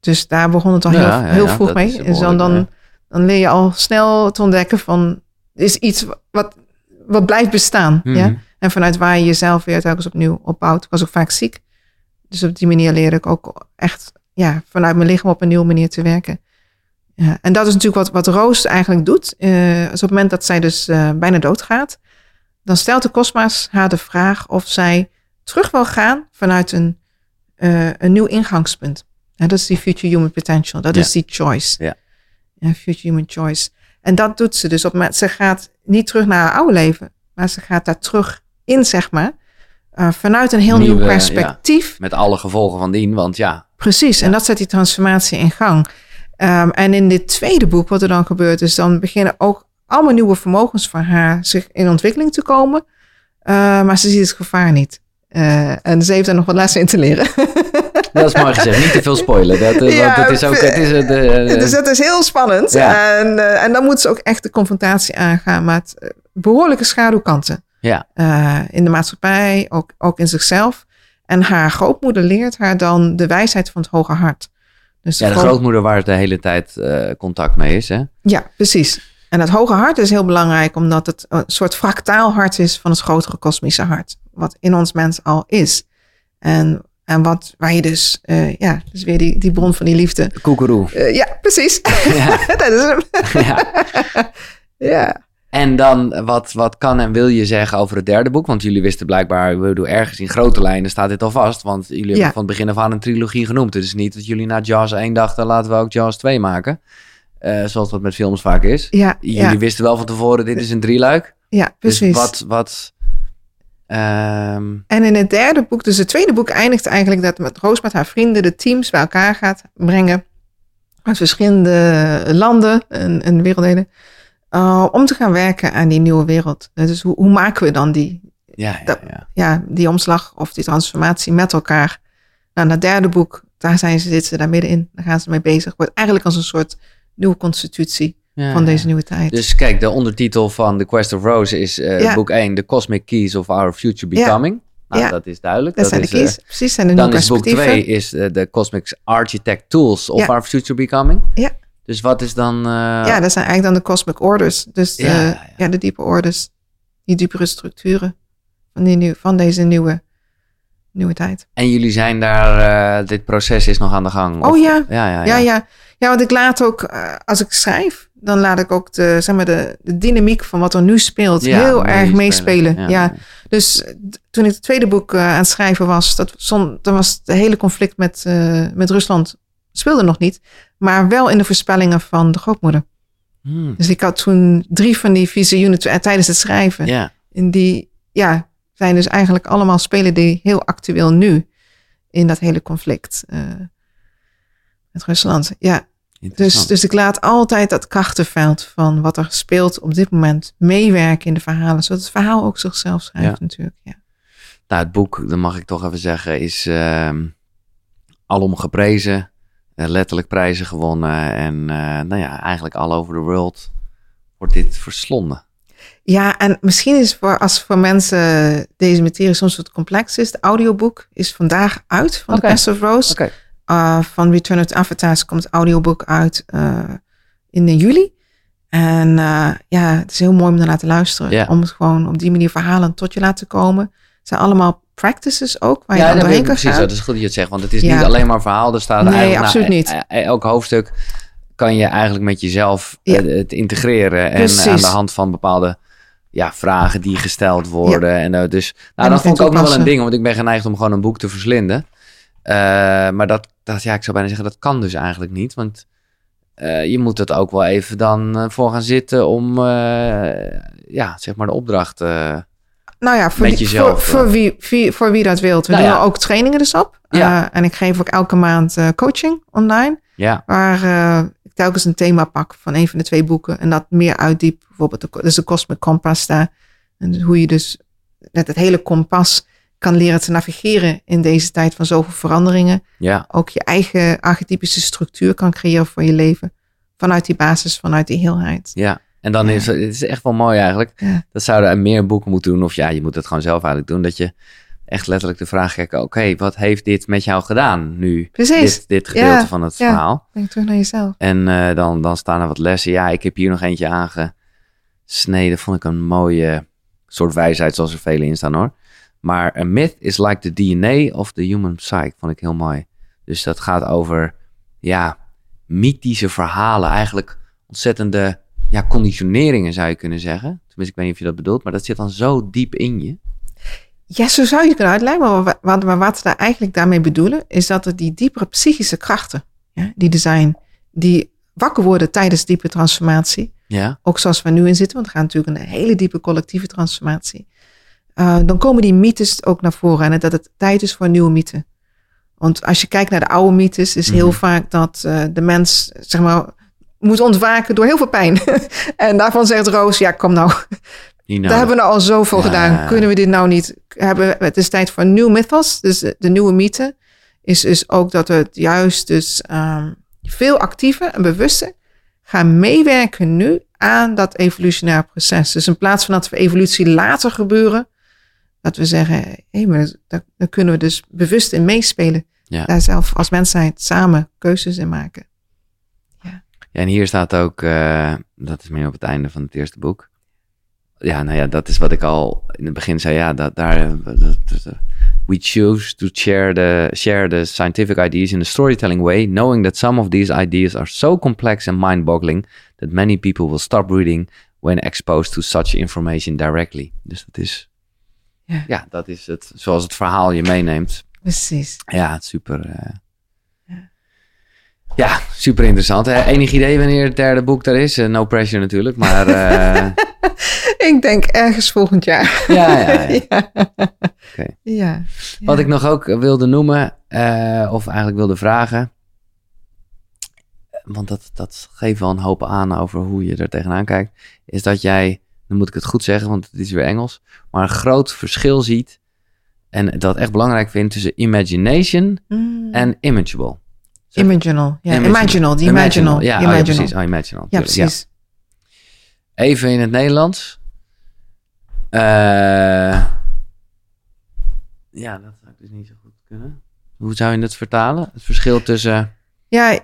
Dus daar begon het al Ja, heel, ja, heel ja, vroeg mee. En dan, ja. dan leer je al snel te ontdekken van... is iets wat, wat blijft bestaan. Mhm. Ja? En vanuit waar je jezelf weer telkens opnieuw opbouwt. Ik was ook vaak ziek. Dus op die manier leerde ik ook echt ja, vanuit mijn lichaam op een nieuwe manier te werken. Ja, en dat is natuurlijk wat, wat Roos eigenlijk doet. Eh, dus op het moment dat zij dus eh, bijna doodgaat, dan stelt de Cosma's haar de vraag of zij terug wil gaan vanuit een, eh, een nieuw ingangspunt. En dat is die future human potential. Dat Ja. is die choice. Ja. Ja, future human choice. En dat doet ze dus. Op, moment- ze gaat niet terug naar haar oude leven, maar ze gaat daar terug in, zeg maar. vanuit een heel nieuw Nieuwe, perspectief. Met alle gevolgen van dien, want ja, Precies, en dat zet die transformatie in gang. Ehm, en in dit tweede boek, wat er dan gebeurt, is dan beginnen ook allemaal nieuwe vermogens van haar zich in ontwikkeling te komen. Eh, maar ze ziet het gevaar niet. Eh, en ze heeft er nog wat lessen in te leren. *laughs* dat is mooi gezegd. Niet te veel spoilen. Dat, eh, Ja, want het is ook... Het is, het, eh, dus dat is heel spannend. Ja. En, en dan moet ze ook echt de confrontatie aangaan met eh, behoorlijke schaduwkanten. ja, in de maatschappij, ook, ook in zichzelf. En haar grootmoeder leert haar dan de wijsheid van het hoge hart. Dus ja, de groot- grootmoeder waar het de hele tijd eh, contact mee is, hè? Ja, precies. En dat hoge hart is heel belangrijk, omdat het een soort fractaal hart is van het grotere kosmische hart. Wat in ons mens al is. En, en wat, waar je dus, eh, ja, dus weer die, die bron van die liefde. Koekeroe. Eh, ja, precies. Ja. *laughs* dat is hem. ja. *laughs* ja. En dan, wat, wat kan en wil je zeggen over het derde boek? Want jullie wisten blijkbaar, ik bedoel, ergens in grote lijnen staat dit al vast. Want jullie hebben van het begin af aan een trilogie genoemd. Het is niet dat jullie na Jaws 1 dachten, laten we ook Jaws 2 maken. Eh, zoals dat met films vaak is. Ja, Jullie ja, wisten wel van tevoren, dit is een drieluik. ja, precies. Dus wat, wat, ehm, En in het derde boek, dus het tweede boek, eindigt eigenlijk dat met Roos met haar vrienden de teams bij elkaar gaat brengen. Uit verschillende landen en, en werelddelen. Uh, om te gaan werken aan die nieuwe wereld. Dus hoe, hoe maken we dan die, ja, ja, ja. ja, die omslag of die transformatie met elkaar? Nou, dat derde boek, daar zijn ze, zitten ze daar middenin. Daar gaan ze mee bezig. Wordt eigenlijk als een soort nieuwe constitutie Ja, van deze nieuwe tijd. Dus kijk, de ondertitel van The Quest of Rose is eh, Ja. boek 1, The Cosmic Keys of Our Future Ja. Becoming. Nou, Ja. dat is duidelijk. dat, zijn de is, eh, keys. Precies, zijn de nieuwe Dan is boek perspectieven. 2 is eh, de Cosmic Architect Tools of. Our Future Becoming. Ja. Dus wat is dan... eh, Ja, dat zijn eigenlijk dan de cosmic orders. Dus de, Ja, ja, ja, ja. de diepe orders. Die diepere structuren van, die van deze nieuwe, nieuwe tijd. En jullie zijn daar... eh, dit proces is nog aan de gang? Oh ja. Ja, ja, Ja, ja. ja. want ik laat ook, eh, als ik schrijf, dan laat ik ook de, zeg maar de, de dynamiek van wat er nu speelt heel erg meespelen. Ja. Dus toen ik het tweede boek aan het schrijven was, dat zon, dan was het hele conflict met, met Rusland speelde nog niet, maar wel in de voorspellingen van de grootmoeder. Hmm, Dus ik had toen drie van die visioenen tijdens het schrijven. ja. En die ja, zijn dus eigenlijk allemaal spelen die heel actueel nu in dat hele conflict eh, met Rusland. Ja, dus, dus ik laat altijd dat krachtenveld van wat er speelt op dit moment meewerken in de verhalen, zodat het verhaal ook zichzelf schrijft Ja. natuurlijk. Ja. Nou, het boek, dat mag ik toch even zeggen, is ehm, alom geprezen. Eh, letterlijk prijzen gewonnen. En eh, nou ja, eigenlijk all over the world wordt dit verslonden. ja, en misschien is voor, als voor mensen deze materie soms wat complex is, het audioboek is vandaag uit van Oké. The Quest of Rose. Oké. Uh, van Return of the Avatars komt het audioboek uit uh, in juli. En uh, ja, het is heel mooi om naar laten luisteren. Ja. Om het gewoon op die manier verhalen tot je laten komen. Het zijn allemaal practices ook, waar je Ja, dat doorheen kan precies. gaan. Dat is goed dat je het zegt. Want het is Ja. niet alleen maar verhaal. Er staat Nee, eigenlijk, absoluut nou, niet. eh, eh, Elk hoofdstuk kan je eigenlijk met jezelf Ja. eh, het integreren. En aan de hand van bepaalde ja, vragen die gesteld worden. En, eh, dus, nou, En dat vond ik ook nog wel een ding. Want ik ben geneigd om gewoon een boek te verslinden. Eh, maar dat, dat, ja, ik zou bijna zeggen, dat kan dus eigenlijk niet. Want je moet het ook wel even dan voor gaan zitten om, ja, zeg maar de opdracht... eh, Nou ja, voor, voor, voor, eh. wie, wie- voor wie dat wilt. We Nou doen ja. ook trainingen dus op. Ja. Uh, en ik geef ook elke maand uh, coaching online. ja, Waar uh, ik telkens een thema pak van een van de twee boeken. En dat meer uitdiep. Bijvoorbeeld, de, dus de Cosmic Compass daar. En hoe je dus met het hele kompas kan leren te navigeren in deze tijd van zoveel veranderingen. ja. Ook je eigen archetypische structuur kan creëren voor je leven. Vanuit die basis, vanuit die heelheid. Ja, En dan is het, is echt wel mooi eigenlijk. Dat zouden er meer boeken moeten doen. Of ja, je moet het gewoon zelf eigenlijk doen. Dat je echt letterlijk de vraag kijkt. Oké, wat heeft dit met jou gedaan nu? Precies. Dit, dit gedeelte Ja, van het ja. verhaal. Denk terug naar jezelf. En eh, dan, dan staan er wat lessen. Ja, ik heb hier nog eentje aangesneden. Vond ik een mooie soort wijsheid, zoals er vele in staan hoor. Maar a myth is like the DNA of the human psyche. Vond ik heel mooi. Dus dat gaat over, ja, mythische verhalen. Eigenlijk ontzettende, ja, conditioneringen zou je kunnen zeggen. Tenminste, ik weet niet of je dat bedoelt. Maar dat zit dan zo diep in je. Ja, zo zou je het kunnen uitleggen. Maar wat, maar wat we daar eigenlijk daarmee bedoelen, is dat er die diepere psychische krachten, ja, die er zijn, die wakker worden tijdens diepe transformatie, Ja, ook zoals we nu in zitten, want we gaan natuurlijk een hele diepe collectieve transformatie. Uh, dan komen die mythes ook naar voren en dat het tijd is voor nieuwe mythe. Want als je kijkt naar de oude mythes, is heel Mhm. vaak dat uh, de mens, zeg maar, moet ontwaken door heel veel pijn. *laughs* en daarvan zegt Roos, ja, kom nou, daar hebben we nou al zoveel Ja. gedaan. Kunnen we dit nou niet hebben? Het is tijd voor een nieuw mythos. Dus de, nieuwe mythe is, is ook dat we het juist dus um, veel actiever en bewuster gaan meewerken nu aan dat evolutionair proces. Dus in plaats van dat we evolutie later gebeuren, dat we zeggen, hé, hey, maar daar, daar, kunnen we dus bewust in meespelen. Ja. Daar zelf als mensheid samen keuzes in maken. En hier staat ook, uh, dat is meer op het einde van het eerste boek. Ja, nou ja, dat is wat ik al in het begin zei. Ja, dat daar. Dat, dat, we choose to share the, share the scientific ideas in a storytelling way, knowing that some of these ideas are so complex and mind-boggling that many people will stop reading when exposed to such information directly. Dus dat is. Ja, ja dat is het. Zoals het verhaal je meeneemt. Precies. Ja, het super. Uh. Ja. super interessant. Hè? Enig idee wanneer het derde boek er is? Uh, no pressure natuurlijk, maar. Uh... *laughs* ik denk ergens volgend jaar. Ja, ja. ja. *laughs* ja. Okay. ja. Wat ik nog ook wilde noemen, uh, of eigenlijk wilde vragen. Want dat, dat geeft wel een hoop aan over hoe je er tegenaan kijkt. Is dat jij, dan moet ik het goed zeggen, want het is weer Engels. Maar een groot verschil ziet. En dat echt belangrijk vindt tussen imagination mm. en imageable. Imaginal, ja. Imaginal, imaginal, die imaginal. Ja, imaginal. Oh, ja precies. Oh, imaginal. Ja, precies. Ja. Even in het Nederlands. Uh, ja, dat zou ik dus niet zo goed kunnen. Hoe zou je het vertalen? Het verschil tussen... Ja,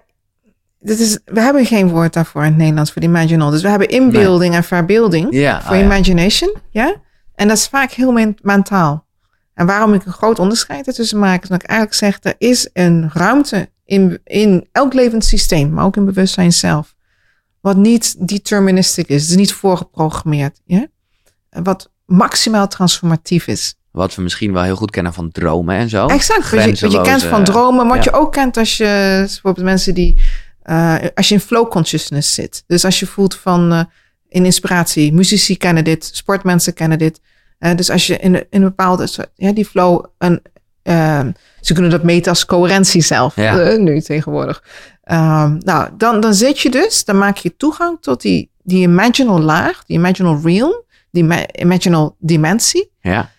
dit is, we hebben geen woord daarvoor in het Nederlands voor die imaginal. Dus we hebben inbeelding nee. en verbeelding ja, voor oh, imagination. Ja. ja. En dat is vaak heel men mentaal. En waarom ik een groot onderscheid ertussen maak, is dat ik eigenlijk zeg, er is een ruimte in, in elk levend systeem, maar ook in bewustzijn zelf, wat niet deterministisch is, dus niet voorgeprogrammeerd. Ja? Wat maximaal transformatief is. Wat we misschien wel heel goed kennen van dromen en zo. Exact, wat je, wat je kent van dromen, wat ja. je ook kent als je, bijvoorbeeld mensen die, uh, als je in flow consciousness zit. Dus als je voelt van, uh, in inspiratie, muzici kennen dit, sportmensen kennen dit. Uh, dus als je in, in een bepaalde, ja, die flow, een, ze kunnen dat meten als coherentie zelf, ja. nu tegenwoordig. Um, nou, dan, dan zit je dus, dan maak je toegang tot die, die imaginal laag, die imaginal realm, die imaginal dimensie. Ja.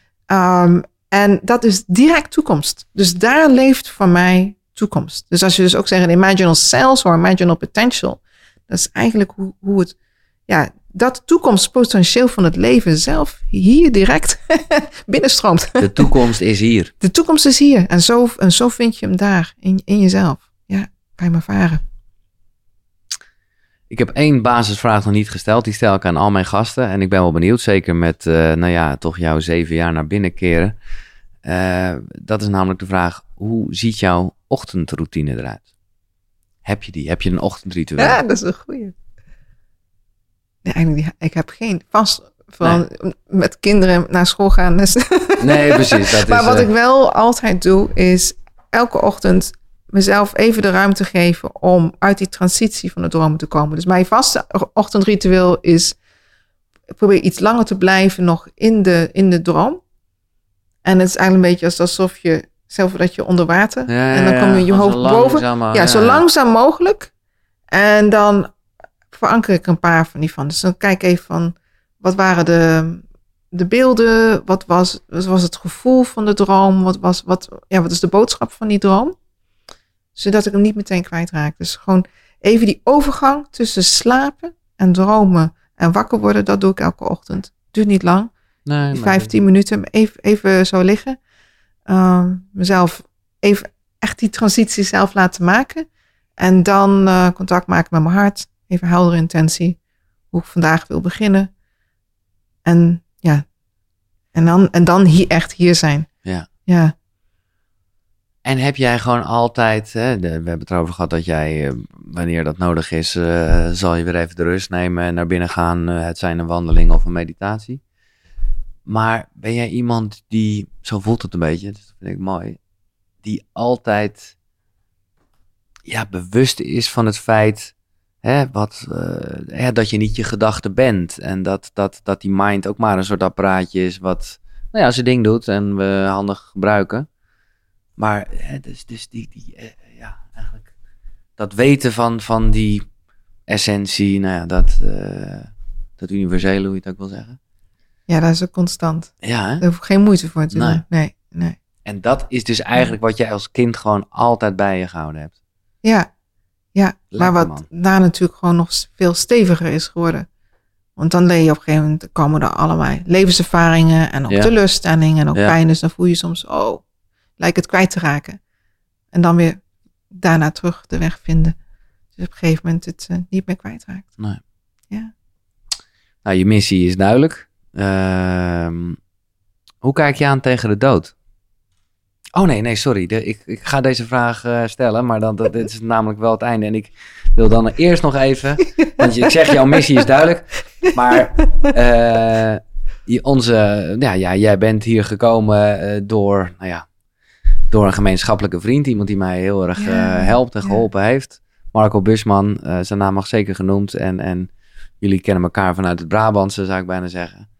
Um, en dat is direct toekomst. Dus daar leeft voor mij toekomst. Dus als je dus ook zegt imaginal cells of imaginal potential, dat is eigenlijk hoe, hoe het, ja, dat toekomstpotentieel van het leven zelf hier direct *laughs* binnenstroomt. De toekomst is hier. De toekomst is hier. En zo, en zo vind je hem daar, in, in jezelf. Ja, kan je maar varen. Ik heb één basisvraag nog niet gesteld. Die stel ik aan al mijn gasten. En ik ben wel benieuwd, zeker met, uh, nou ja, toch jouw zeven jaar naar binnen keren. Uh, dat is namelijk de vraag, hoe ziet jouw ochtendroutine eruit? Heb je die? Heb je een ochtendritueel? Ja, dat is een goeie. Nee, eigenlijk, ik heb geen vast van nee. met kinderen naar school gaan. Dus *laughs* nee, precies. Dat *laughs* maar is, wat uh... ik wel altijd doe, is elke ochtend mezelf even de ruimte geven om uit die transitie van de droom te komen. Dus mijn vaste ochtendritueel is, probeer iets langer te blijven nog in de, in de droom. En het is eigenlijk een beetje alsof je, zelf dat je onder water, ja, en dan kom je je hoofd boven. Ja, zo langzaam mogelijk. En dan veranker ik een paar van die van. Dus dan kijk even van, wat waren de, de beelden? Wat was, wat was het gevoel van de droom? Wat, was, wat, ja, wat is de boodschap van die droom? Zodat ik hem niet meteen kwijtraak. Dus gewoon even die overgang tussen slapen en dromen En wakker worden, dat doe ik elke ochtend. Duurt niet lang. Nee, Die maar- 15 minuten even, even zo liggen. Ehm, mezelf even echt die transitie zelf laten maken. En dan eh, contact maken met mijn hart. Even heldere intentie. Hoe ik vandaag wil beginnen. En ja. En dan, en dan hier, echt hier zijn. Ja. Ja. En heb jij gewoon altijd, hè, de- we hebben het erover gehad dat jij, eh, wanneer dat nodig is, eh, zal je weer even de rust nemen en naar binnen gaan. eh, het zijn een wandeling of een meditatie. Maar ben jij iemand die, zo voelt het een beetje, dus dat vind ik mooi, die altijd ja, bewust is van het feit hè, wat, eh, hè, dat je niet je gedachte bent. En dat, dat, dat die mind ook maar een soort apparaatje is wat nou ja, zijn ding doet en we handig gebruiken. Maar hè, dus, dus die, die eh, ja, eigenlijk dat weten van, van die essentie, nou ja, dat, eh, dat universele, hoe je het ook wil zeggen. ja, dat is ook constant. Ja, hè? Daar hoef ik geen moeite voor te Nee. doen. Nee, nee. En dat is dus eigenlijk wat jij als kind gewoon altijd bij je gehouden hebt. Ja, ja. Lekker, maar wat man. daar natuurlijk gewoon nog veel steviger is geworden. Want dan leer je op een gegeven moment, komen er allemaal levenservaringen en ook Ja. teleurstellingen en ook Ja. pijn. Dus dan voel je soms, oh, lijkt het kwijt te raken. En dan weer daarna terug de weg vinden. Dus op een gegeven moment het eh, niet meer kwijtraakt. Nee. Ja. Nou, je missie is duidelijk. Ehm, hoe kijk je aan tegen de dood? Oh nee, nee, sorry. De- ik, ik ga deze vraag eh, stellen, maar dan, dat, dit is namelijk wel het einde. En ik wil dan eerst nog even, want ik zeg, jouw missie is duidelijk. Maar eh, onze, ja, ja, jij bent hier gekomen eh, door, nou ja, door een gemeenschappelijke vriend. Iemand die mij heel erg helpt en ja. geholpen heeft. Marco Busman, zijn naam mag zeker genoemd. En, en jullie kennen elkaar vanuit het Brabantse, zou ik bijna zeggen.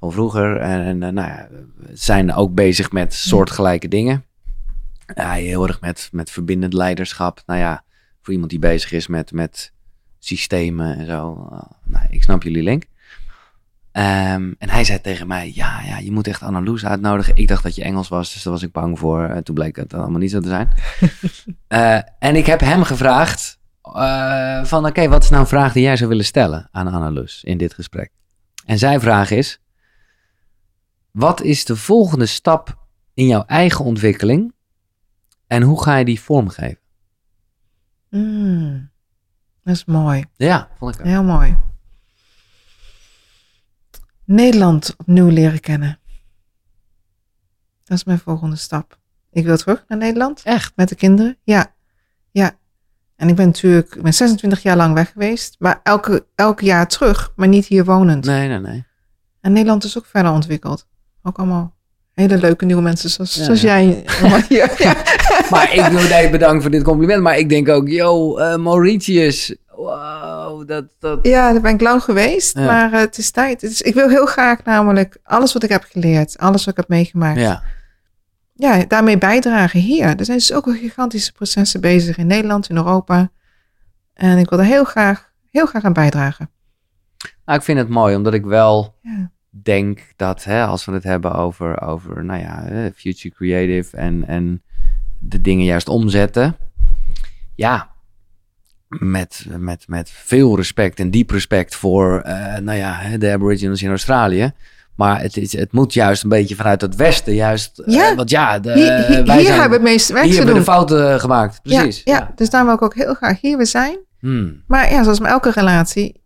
Van vroeger. En, en eh, nou ja, zijn ook bezig met soortgelijke dingen. Ja, heel erg met, met verbindend leiderschap. Nou ja, voor iemand die bezig is met, met systemen en zo. eh, nou, ik snap jullie link. Ehm, en hij zei tegen mij, ja, ja, je moet echt Annaloes uitnodigen. Ik dacht dat je Engels was, dus daar was ik bang voor. En toen bleek het allemaal niet zo te zijn. *laughs* Eh, en ik heb hem gevraagd van, oké, wat is nou een vraag die jij zou willen stellen aan Annaloes in dit gesprek? En zijn vraag is, wat is de volgende stap in jouw eigen ontwikkeling en hoe ga je die vormgeven? Mm, dat is mooi. Ja, vond ik ook. Heel mooi. Nederland opnieuw leren kennen. Dat is mijn volgende stap. Ik wil terug naar Nederland. Echt? Met de kinderen. Ja. Ja. En ik ben natuurlijk, ik ben 26 jaar lang weg geweest. Maar elke, elk jaar terug, maar niet hier wonend. Nee, nee, nee. En Nederland is ook verder ontwikkeld. Ook allemaal hele leuke nieuwe mensen zoals, Ja, zoals ja. jij. *laughs* ja. *laughs* Maar ik wil jij bedanken voor dit compliment. Maar ik denk ook, yo, eh, Mauritius. Wow, dat, dat... Ja, daar ben ik lang geweest. Maar eh, het is tijd. Is, ik wil heel graag namelijk alles wat ik heb geleerd, alles wat ik heb meegemaakt, Ja, ja, daarmee bijdragen hier. Er zijn zulke gigantische processen bezig in Nederland, in Europa. En ik wil er heel graag, heel graag aan bijdragen. nou, ik vind het mooi, omdat ik wel Ja, denk dat hè, als we het hebben over, over nou ja, future creative en, en de dingen juist omzetten. Ja, met, met, met veel respect en diep respect voor eh, nou ja, de Aboriginals in Australië. Maar het, is, het moet juist een beetje vanuit het westen, juist. eh, Ja. want ja, de, hier hier, wij zijn, hebben we het meeste werk hier te hebben we doen. de fouten gemaakt. Precies. Ja, ja, dus daar wil ik ook heel graag hier weer zijn. Hmm. Maar ja, zoals met elke relatie,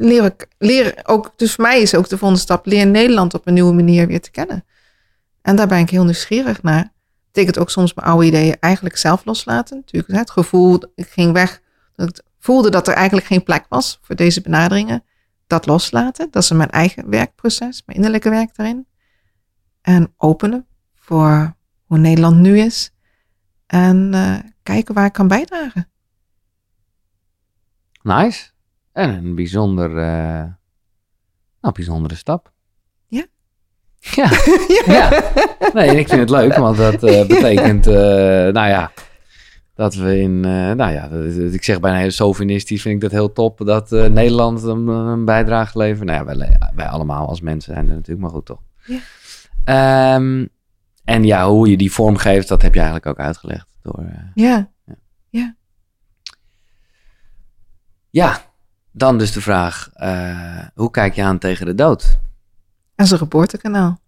leer ik, leer ook, dus voor mij is ook de volgende stap, leer Nederland op een nieuwe manier weer te kennen. En daar ben ik heel nieuwsgierig naar. Betekent ook soms mijn oude ideeën eigenlijk zelf loslaten. Natuurlijk, het gevoel, ik ging weg, dat ik voelde dat er eigenlijk geen plek was voor deze benaderingen. Dat loslaten, dat is mijn eigen werkproces, mijn innerlijke werk daarin. En openen voor hoe Nederland nu is. En eh, kijken waar ik kan bijdragen. Nice. En een bijzonder, eh, nou, bijzondere stap. Ja. *laughs* *laughs* Ja. ja. Nee, ik vind het leuk, want dat eh, *laughs* betekent, eh, nou ja, dat we in, nou ja, dat- ik zeg bijna heel sovinistisch, vind ik dat heel top, dat Nederland een, een bijdrage levert. Nou ja, wij, wij allemaal als mensen zijn er natuurlijk, maar goed toch. Ja. Ehm, en ja, hoe je die vorm geeft, dat heb je eigenlijk ook uitgelegd. Door, eh, Ja, ja, Dan dus de vraag, eh, hoe kijk je aan tegen de dood? Als een geboortekanaal.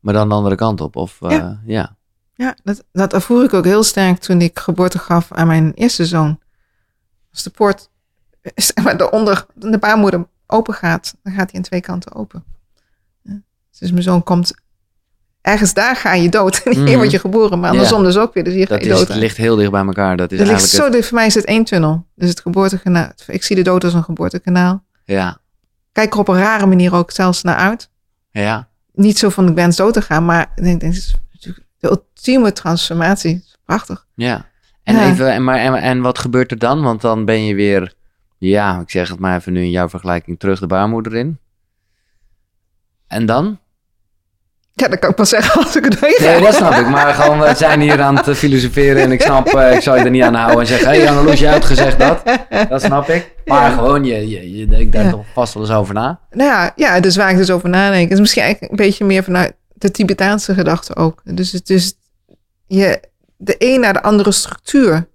Maar dan de andere kant op, of eh, Ja. ja. Ja, dat, dat ervoer ik ook heel sterk toen ik geboorte gaf aan mijn eerste zoon. Als de poort, eh, *laughs* zeg maar, daaronder, de baarmoeder open gaat, dan gaat hij aan twee kanten open. Ja. Dus mijn zoon komt, ergens daar ga je dood. En *laughs* hier Mhm. word je geboren, maar Ja. andersom dus ook weer. Dus hier Dat ga je is, dood. het ligt heel dicht bij elkaar. Dat is ligt zo dicht, voor mij is het één tunnel. Dus het geboortekanaal, ik zie de dood als een geboortekanaal. ja, Kijk er op een rare manier ook zelfs naar uit. ja, Niet zo van ik wens dood te gaan, maar ik denk, dit is natuurlijk de ultieme transformatie. Prachtig. ja. En, Ja. Even, en, maar, en, en wat gebeurt er dan? Want dan ben je weer, ja, ik zeg het maar even nu in jouw vergelijking, terug de baarmoeder in. En dan? Ja, dat kan ik pas zeggen *laughs* als ik het weet. Nee, dat snap ik. Maar gewoon, we zijn hier aan het filosoferen en ik snap, eh, ik zou je er niet aan houden en zeggen, hé hey, Anneloes, je hebt gezegd dat. Dat snap ik. Maar Ja. gewoon, je, je, je denkt daar Ja. toch vast wel eens over na. Nou ja, ja, dus waar ik dus over nadenk. Het is misschien eigenlijk een beetje meer vanuit de Tibetaanse gedachte ook. Dus het is je, de een naar de andere structuur.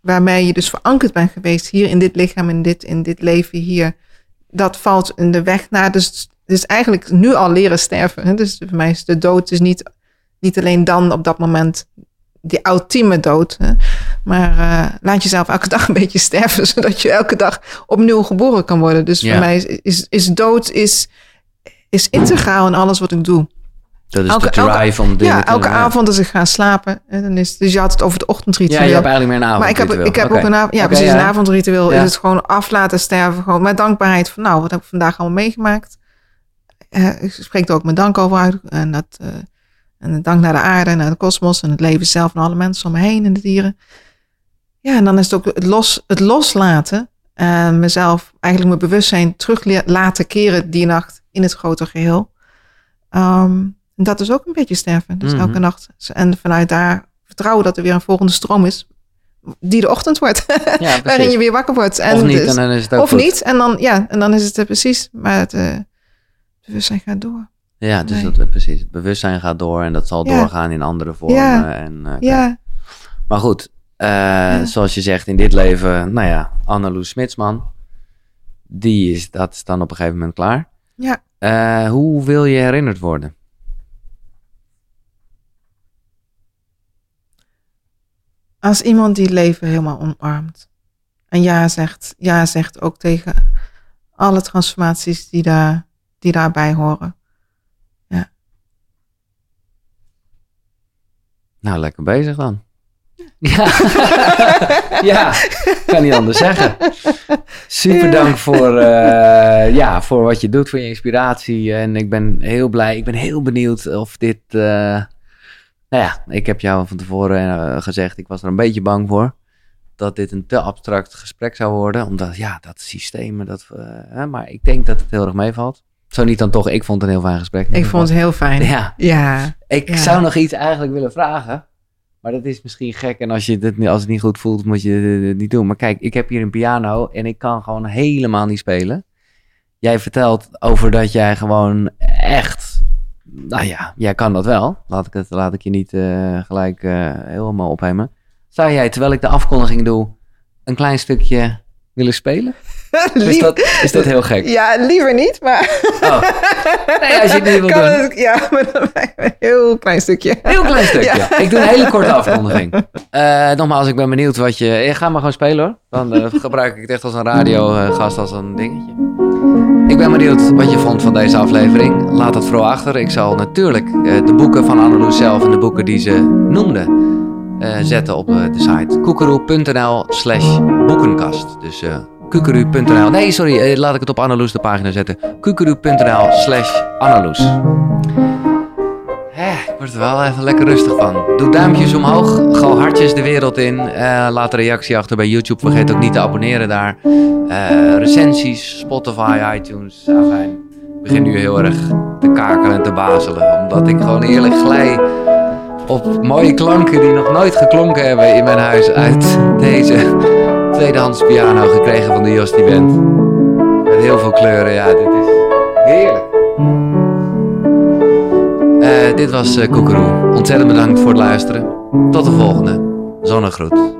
Waarmee je dus verankerd bent geweest hier in dit lichaam, in dit, in dit leven hier. Dat valt in de weg naar. Dus, dus eigenlijk nu al leren sterven. hè. Dus voor mij is de dood dus niet, niet alleen dan op dat moment die ultieme dood. Hè. Maar eh, laat jezelf elke dag een beetje sterven, *laughs* zodat je elke dag opnieuw geboren kan worden. Dus Ja. voor mij is, is, is dood is, is integraal in alles wat ik doe. Dat is Elke- de drive om dingen ja, elke ja. avond als ik ga slapen. En dan is, dus je had het over het Ja, ochtendritueel. je hebt eigenlijk meer een avond. maar ik heb, ik heb ook een avond, ja, precies, ja. een avondritueel. Ja. Is het gewoon af laten sterven. Gewoon met dankbaarheid van, nou, wat heb ik vandaag allemaal meegemaakt? Eh, ik spreek er ook mijn dank over uit. En, dat, eh, en dank naar de aarde, naar de kosmos en het leven zelf en alle mensen om me heen en de dieren. Ja, en dan is het ook het, los, het loslaten. En mezelf, eigenlijk mijn bewustzijn terug laten keren die nacht in het grote geheel. Ehm, dat is ook een beetje sterven. Dus Mhm. elke nacht. En vanuit daar vertrouwen dat er weer een volgende stroom is. Die de ochtend wordt. Ja, *laughs* waarin je weer wakker wordt. En Of niet, dus- en dan is het ook of goed. niet. En dan, ja, en dan is het er precies. Maar het bewustzijn gaat door. Ja, dus Nee. dat, precies. Het bewustzijn gaat door en dat zal Ja. doorgaan in andere vormen. Ja. En, eh. Ja, Maar goed, eh, zoals je zegt, in dit leven, nou ja, Anneloes Smitsman, die is, dat is dan op een gegeven moment klaar. ja. Eh, hoe wil je herinnerd worden? Als iemand die leven helemaal omarmt. En ja zegt, ja zegt ook tegen alle transformaties die, daar, die daarbij horen. Nou, lekker bezig dan. Ja, *laughs* ja kan niet anders zeggen. Super dank voor, eh, ja, voor wat je doet, voor je inspiratie. En ik ben heel blij, ik ben heel benieuwd of dit... eh, nou ja, ik heb jou van tevoren eh, gezegd, ik was er een beetje bang voor. Dat dit een te abstract gesprek zou worden. Omdat, ja, dat systemen, dat... hè, maar ik denk dat het heel erg meevalt. Zo niet dan toch, ik vond het een heel fijn gesprek. Ik vond het heel fijn. Ja, Ja, ik Ja. zou nog iets eigenlijk willen vragen. Maar dat is misschien gek. En als, je dit, als het niet goed voelt, moet je het niet doen. Maar kijk, ik heb hier een piano en ik kan gewoon helemaal niet spelen. Jij vertelt over dat jij gewoon echt... Nou ja, jij kan dat wel. Laat ik, het, laat ik je niet eh, gelijk eh, helemaal ophemen. Zou jij, terwijl ik de afkondiging doe, een klein stukje willen spelen? *laughs* Is Lief- dat, is dat heel gek? ja liever niet, maar... Oh. *laughs* Nee, als je het niet wil Kan doen. het- ja, maar dan een heel klein stukje. Heel klein stukje. Ik doe een hele korte *laughs* afkondiging. Eh, nogmaals, ik ben benieuwd wat je... eh, ga maar gewoon spelen hoor. Dan eh, gebruik ik het echt als een radiogast, als een dingetje. Ik ben benieuwd wat je vond van deze aflevering. Laat dat vooral achter. Ik zal natuurlijk eh, de boeken van Anneloes zelf en de boeken die ze noemde... eh, zetten op eh, de site koekeroe.nl slash boekenkast. Dus eh kukeru.nl... Nee, sorry, eh, laat ik het op Anneloes de pagina zetten. kukeru.nl slash Anneloes. Hè, ik word er wel even lekker rustig van. Doe duimpjes omhoog. Gooi hartjes de wereld in. Eh, laat een reactie achter bij YouTube. Vergeet ook niet te abonneren daar. Eh, recensies, Spotify, iTunes. Afijn. Ik begin nu heel erg te kakelen en te bazelen. Omdat ik gewoon eerlijk glij op mooie klanken die nog nooit geklonken hebben in mijn huis. Uit deze tweedehands piano gekregen van de Jos. Met heel veel kleuren. Ja, dit is heerlijk. Eh, dit was eh Koekeroe. Ontzettend bedankt voor het luisteren. Tot de volgende. Zonnegroet.